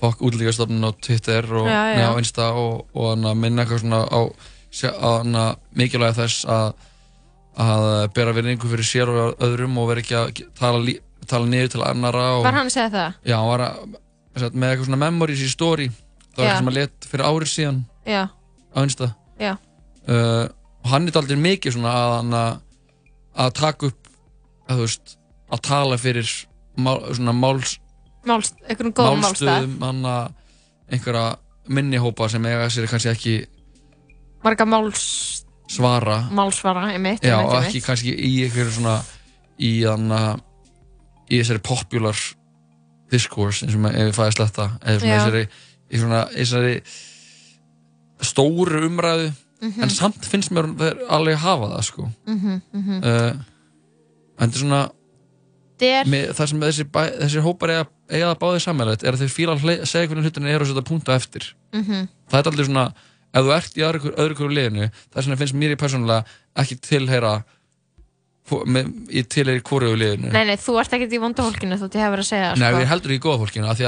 fokk útlíkastofnun á Twitter og Já, já. á Insta og, og minna eitthvað svona á, sé- á hana, mikilvæg þess að að bera virðingu fyrir sér og öðrum og vera ekki að tala, tala niður til annara og, var hann að segja það? Já, hann var að, með eitthvað svona memories í story það var eitthvað sem að let fyrir árið síðan á Insta uh, og hann er aldrei mikið svona að að, taka upp að veist að tala fyrir mál, svona máls, Máls, einhvern góðum málstað. málstöðum hann að einhverja minnihópa sem eiga sér kannski ekki marga máls svara. málsvara, einmitt, já, einmitt, og ekki kannski í einhverju svona í hann að í þessari popular discourse eins og maður- fæði sletta eða svona Já. þessari, í svona, í þessari stóru umræðu Mhm. en samt finnst mér alveg hafa það sko Mhm, mhm. uh, en þetta er svona Þetta er- með, það sem þessi, bæ, þessi hópar eiga, eiga það báðið sammeðlega er að þeir fíla að segja hvernig hlutin er og setja punta eftir Mhm. það er aldrei svona ef þú ert í öðru, öðru hverju liðinu það er svona finnst mér í persónulega ekki tilheyra í tilheyri hvoru liðinu Nei, nei, þú ert ekkert í vonda fólkinu þú hefur að segja Nei, sko. ég heldur í góða fólkinu að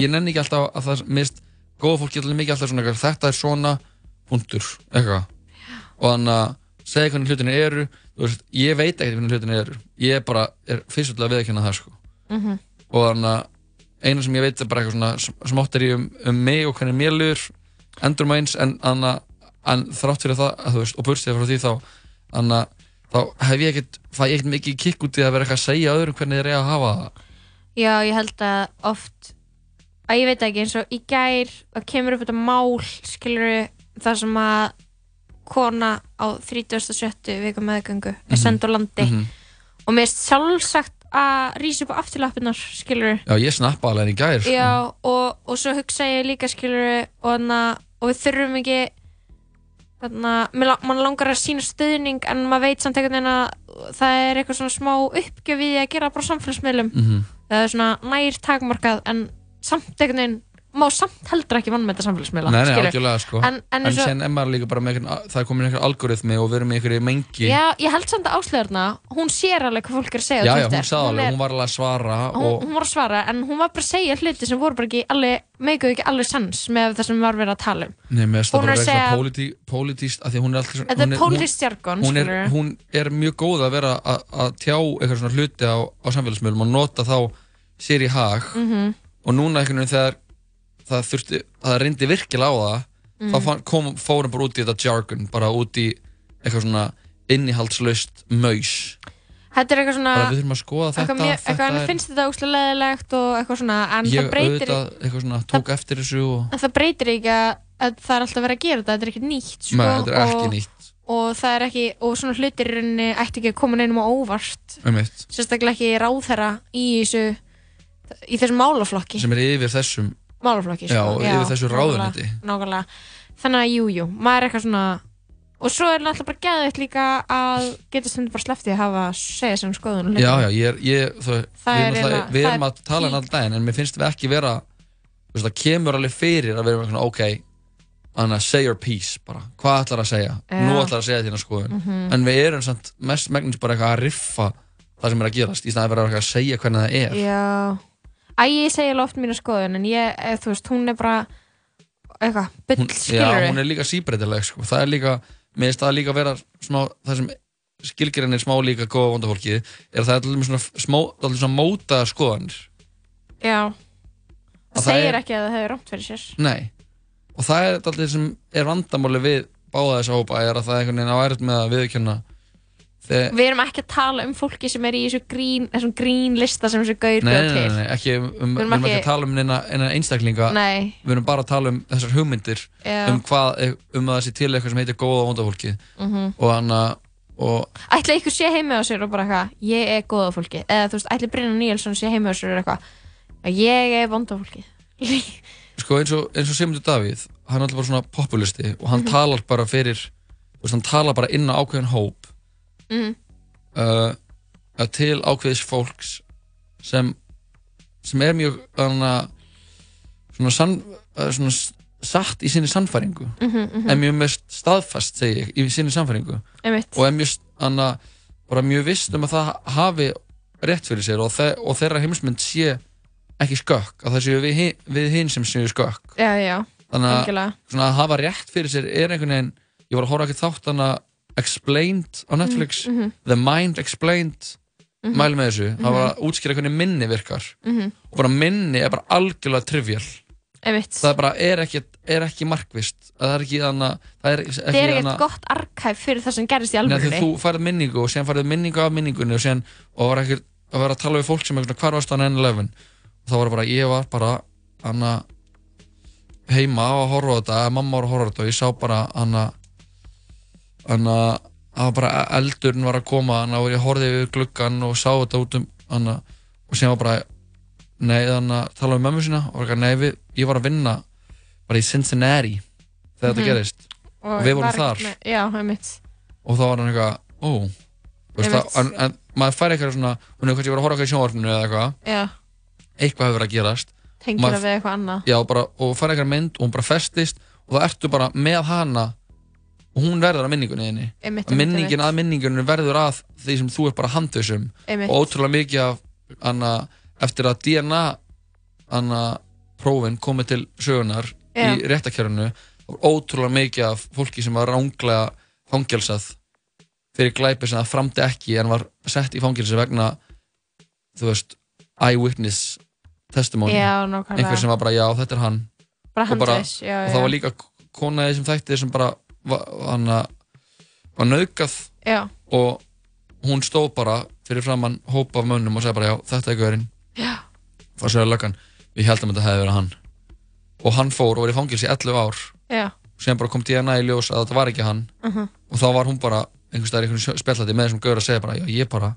ég nenni ekki alltaf að það mist góða fólki alltaf mikið alltaf svona þetta er svona punktur, eitthvað. Og þannig að segja hvernig hlutinu eru veist, ég veit ekki hvernig hlutinu eru. Ég er bara, er fyrstulega að viðkynna það sko. Mhm. og þannig að eina sem ég veit er bara eitthvað svona sm- smáttir um, um mig og hvernig mér luður endur maður eins en, anna, en þrátt fyrir það að, veist, og burstið frá því þá anna, þá hef ég ekkert fæ ég ekkert mikið kikk út í að vera eitthvað að segja öðrum hvernig þeir eiga að hafa það. Já, ég held að oft að ég veit ekki eins og í gær það kemur upp þetta mál skilur það sem að kona á 37. viku meðgöngu er Mhm. send á landi Mhm. og mér er sjálfsagt að rísa upp á afturlappinnar skilur Já, ég snappa alveg henni í gær sko. Já, og, og svo hugsa ég líka skilur og, hana, og við þurfum ekki þarna, mann langar að sína stuðning en maður veit samt einhvern veginn að það er eitthvað svona smá uppgjöf við að gera bara samfélagsmiðlum Mhm. það er svona nær takmarkað en samt einhvern veginn má samt heldur ekki vann með þetta samfélagsmiðla Nei, nei, skilurðu. algjörlega sko en, en, eins og- sen er maður líka bara með einhvern, það er komin einhver algoritmi og við erum með einhverju mengi Já, ég held samt að áslöðurna hún sér alveg hvað fólk er að segja á já, já, Twitter. hún sagði alveg, er- hún var alveg að svara hún, og, hún var að svara en hún var bara að segja hluti sem voru bara ekki alveg, meikuðu ekki alveg sens með það sem var verið að tala um Nei, mér finnst Hún það bara er að vera eitthvað segja- pólitíst, af því að hún er alltaf Þetta er hún pólitískt jargon, hún, er, skilurðu. hún er mjög góð að vera að, að tjá eitthvað svona hluti á, á samfélagsmiðlum og nota þá sér í hag Mhm. og núna einhvern veginn þegar það þurfti, það reyndi virkilega á það Mhm. þá fann, kom, fórum bara út í þetta jargon bara út í eitthvað svona innihaldslaust maus Þetta er eitthvað svona bara við þurfum að skoða þetta eitthvað, mjög, eitthvað þetta en finnst þetta óslega leðilegt og eitthvað svona en ég það breytir auðvitað eitthvað svona tók eftir þessu og en það breytir ekki að, að það er alltaf verið að gera þetta þetta er ekki nýtt sko, Nei, þetta er ekki og, nýtt. og það er ekki og svona hlutir ætti ekki að koma neinum á óvart sérstaklega ekki ráðherra í þessu í þessum málaflokki sem er yfir þessum málaflokki já, sko. yfir þessu ráðuneyti nákvæmlega. þannig að jú, jú, maður er eitthvað svona og svo er náttúrulega bara geðvægt líka að geta stundur bara sleftið að hafa segja sem skoðun já, já, ég er, ég, það, Það við, er eiginlega- við það erum er að tala hann all daginn en mér finnst við ekki vera veist, það kemur alveg fyrir að svona, ok Anna, say your piece bara, hvað ætlar að segja Já. nú ætlar að segja þína skoðun Mhm. en við erum samt mest megnins bara eitthvað að riffa það sem er að gerast, í að vera eitthvað að segja hvernig það er Já, Æ, ég segi alveg oft mína skoðun en ég, eða, þú veist, hún er bara eitthvað, byll, hún, já, skilur hún er líka síbreytileg sko. það er líka, mér finnst það líka vera smá, það sem skilgirinn er smá líka góða vondafólkið, er að það er allir svona smá, allir svona mótaða skoðanir. Já, Að það segir er- ekki að það hefur rámt fyrir sér. Nei, og það er alltaf sem er vandamáli við báða þessa hópa er að það er einhvern veginn á erut með að viðkjanna þegar Við erum ekki að tala um fólki sem er í þessu grín, þessum grín lista sem þessu gaur Nei, bjóð nei, til. nei, nei, ekki um, um, Við við erum erum ekki að tala um neina, neina einstaklinga Nei. Við erum bara að tala um þessar hugmyndir Já. um hvað, um að það sé til eitthvað sem heitir góða og vonda fólki Mhm. og hann að og Ætli ykkur sé heimi á sér og bara eitthvað, ég er góða fólki. Eða þú veist, ætli Brynjar Níelsson sé heimi á sér og eitthvað, "Já, ég er vonda fólki. sko eins og, eins og Sigmundur Davíð hann er alltaf bara svona populisti og hann Mhm. talar bara fyrir veist, hann talar bara inn á ákveðin hóp Mhm. uh, að til ákveðis fólks sem sem er mjög hana, svona, sann, uh, svona satt í sinni sannfæringu Mhm, mhm. er mjög mest staðfast ég, í sinni sannfæringu Einmitt. og er mjög, bara mjög vist um að það hafi rétt fyrir sér og, þe og þeirra heimsmynd sé ekki skökk að það séu við, við hinn sem séu skökk Já, já, þannig að, að hafa rétt fyrir sér er einhvern veginn ég var að horfa ekki þátt hana Explained á Netflix Mhm, mhm. The Mind Explained Mhm. mæli með þessu, það Mhm. var að útskýra hvernig minni virkar Mhm. og bara minni er bara algjörlega trivial það er bara, er ekki, er ekki markvist það er ekki þannig það er ekki, Það er ekkert hana- gott arkæf fyrir það sem gerist í þegar þú færið minningu og síðan færið minningu af minningunni og síðan og var ekki að vera að tala við fólk sem er hvar varst hann enn 11 og þá var bara, ég var bara hana heima og að horfa á þetta, mamma var að horfa á þetta og ég sá bara hana hana að bara eldurinn var að koma hana og ég horfði við gluggan og sá þetta út um hana og síðan var bara nei, þannig að tala um mömmu sína og var ekki, nei, við, ég var að vinna bara í Cincinnati þegar Mhm. þetta gerist og, við vorum var þar. með- Já, og þá var hann eitthvað, ó það, en, en maður fær eitthvað svona hún er kannski verið að horfa eitthvað í sjónvarpinu eða eitthvað. Eitthvað hefur verið að gerast. Tengir það við eitthvað annað. já, bara, og fær eitthvað mynd og hún bara festist og það ertu bara með hana og hún verður að minningunni þinni. Einmitt, einmitt, minningin einmitt. að minningunni verður að því sem þú er bara handhausum og ótrúlega mikið af hana, eftir að DNA hana, prófin komið til sögunar Já. í réttakjörunu það var ótrúlega mikið af fólki sem var ránglega fangelsað fyrir glæpi sem það framdi ekki en var sett í fangelsi vegna þú veist eyewitness testimony. Já, einhver sem var bara já þetta er hann. Bara og, bara, já, og það var líka kona í þessum þætti sem bara var, var naukað Já. og hún stóð bara fyrir framann hópa af mönnum og sagði bara já þetta er gaurinn það sagði löggan við heldum að þetta hefði verið hann og hann fór og var í fangelsi í 11 ár Já. sem bara kom DNA í ljós að þetta var ekki hann Mhm. og þá var hún bara einhvers staðar í einhvern spjallati með þessum gaur að segja bara já ég bara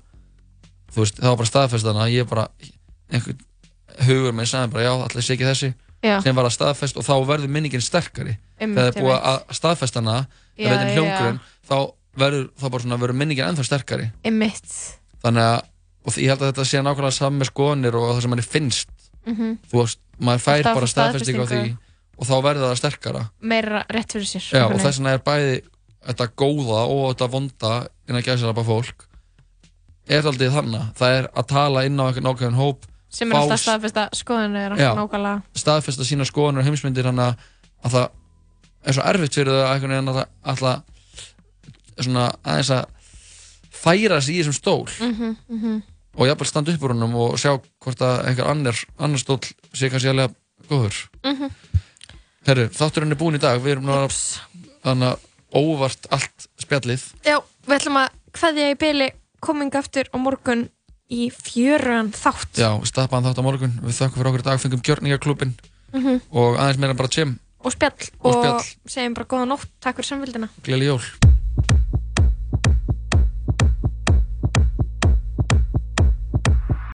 þú veist það var bara staðfest þannig að ég bara einhvern hugur með sagði bara já allir sé ekki þessi Já. sem var að staðfest og þá verður minningin sterkari Einmitt, þegar það er búið að staðfesta hana Já, veitir já, hljóngurinn þá verður þá bara svona verður minningin ennþá sterkari Einmitt. þannig að og því- ég held að þetta sé nákvæmlega saman með skoðanir og það sem manni finnst Mhm. þú veist, maður fær Alltaf bara staðfesting á því staðfestingu. og þá verður það sterkara Meira rétt fyrir sér. Já, og einhvern þess vegna er bæði þetta góða og þetta vonda innan gæðsalapa fólk er aldrei þannig það er að tala inn á einhvern ákveðin hóp sem er alltaf staðfesta nákvæmlega. Staðfesta sína skoðanur og heimsmyndir þannig að- að það er svo erfitt fyrir það að það alltaf svona aðeins að færa sig í þessum stól. Mhm, mhm. og jafnvel standa upp úr honum og sjá hvort að einhver annar, annar stól sé kannski alveg góður. Mhm. Herru, þátturinn er búinn í dag. Við erum náða þannig að óvart allt spjallið. Já, við ætlum að kveðja í byli koming aftur á morgun í fjörugan þátt. Já, stappaðan þátt á morgun. Við þakkum fyrir okkur í dag, fengum gjörningaklubin Mhm. og aðeins meira bara tjem og spjall. Og og, segjum bara góða nótt, takk fyrir samfélgina Gleðileg jól